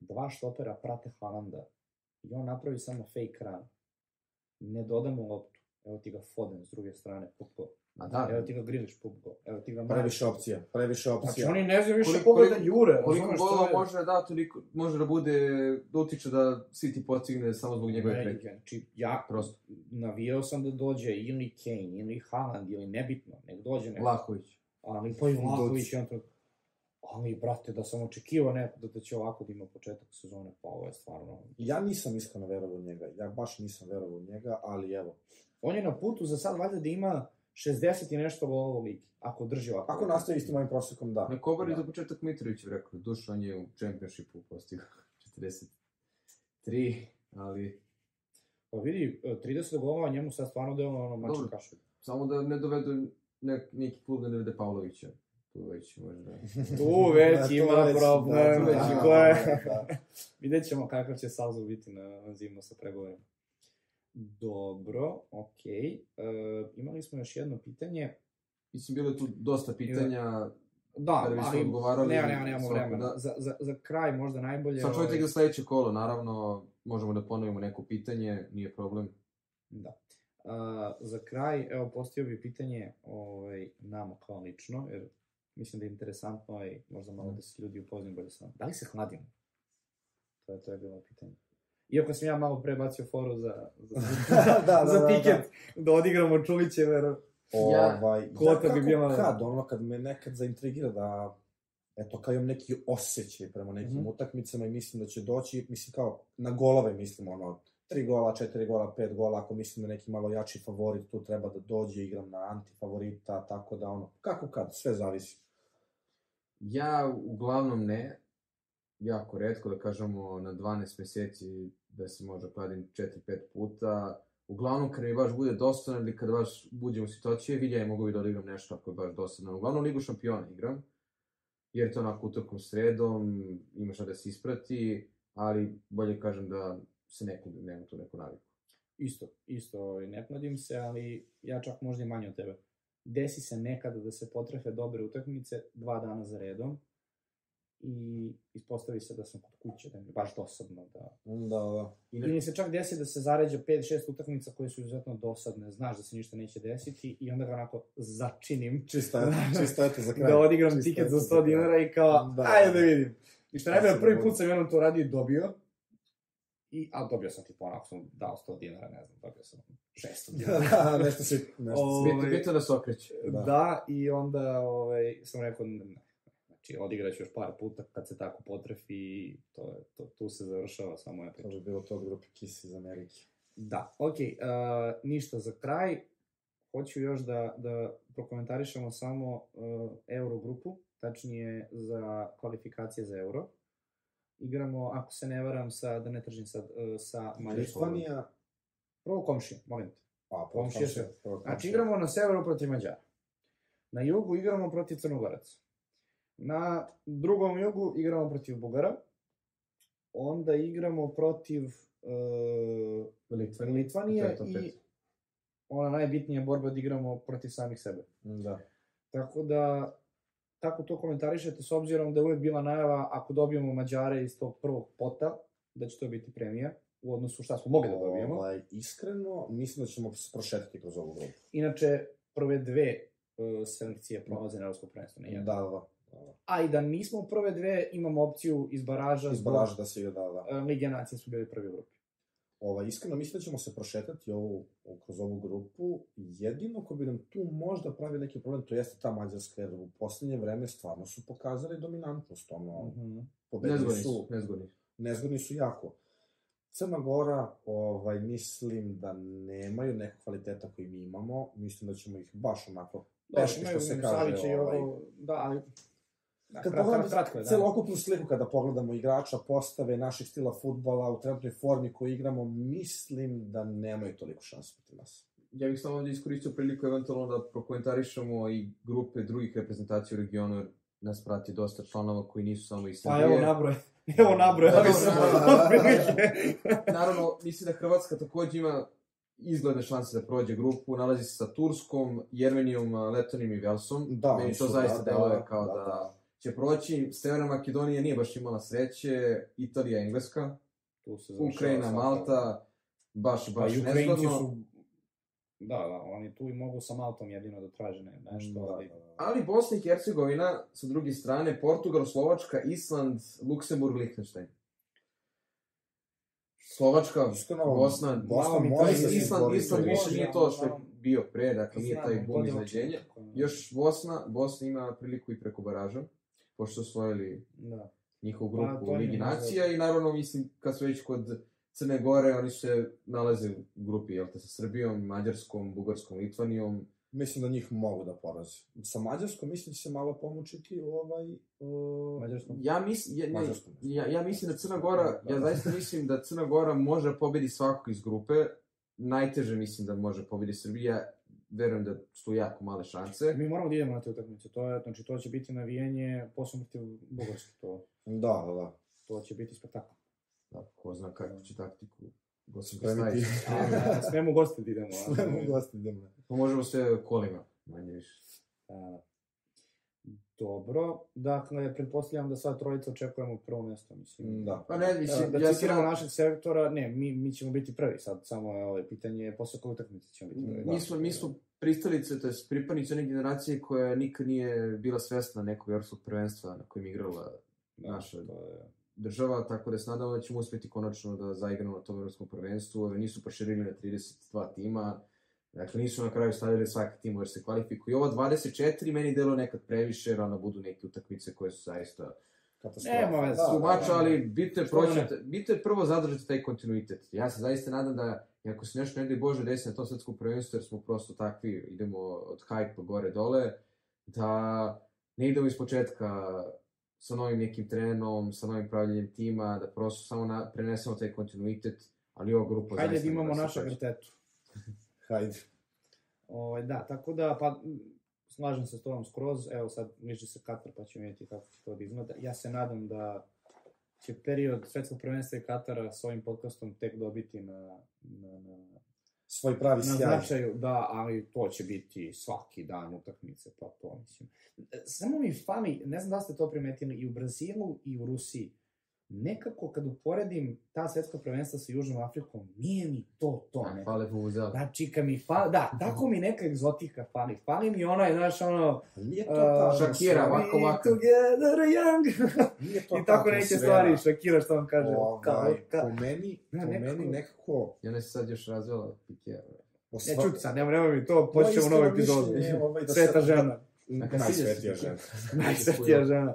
dva štopera prate Haalanda i on napravi samo fake run. Ne dodamo loptu. Evo ti ga Foden s druge strane, pup gol. Ma da, Evo ti ga Griliš, pup gol. Evo ti ga Previše opcija, previše Znači opcija. oni ne znaju više Koliko- koga da jure. koliko golova je- može da toliko može da bude, da utiče da City postigne samo zbog njegove pretnje. Znači, ja Prosto. navijao sam da dođe ili Kane, ili Haaland, ili nebitno, nek dođe neko. Vlahović. Ali pa i Vlahović on to... Ali, brate, da sam očekivao neko da, da će ovako da ima početak sezone, pa ovo je stvarno... Ja nisam iskreno verovao u njega, ja baš nisam verovao u njega, ali evo. On je na putu za sad valjda da ima 60 i nešto golova u ligi, ako drži ovako. Ako nastavi istim ovim prosekom, da. Na Kobar da. za početak Mitrović rekao, Dušan je u čempionšipu postigao 43, ali Pa vidi, 30 golova njemu sad stvarno delo ono mača Dobro. kašu. samo da ne dovedu nek, neki klub da ne vede Pavlovića. Tu već možda... Tu već Da, ima problem, da, znači da, ko je... da, da. Vidjet ćemo kakav će Salzo biti na, zimno sa pregovorima. Dobro, okej. E, imali smo još jedno pitanje. Mislim, bilo je tu dosta pitanja, Da, bismo ali odgovarali nema, nema, nemamo svako, vremena. da. Za, za, za kraj možda najbolje... Sad čovjek ovaj, za sledeće kolo, naravno, možemo da ponovimo neko pitanje, nije problem. Da. A, za kraj, evo, postio bi pitanje ovaj, nama kao lično, jer mislim da je interesantno i možda malo da se ljudi upoznaju bolje sa. Da li se hladimo? To je, to je bilo pitanje. Iako sam ja malo pre bacio foru za, za, Da, da, za da, tiket, da, odigramo Čulićeve. Ja- Ovaj, Kvota ja bi bila- Kad, ono, kad me nekad zaintrigira da, eto, kao imam neki osjećaj prema nekim Mhm. utakmicama i mislim da će doći, mislim kao, na golove mislim, ono, tri gola, četiri gola, pet gola, ako mislim da neki malo jači favorit tu treba da dođe, igram na antifavorita, tako da, ono, kako kad, sve zavisi. Ja uglavnom ne, jako redko, da kažemo na 12 meseci da se možda kladim 4-5 puta. Uglavnom, kad mi baš bude dosadno ili kad baš buđem u situaciju, vidi ja mogu bi da odigram nešto ako je baš dosadno. Uglavnom, Ligu šampiona igram, jer je to onako utorkom sredom, imaš da se isprati, ali bolje kažem da se ne kudim, nemam tu neku naviku. Isto, isto, ovaj, ne kladim se, ali ja čak možda i manje od tebe. Desi se nekada da se potrefe dobre utakmice dva dana za redom i ispostavi se da sam kod kuće, da mi je baš dosadno da... Da, da. Ili mi se čak desi da se zaređa 5-6 utakmica koje su izuzetno dosadne, znaš da se ništa neće desiti i onda ga onako začinim Čisto, čisto eto za kraj. da odigram Čisto tiket za 100 kraj. dinara i kao, Da. ajde da vidim. I što najbolje, prvi put sam jednom to radio i dobio. I, a dobio sam tipa onako sam dao 100 dinara, ne znam, dobio sam 600 dinara. Da, nešto si, nešto si. Bitno, Ovaj- bitno da se okreće. Da. Da. i onda ovaj, sam rekao, ne, ne, znači odigraću još par puta kad se tako potrefi i to, je- to, tu se završava samo moja To priča. bi bilo to od grupe Kiss iz Amerike. Da, okej, okay, ništa za kraj. Hoću još da, da prokomentarišemo samo uh, Eurogrupu, tačnije za kvalifikacije za Euro. Igramo, ako se ne varam, sa, da ne tržim sad, uh, sa. Litvanija, Prvo komšija, molim te. a, Komšije komšija, prvo Znači, igramo na severu protiv Mađara. Na jugu igramo protiv Crnogoraca. Na drugom jugu igramo protiv Bugara. Onda igramo protiv uh. Litvanije To je to i ona najbitnija borba da igramo protiv samih sebe. Da. Tako da, kako to komentarišete s obzirom da je uvek bila najava ako dobijemo Mađare iz tog prvog pota, da će to biti premija u odnosu šta smo mogli da dobijemo. Ovaj, iskreno, mislim da ćemo se prošetiti kroz ovu grupu. Inače, prve dve uh, selekcije prolaze na Evropsko prvenstvo, ne Da, da, da. A i da nismo prve dve, imamo opciju iz baraža. Iz baraža da se igra, da, da. uh, Lige nacije su bili prvi u grupi. Ovaj, iskreno mislim da ćemo se prošetati ovu, kroz ovu grupu. Jedino ko bi nam tu možda pravi neki problem, to jeste ta Mađarska, jer u poslednje vreme stvarno su pokazali dominantnost. Ono, Mhm. pobedili Nezgodni su, su, nezgodni. nezgodni su jako. Crna Gora, ovaj, mislim da nemaju nekog kvaliteta koji mi imamo. Mislim da ćemo ih baš onako Dobro, peške, što se kaže. Ovaj, ovo, da, ali... Da, kad krat- pogledamo kratko da. celokupnu sliku, kada pogledamo igrača, postave, naših stila futbala, u trenutnoj formi koju igramo, mislim da nemaju toliko šanse protiv nas. Ja bih samo ovdje iskoristio priliku eventualno da prokomentarišemo i grupe drugih reprezentacija u regionu, jer nas prati dosta članova koji nisu samo iz Pa Srbije. evo nabroj. Evo nabroj, Da, da, da, da, da. Naravno, mislim da Hrvatska takođe ima izgledne šanse da prođe grupu, nalazi se sa Turskom, Jermenijom, Letonijom i Velsom. Da, Meni to su, zaista da, deluje da, kao da, da, da. Će proći. Severna Makedonija nije baš imala sreće, Italija, Engleska, Tu se Ukrajina, Malta, baš, Pa baš Ukrajinci nezgodno. su... Da, da, oni tu i mogu sa Maltom jedino da traže ne, nešto, Da, ali... da, da. Ali Bosna i Hercegovina, sa druge strane, Portugal, Slovačka, Island, Luksemburg, Liechtenstein. Slovačka, Iskreno, Bosna, Bosna mi može Island, Island, Island više nije to što je bio pre, dakle nije taj bum iznenađenja. Još Bosna, Bosna ima priliku i preko baraža, pošto su osvojili Da. njihovu Pa, grupu je Ligi Nacija i naravno mislim kad su već kod Crne Gore, oni se nalaze u grupi, jel te, sa Srbijom, Mađarskom, Bugarskom, Litvanijom. Mislim da njih mogu da porazi. Sa Mađarskom mislim da će se malo pomučiti ovaj... Uh, Mađarskom. Ja mislim, ja, ne, Mađarskom. ja, ja mislim da Crna Gora, Da. ja zaista mislim da Crna Gora može da pobedi svakog iz grupe. Najteže mislim da može pobedi Srbija. Verujem da su jako male šanse. Mi moramo da idemo na te utakmice, to je, znači to će biti navijanje posebno protiv Bugarske, to, da, da, da. to će biti spektakl. Da, ko zna kakvu će taktiku Gosim Spremiti. postaviti. A, smemo gosti da idemo. a? Sve mu gosti idemo. Pa možemo sve kolima, manje više. A, dobro, dakle, pretpostavljam da sad trojica očekujemo prvo mesto, mislim. Da. Pa ne, mislim, Da, ja da sam... citiramo našeg selektora, ne, mi, mi ćemo biti prvi sad, samo je ovo pitanje, posle koje utakmice ćemo biti prvi. Mi smo, mi smo pristalice, to je pripadnici one generacije koja nikad nije bila svesna nekog evropskog prvenstva na kojem je igrala Da, naša to je... država, tako da se nadamo da ćemo uspeti konačno da zaigramo na tom evropskom prvenstvu. Ove nisu proširili na 32 tima, dakle nisu na kraju stavili svaki tim jer se kvalifikuju. I ovo 24 meni delo nekad previše, jer onda budu neke utakmice koje su zaista Katastrofa. Nema. Da, su da, mača, da. ali bitno je proći, bitno je prvo zadržati taj kontinuitet. Ja se zaista nadam da, i ako se nešto ne daj Bože desi na tom svetskom prvenstvu, jer smo prosto takvi, idemo od hype gore dole, da ne idemo iz početka sa novim nekim trenom, sa novim pravljenjem tima, da prosto samo na, prenesemo taj kontinuitet, ali ova grupa Hajde zaista da imamo nema da se naša pređe. Hajde. Ovaj, da, tako da, pa, slažem se s tobom skroz, evo sad bliži se Katar pa ćemo vidjeti kako će to da izgleda. Ja se nadam da će period svetskog prvenstva i Katara s ovim podcastom tek dobiti na, na, na svoj pravi na sjaj. značaju, da, ali to će biti svaki dan utakmice, pa to mislim. E, Samo mi fali, ne znam da ste to primetili, i u Brazilu i u Rusiji, nekako kad uporedim ta svetska prvenstva sa Južnom Afrikom, nije mi to to. Da, nekako. Fale Vuvuzela. Znači, kad mi fali, da, tako mi neka egzotika fali. Fali mi onaj, znaš, ono... Nije to Uh, ta Shakira, atmosfera. ovako, ovako. Together young. Nije to I ta tako neke stvari, Shakira što vam kaže. kao, Ovaj, ka, po meni, Ne, po meni nekako... I ona se sad još razvela Pikera. o ne, sva- čuti sad, nemoj, nemoj mi to, počnemo novu iskreno epizodu. ovaj, da Sveta žena. Najsvetija žena. se. Najsvetija žena.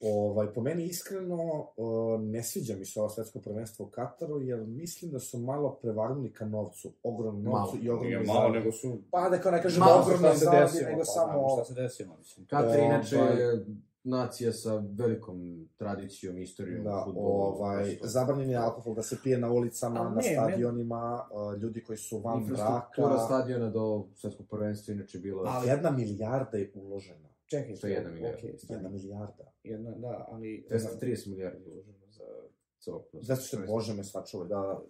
Ovaj, po meni iskreno o, ne sviđa mi se ovo svetsko prvenstvo u Kataru, jer mislim da su malo prevagnuli ka novcu, ogromnom novcu Malo. i ogromnom Nije malo, nego su... Pa da kao ne kažemo Malo ogromno zaradi, nego pa samo... šta se desilo, mislim. Katar inače Ovaj- je nacija sa velikom tradicijom, istorijom Da, fudbala. ovaj, prosto. zabranjen je alkohol da se pije na ulicama, na ne, ne. stadionima, uh, ljudi koji su van Infrastruktura braka. stadiona do svetskog prvenstva inače bila... Ali- Jedna milijarda je uložena. Čekaj, Što je jedna milijarda? stani. Jedna milijarda. Jedna, da, ali... 230 milijardi uloženo za celo Zato što Bože me sačuvaj, da...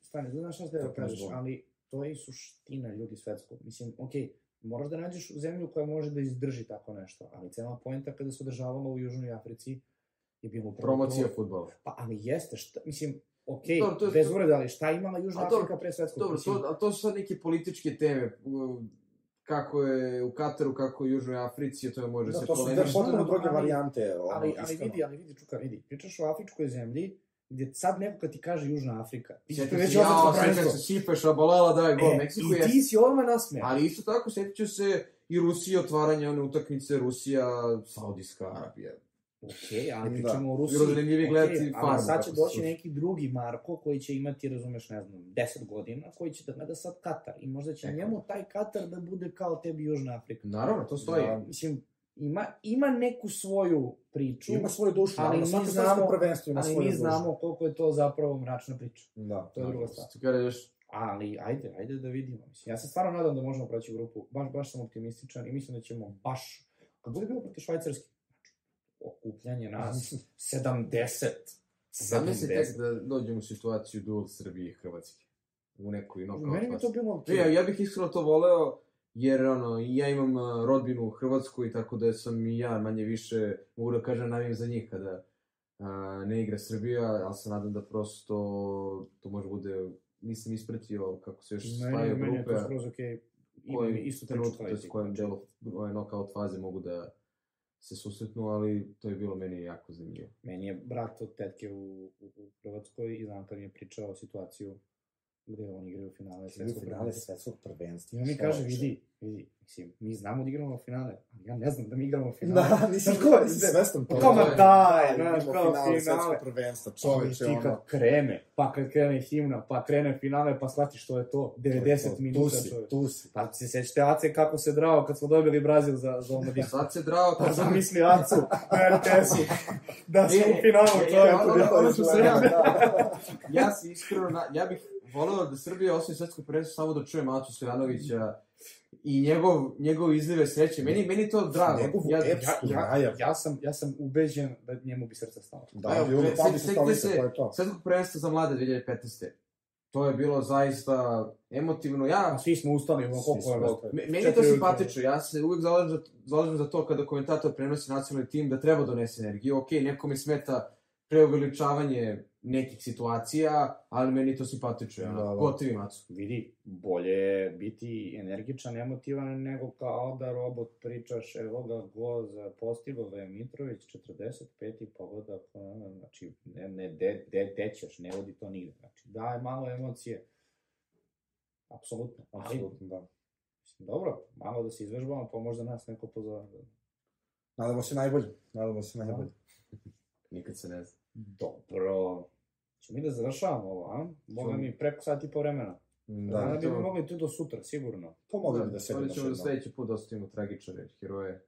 Stani, znaš šta ste da kažeš, ali to je i suština ljudi svetskog. Mislim, okej, moraš da nađeš zemlju koja može da izdrži tako nešto, ali cela poenta kada se održavalo u Južnoj Africi je bilo Promocija to. fudbala. Pa, ali jeste, šta, mislim, okej, Dobro, to je- bez to- ureda, ali šta je imala Južna Afrika pre svetskog? Dobro, to, a to su sad neke političke teme. Kako je u Kataru, kako je u Južnoj Africi, to je može Da, se to su dve polemičiti. potpuno ali- druge ali- varijante. ono, Ali, ali iskreno. vidi, ali vidi, Čuka, vidi, pričaš o afričkoj zemlji, gdje sad neko kad ti kaže Južna Afrika, ti ćeš osjećaš sećam prvenstvo. se Sipe, Šabalala, daj gol, E, Meksiko I je... ti si odmah nasmejan. Ali isto tako, sjetit ću se i Rusije, otvaranje one utakmice, Rusija, Saudijska Arabija. Okej, ali Da. pričamo o Rusiji. Okej, gledati ali farmu sad će doći neki drugi Marko koji će imati, razumeš, ne znam, 10 godina, koji će da gleda sad Katar. I možda će Tako. njemu taj Katar da bude kao tebi Južna Afrika. Naravno, to stoji. Da. Mislim, ima, ima neku svoju priču, Ima svoju dušu, Ali ali mi znamo- prvenstvo ima ali mi dušu. znamo koliko je to zapravo mračna priča. Da. To je druga stvar. Ti kažeš, Ali, ajde, ajde da vidimo. Mislim, ja se stvarno nadam da možemo proći u grupu. Baš, baš sam optimističan i mislim da ćemo baš... Kad bude bilo protiv Švajcarski, okupljanje nas, 70. zamisli tek 70. da dođemo u situaciju duel Srbije i Hrvatske. U nekoj knockout Meni bi to bilo okej. Ja, ja bih iskreno to voleo, jer ono, ja imam rodbinu u Hrvatskoj, tako da sam i ja manje više, mogu da kažem, navijam za njih kada uh, ne igra Srbija, ali se nadam da prosto to može bude, nisam ispratio kako se još Meni, spajaju meni je grupe, to skroz okej. Imam koji isto trenutku, s kojim delo ove knockout faze mogu da se susretnu, ali to je bilo meni jako zanimljivo. Meni je brat od tetke u, u, u Hrvatskoj i znam kad mi je pričao situaciju gde oni igraju finale Igraju svetskog finale svetskog prvenstva. I on mi kaže, vidi, vidi, mislim, mi znamo da igramo finale, ali ja ne znam da mi igramo finale. Da, nisi, Znaš ko- nisi svestan toga. kao, Da, znaš, kao finale finale. svetskog prvenstva, čoveče, ti ono. kad krene, pa kad krene himna, pa krene finale, pa shvatiš što je to, 90 Tu minuta si, čovjek. tu si. Pa se sećate Ace kako se drao kad smo dobili Brazil za, za omladinu. Sad se drao Pa kad sam misli Acu na RTS-u da smo E, u finalu e, e, čovjeku. ono- ono to je sam sve. ja- ja ja bih voleo da Srbija osvoji svetsko prvenstvo samo da čujem Acu Stojanovića i njegov, njegov izlive sreće. Meni, meni to drago. Njegovu Ja, epsku Ja, ja, najavu. ja, sam, ja sam ubeđen da njemu bi srce stalo. Da, Evo, bi ono se- stolice, se- to je to. svetskog prvenstva za mlade 2015. To je bilo zaista emotivno. A Ja, svi smo ustali, ono koliko je bilo. meni je to simpatično. Ja se uvek zalažem za, zalažem za to kada komentator prenosi nacionalni tim da treba donese energiju. Ok, nekome smeta preuveličavanje nekih situacija, ali meni to simpatično. Ja, Da, da. Gotovi macu. Vidi, bolje je biti energičan, emotivan, nego kao da robot pričaš, evo ga go za postigo je Mitrović, 45. pogodak, ono, znači, ne, ne, de, de, de ćeš, ne vodi to nigde. Znači, daj malo emocije. Apsolutno. Apsolutno, da. mislim, dobro, malo da se izvežbamo, pa možda nas neko pozove. Nadamo se najbolje. Nadamo se najbolje. Nikad se ne zna. Dobro. Ćemo mi da završavamo ovo, a? Boga mi preko sati i po vremena. Da, Da, da bi to- mogli to do sutra, sigurno. pomogli bi da sedemo Ali još ćemo da sledeći put da ostavimo tragičare, heroje.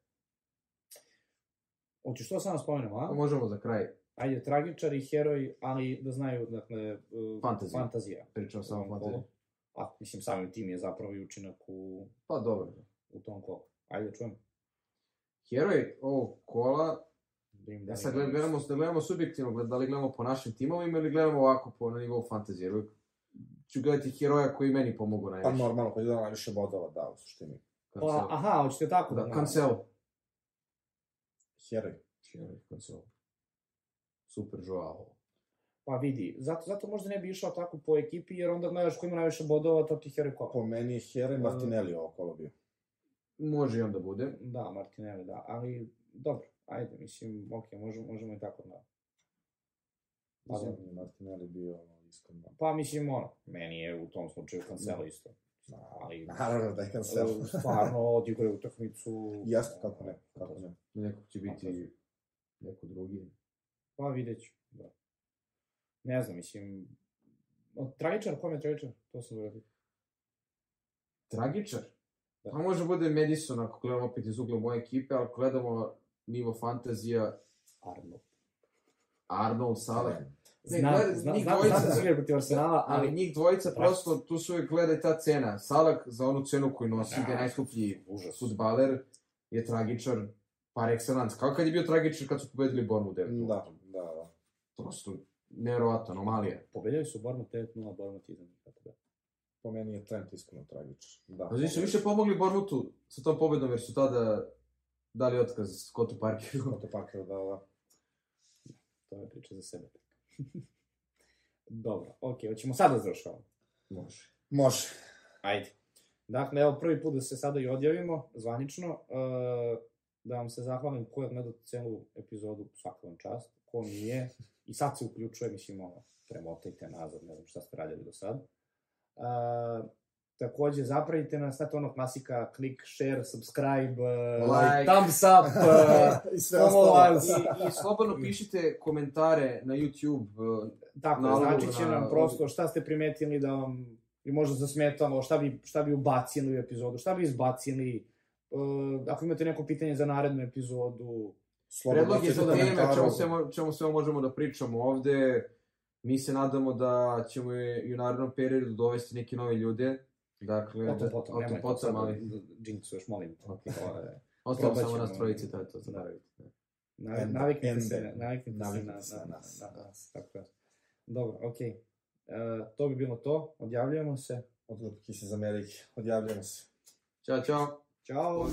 Hoćeš to samo spomenemo, a? Pa možemo za kraj, Ajde, tragičari, heroji, ali da znaju, dakle, uh, Fantazija. fantazija. pričam samo o fantaziji. kolu. A, mislim, samim tim je zapravo i učinak u, Pa dobro. u tom kolu. Ajde, čujem. Heroj ovog kola, Da im ja da sad im- gledamo, da gledamo subjektivno, da li gledamo po našim timovima ili gledamo ovako po na nivou fantazije. uvijek ću gledati heroja koji meni pomogu Pa najviše. normalno, koji da najviše bodova da, u suštini. Pa, aha, hoćete tako Da, da... Cancelo. Heroj. Heroj, Cancelo. Super Joao. Pa vidi, zato, zato možda ne bi išao tako po ekipi, jer onda gledaš ko ima najviše bodova, to ti heroj kola. Po meni je heroj Martinelli ovo kolo bio. Može i onda bude. Da, Martinelli, da, ali dobro, ajde, mislim, ok, možemo, možemo i tako da. Pa da. da je Martinelli bio ono, iskreno. Pa mislim, ono, meni je u tom slučaju Cancelo isto. Ali, Naravno da je Cancelo. stvarno, odigrao je utakmicu. Jasno, kako ne, kako ne. Nekog će biti neko drugi. Pa vidjet ću, da. Ne znam, mislim, o, tragičar, kom je tragičar? To sam uradio. Tragičar? Da. Pa može bude Madison ako gledamo opet iz ugla moje ekipe, ali gledamo nivo fantazija, Arnold. Arnold, Salah. Ne, Znam, gleda- znam, njih znam, dvojica- znam da su igrali protiv Arsenala, Ali ali njih dvojica prosto, tu se uvijek gleda ta cena. Salah za onu cenu koju nosi, Da. gde je najskuplji futbaler, je tragičar par excellence. Kao kad je bio tragičar kad su pobedili Bournemouth 9 Da, da, da. Prosto, nevjerovatno, anomalija. Pobedili su Bournemouth 9-0, Bournemouth 1 tako da. Po meni je Trent iskreno tragičan. Da. Pa znači su više pomogli Bournemouthu sa tom pobedom, jer su tada dali otkaz Scottu Parkeru. Scottu Parkeru, da, da. To je priča za sebe. Dobro, okej, hoćemo sad da završavamo. Može. Može. Ajde. Dakle, evo prvi put da se sada i odjavimo, zvanično, uh, da vam se zahvalim ko je gledao celu epizodu, svaka vam čast, ko nije, i sad se uključuje, mislim, ono, premotajte nazad, ne znam šta ste radili do sad. Uh, takođe, zapravite nas, znate ono klasika, klik, share, subscribe, uh, Like. thumbs up, uh, I sve ostalo. I, I slobodno pišite komentare na YouTube. uh, Tako, Nalogu znači će na- nam prosto šta ste primetili da vam i možda zasmetalo, šta bi, šta bi ubacili u epizodu, šta bi izbacili, uh, ako imate neko pitanje za narednu epizodu, Slobodno Predloge za pišite teme, čemu sve, mo- čemu sve možemo da pričamo ovde. Mi se nadamo da ćemo i u narednom periodu dovesti neke nove ljude. Dakle, o tom potom, o tom potom, ali da jinxuješ, molim je- ostalo samo nas ćemo. trojice, to je to, zaboravite. Navi- And- Naviknite se, naviknite se na, na, na na, nas. na nas. Tako. Dobro, okej. To bi bilo to, odjavljujemo se. Odgledki se iz Amerike. Odjavljamo se. Ćao, čao. Ćao!